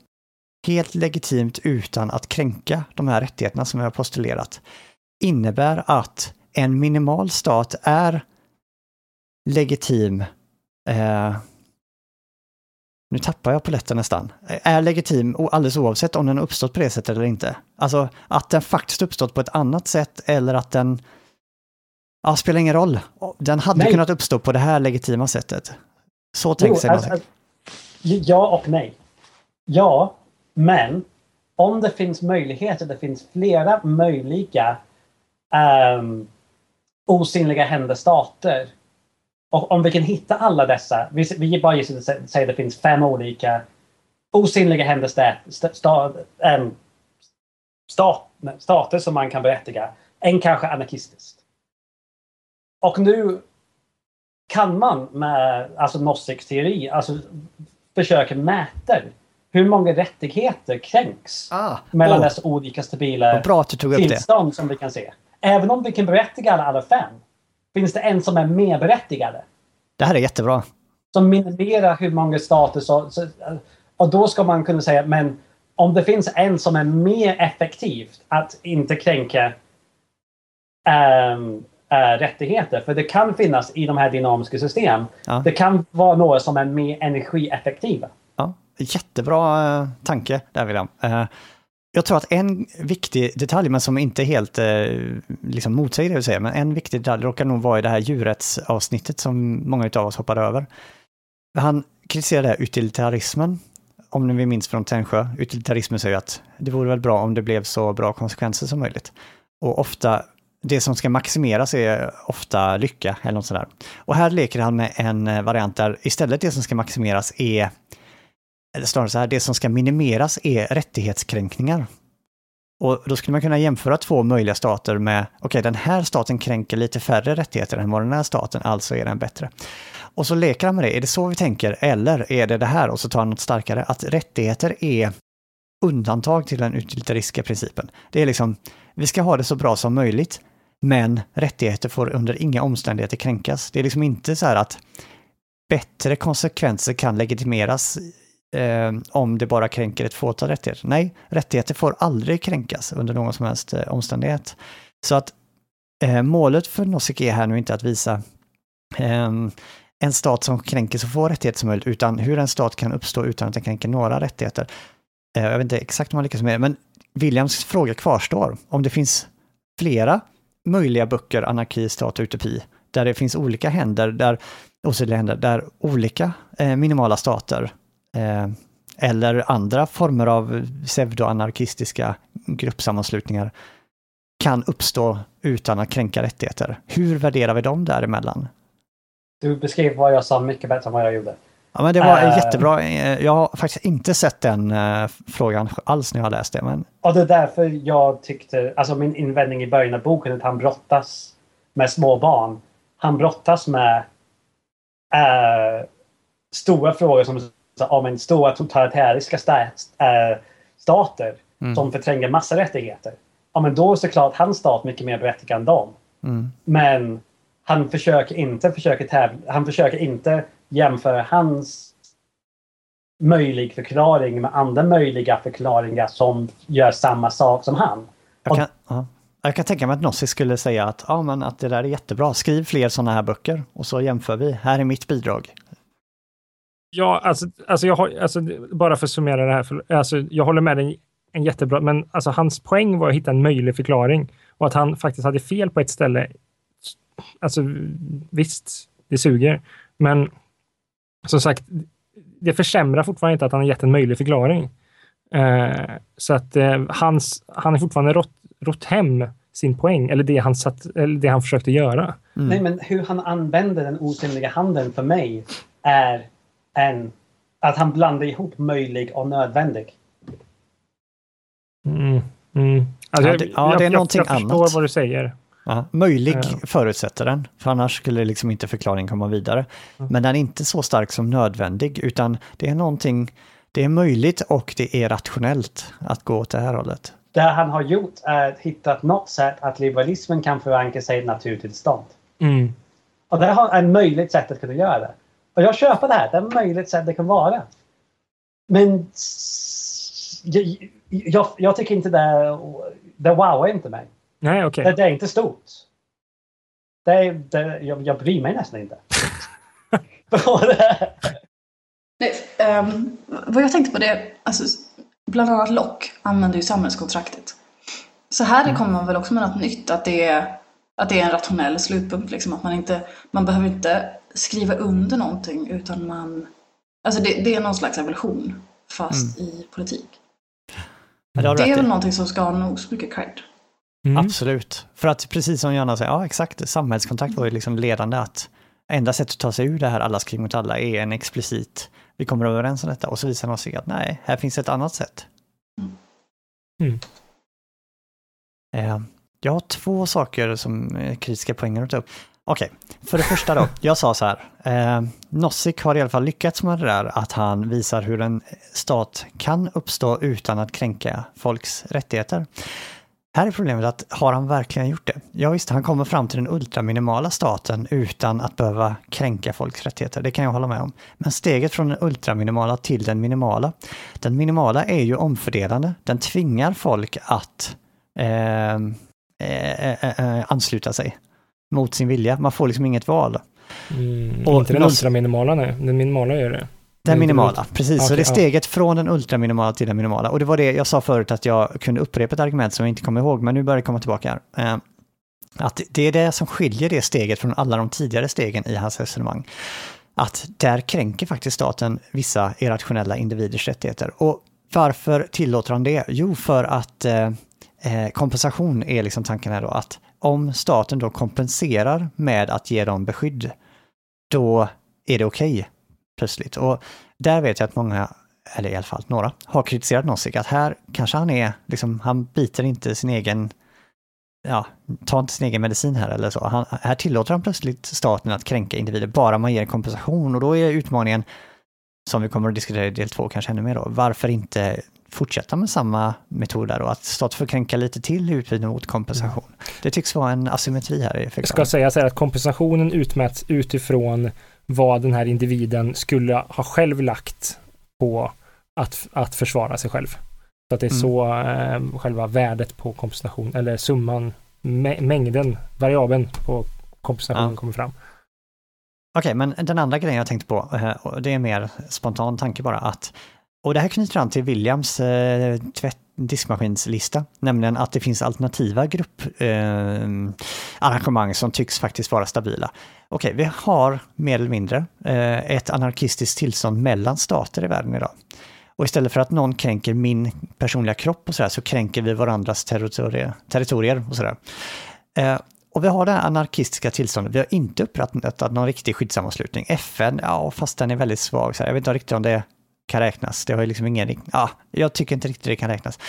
helt legitimt utan att kränka de här rättigheterna som jag har postulerat, innebär att en minimal stat är legitim eh, nu tappar jag poletten nästan, är legitim alldeles oavsett om den har uppstått på det sättet eller inte. Alltså att den faktiskt uppstått på ett annat sätt eller att den Ja, spelar ingen roll. Den hade nej. kunnat uppstå på det här legitima sättet. Så tänker sig alltså, alltså, Ja och nej. Ja, men om det finns möjligheter, det finns flera möjliga um, osynliga händestater. Och om vi kan hitta alla dessa, vi, vi bara gissar att säga det finns fem olika osynliga händestater sta, um, stat, stater som man kan berättiga. En kanske anarkistisk. Och nu kan man med alltså Nozick teori alltså, försöka mäta hur många rättigheter kränks ah, mellan oh. dessa olika stabila bra tillstånd det. som vi kan se. Även om vi kan berättiga alla fem finns det en som är mer berättigade. Det här är jättebra. Som minimerar hur många stater så, så, och då ska man kunna säga men om det finns en som är mer effektiv att inte kränka um, äh, rättigheter. För det kan finnas i de här dynamiska systemen. Ja. Det kan vara några som är mer energieffektiva. Ja, jättebra eh, tanke där William. Eh, jag tror att en viktig detalj, men som inte helt eh, liksom motsäger det du säger, men en viktig detalj råkar nog vara i det här djurrättsavsnittet som många av oss hoppade över. Han kritiserar utilitarismen, om ni minns från Tännsjö. Utilitarismen säger att det vore väl bra om det blev så bra konsekvenser som möjligt. Och ofta det som ska maximeras är ofta lycka eller något sådär. Och här leker han med en eh, variant där istället det som ska maximeras är, eller snarare så här, det som ska minimeras är rättighetskränkningar. Och då skulle man kunna jämföra två möjliga stater med, okej okay, den här staten kränker lite färre rättigheter än vad den här staten, alltså är den bättre. Och så leker han med det, är det så vi tänker, eller är det det här, och så tar han något starkare, att rättigheter är undantag till den utilitaristiska principen. Det är liksom, vi ska ha det så bra som möjligt, men rättigheter får under inga omständigheter kränkas. Det är liksom inte så här att bättre konsekvenser kan legitimeras eh, om det bara kränker ett fåtal rättigheter. Nej, rättigheter får aldrig kränkas under någon som helst eh, omständighet. Så att eh, målet för Nozick är här nu inte att visa ehm, en stat som kränker så få rättigheter som möjligt, utan hur en stat kan uppstå utan att den kränker några rättigheter. Eh, jag vet inte exakt om man lyckas med det, men Williams fråga kvarstår. Om det finns flera möjliga böcker, anarki, stat och utopi, där det finns olika händer, där, osynliga händer, där olika eh, minimala stater eh, eller andra former av pseudoanarkistiska gruppsammanslutningar kan uppstå utan att kränka rättigheter. Hur värderar vi dem däremellan? Du beskrev vad jag sa mycket bättre än vad jag gjorde. Ja, men det var uh, jättebra. Eh, jag har faktiskt inte sett den uh, frågan alls när jag har läst det. Men... Och det är därför jag tyckte, alltså min invändning i början av boken, att han brottas med små barn. Han brottas med uh, stora frågor som om en stora totalitäriska sta stater mm. som förtränger massa rättigheter. Ja, men då är såklart hans stat mycket mer berättigad än dem. Mm. Men han försöker inte försöka tävla, han försöker inte jämföra hans möjlig förklaring med andra möjliga förklaringar som gör samma sak som han. Jag kan, och, jag kan tänka mig att Nossi skulle säga att, ja, men att det där är jättebra, skriv fler sådana här böcker och så jämför vi, här är mitt bidrag. Ja, alltså, alltså, jag har, alltså bara för att summera det här, för, alltså, jag håller med dig en jättebra, men alltså, hans poäng var att hitta en möjlig förklaring och att han faktiskt hade fel på ett ställe. Alltså visst, det suger, men som sagt, det försämrar fortfarande inte att han har gett en möjlig förklaring. Eh, så att eh, hans, han är fortfarande rått, rott hem sin poäng, eller det han, satt, eller det han försökte göra. Mm. Nej, men hur han använder den osynliga handen för mig är en, att han blandar ihop möjlig och nödvändig. Mm. Mm. Alltså, Ja, det- ja, det är någonting jag, jag förstår annat. vad du säger. Ja, möjlig Ja. förutsätter den, för annars skulle liksom inte förklaringen komma vidare. Men den är inte så stark som nödvändig, utan det är någonting, det är möjligt och det är rationellt att gå åt det här hållet. Det han har gjort är att hitta något sätt att liberalismen kan förankra sig i naturtillstånd. Mm. Och det har ett möjligt sätt att kunna göra det. Och jag köper det här. Det är ett möjligt sätt det kan vara. Men jag, jag, jag tycker inte det, det wowar inte mig. Nej, okej. Det, det är inte stort. Det, är- det, jag, jag bryr mig nästan inte. [laughs] Nej, ehm, vad jag tänkte på det, alltså, bland annat Lock använder ju samhällskontraktet. Så här kommer man väl också med något nytt, att det är, att det är en rationell slutpunkt. Liksom, att man, inte, man behöver inte skriva under någonting utan man... Alltså det, det är någon slags evolution fast i politik. Det är väl någonting som ska ha nog så mycket cred. Mm. Absolut. För att precis som Johanna säger, ja exakt, samhällskontakt var ju liksom ledande att enda sättet att ta sig ur det här allas krig mot alla är en explicit, vi kommer överens om detta och så visar de sig att nej, här finns ett annat sätt. Mm. Eh, jag har två saker som eh, kritiska poänger att ta upp. Okej, för det första då, [laughs] jag sa så här, eh, Nozick har i alla fall lyckats med det där att han visar hur en stat kan uppstå utan att kränka folks rättigheter. Här är problemet att har han verkligen gjort det? Ja visst, han kommer fram till den ultraminimala staten utan att behöva kränka folks rättigheter. Det kan jag hålla med om. Men steget från den ultraminimala till den minimala. Den minimala är ju omfördelande. Den tvingar folk att eh, eh, eh, eh, ansluta sig mot sin vilja. Man får liksom inget val. Mm. Och inte den ultraminimala, nej. Den minimala gör det. Den minimala, precis. så Okej, det är ja. steget från den ultraminimala till den minimala. Och det var det jag sa förut att jag kunde upprepa ett argument som jag inte kommer ihåg, men nu börjar det komma tillbaka här. Eh, Att det är det som skiljer det steget från alla de tidigare stegen i hans resonemang. Att där kränker faktiskt staten vissa irrationella individers rättigheter. Och varför tillåter han det? Jo, för att eh, eh, kompensation är liksom tanken här då att om staten då kompenserar med att ge dem beskydd, då är det okej plötsligt. Och där vet jag att många, eller i alla fall några, har kritiserat Nozick att här kanske han är, liksom, han biter inte sin egen, ja, tar inte sin egen medicin här eller så. Han, här tillåter han plötsligt staten att kränka individer bara man ger kompensation och då är utmaningen, som vi kommer att diskutera i del två kanske ännu mer då, varför inte fortsätta med samma metod där då, att staten får kränka lite till i utbyte mot kompensation. Det tycks vara en asymmetri här i Jag ska säga så här att kompensationen utmäts utifrån vad den här individen skulle ha själv lagt på att, att försvara sig själv. Så att det är Mm. så eh, själva värdet på kompensation, eller summan, mä- mängden, variabeln på kompensationen Ja. kommer fram. Okej, men den andra grejen jag tänkte på, eh, och det är mer spontan tanke bara, att, och det här knyter an till Williams eh, tvätt, diskmaskinslista, nämligen att det finns alternativa grupparrangemang eh, arrangemang som tycks faktiskt vara stabila. Okej, vi har mer eller mindre eh, ett anarkistiskt tillstånd mellan stater i världen idag. Och istället för att någon kränker min personliga kropp och sådär, så kränker vi varandras territorier, territorier och sådär. Eh, och vi har det här anarkistiska tillståndet. Vi har inte upprättat någon riktig skyddsammanslutning. FN, ja, fast den är väldigt svag. Så här. Jag vet inte riktigt om det kan räknas. Det har ju liksom ingen... Ja, jag tycker inte riktigt det kan räknas.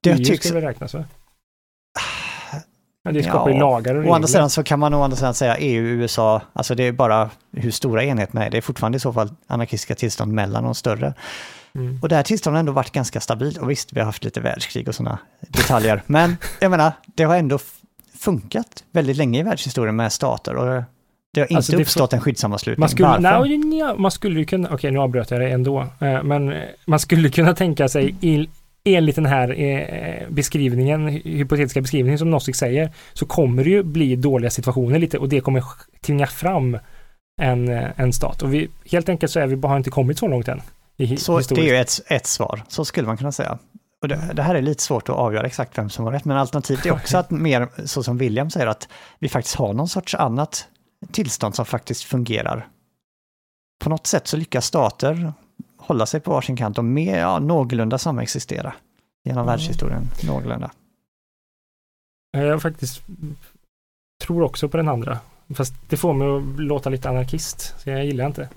Det EU tycks... skulle räknas va? Ja, det skapar ju Ja, lagar och Å andra regler. sidan så kan man å andra sidan säga EU, USA, alltså det är bara hur stora enheterna är. Det är fortfarande i så fall anarkistiska tillstånd mellan de större. Mm. Och det här tillståndet har ändå varit ganska stabilt. Och visst, vi har haft lite världskrig och sådana detaljer. Men jag menar, det har ändå funkat väldigt länge i världshistorien med stater. Och det har inte Alltså, uppstått en skyddssammanslutning. Man skulle, Varför? nja, man skulle ju kunna, okej nu avbröt jag det ändå, eh, men eh, man skulle kunna tänka sig i, enligt den här eh, beskrivningen, hypotetiska beskrivningen som Nozick säger, så kommer det ju bli dåliga situationer lite och det kommer tvinga fram en, en stat. Och vi, helt enkelt så är vi bara inte kommit så långt än. I Så det är historiskt. ju ett, ett svar, så skulle man kunna säga. Och det, det här är lite svårt att avgöra exakt vem som har rätt, men alternativet är [laughs] också att mer, så som William säger, att vi faktiskt har någon sorts annat tillstånd som faktiskt fungerar. På något sätt så lyckas stater hålla sig på varsin kant och mer, ja, någorlunda samexistera genom Mm. världshistorien, någorlunda. Jag faktiskt tror också på den andra. Fast det får mig att låta lite anarkist, så jag gillar inte.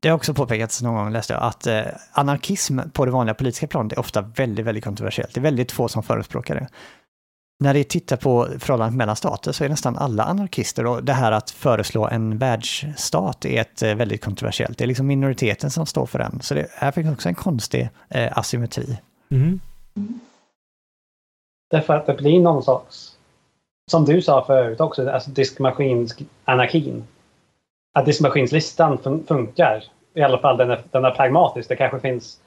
Det har också påpekats någon gång, läste jag, att eh, anarkism på det vanliga politiska planet är ofta väldigt, väldigt kontroversiellt. Det är väldigt få som förespråkar det. När det tittar på förhållandet mellan stater så är nästan alla anarkister och det här att föreslå en världsstat är ett eh, väldigt kontroversiellt. Det är liksom minoriteten som står för den. Så det här finns också en konstig eh, asymmetri. Mm. Därför att det blir någon sorts, som du sa förut också, alltså diskmaskinsanarkin. Att diskmaskinslistan fun funkar. I alla fall den är, den är pragmatisk. Det kanske finns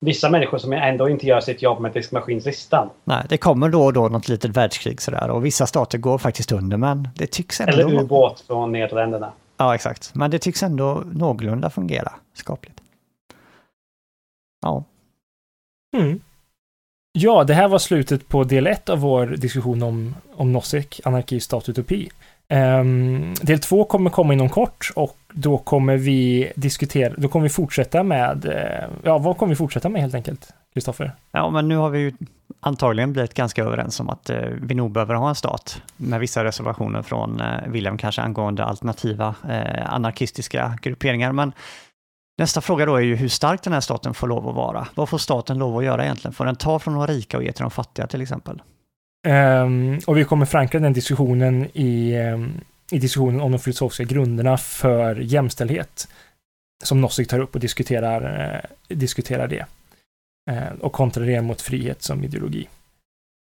vissa människor som ändå inte gör sitt jobb med diskmaskinslistan. Nej, det kommer då och då något litet världskrig sådär och vissa stater går faktiskt under men det tycks ändå... Eller ubåt från Nederländerna. Ja, exakt. Men det tycks ändå någorlunda fungera skapligt. Ja. Mm. Ja, det här var slutet på del ett av vår diskussion om, om Nozick, anarki, stat, utopi. Um, del två kommer komma inom kort och då kommer vi diskutera, då kommer vi fortsätta med, uh, ja vad kommer vi fortsätta med helt enkelt, Kristoffer? Ja, men nu har vi ju antagligen blivit ganska överens om att uh, vi nog behöver ha en stat med vissa reservationer från uh, William kanske angående alternativa anarkistiska grupperingar. Men Nästa fråga då är ju hur stark den här staten får lov att vara. Vad får staten lov att göra egentligen? Får den ta från de rika och ge till de fattiga till exempel? Um, och vi kommer förankra den diskussionen i, um, i diskussionen om de filosofiska grunderna för jämställdhet. Som Nozick tar upp och diskuterar, eh, diskuterar det. Eh, och kontrar det mot frihet som ideologi.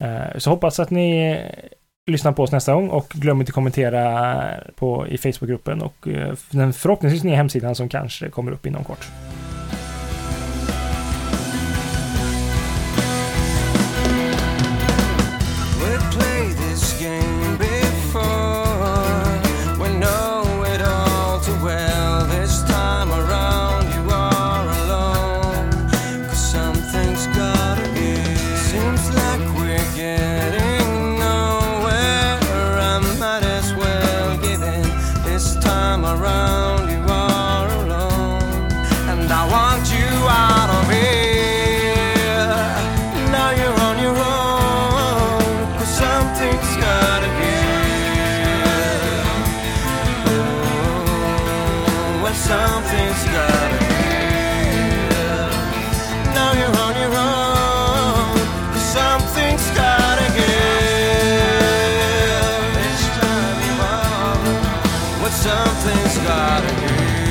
Eh, så hoppas att ni eh, lyssnar på oss nästa gång och glöm inte kommentera på, i Facebookgruppen och eh, den förhoppningsvis nya hemsidan som kanske kommer upp inom kort. something's gotta give.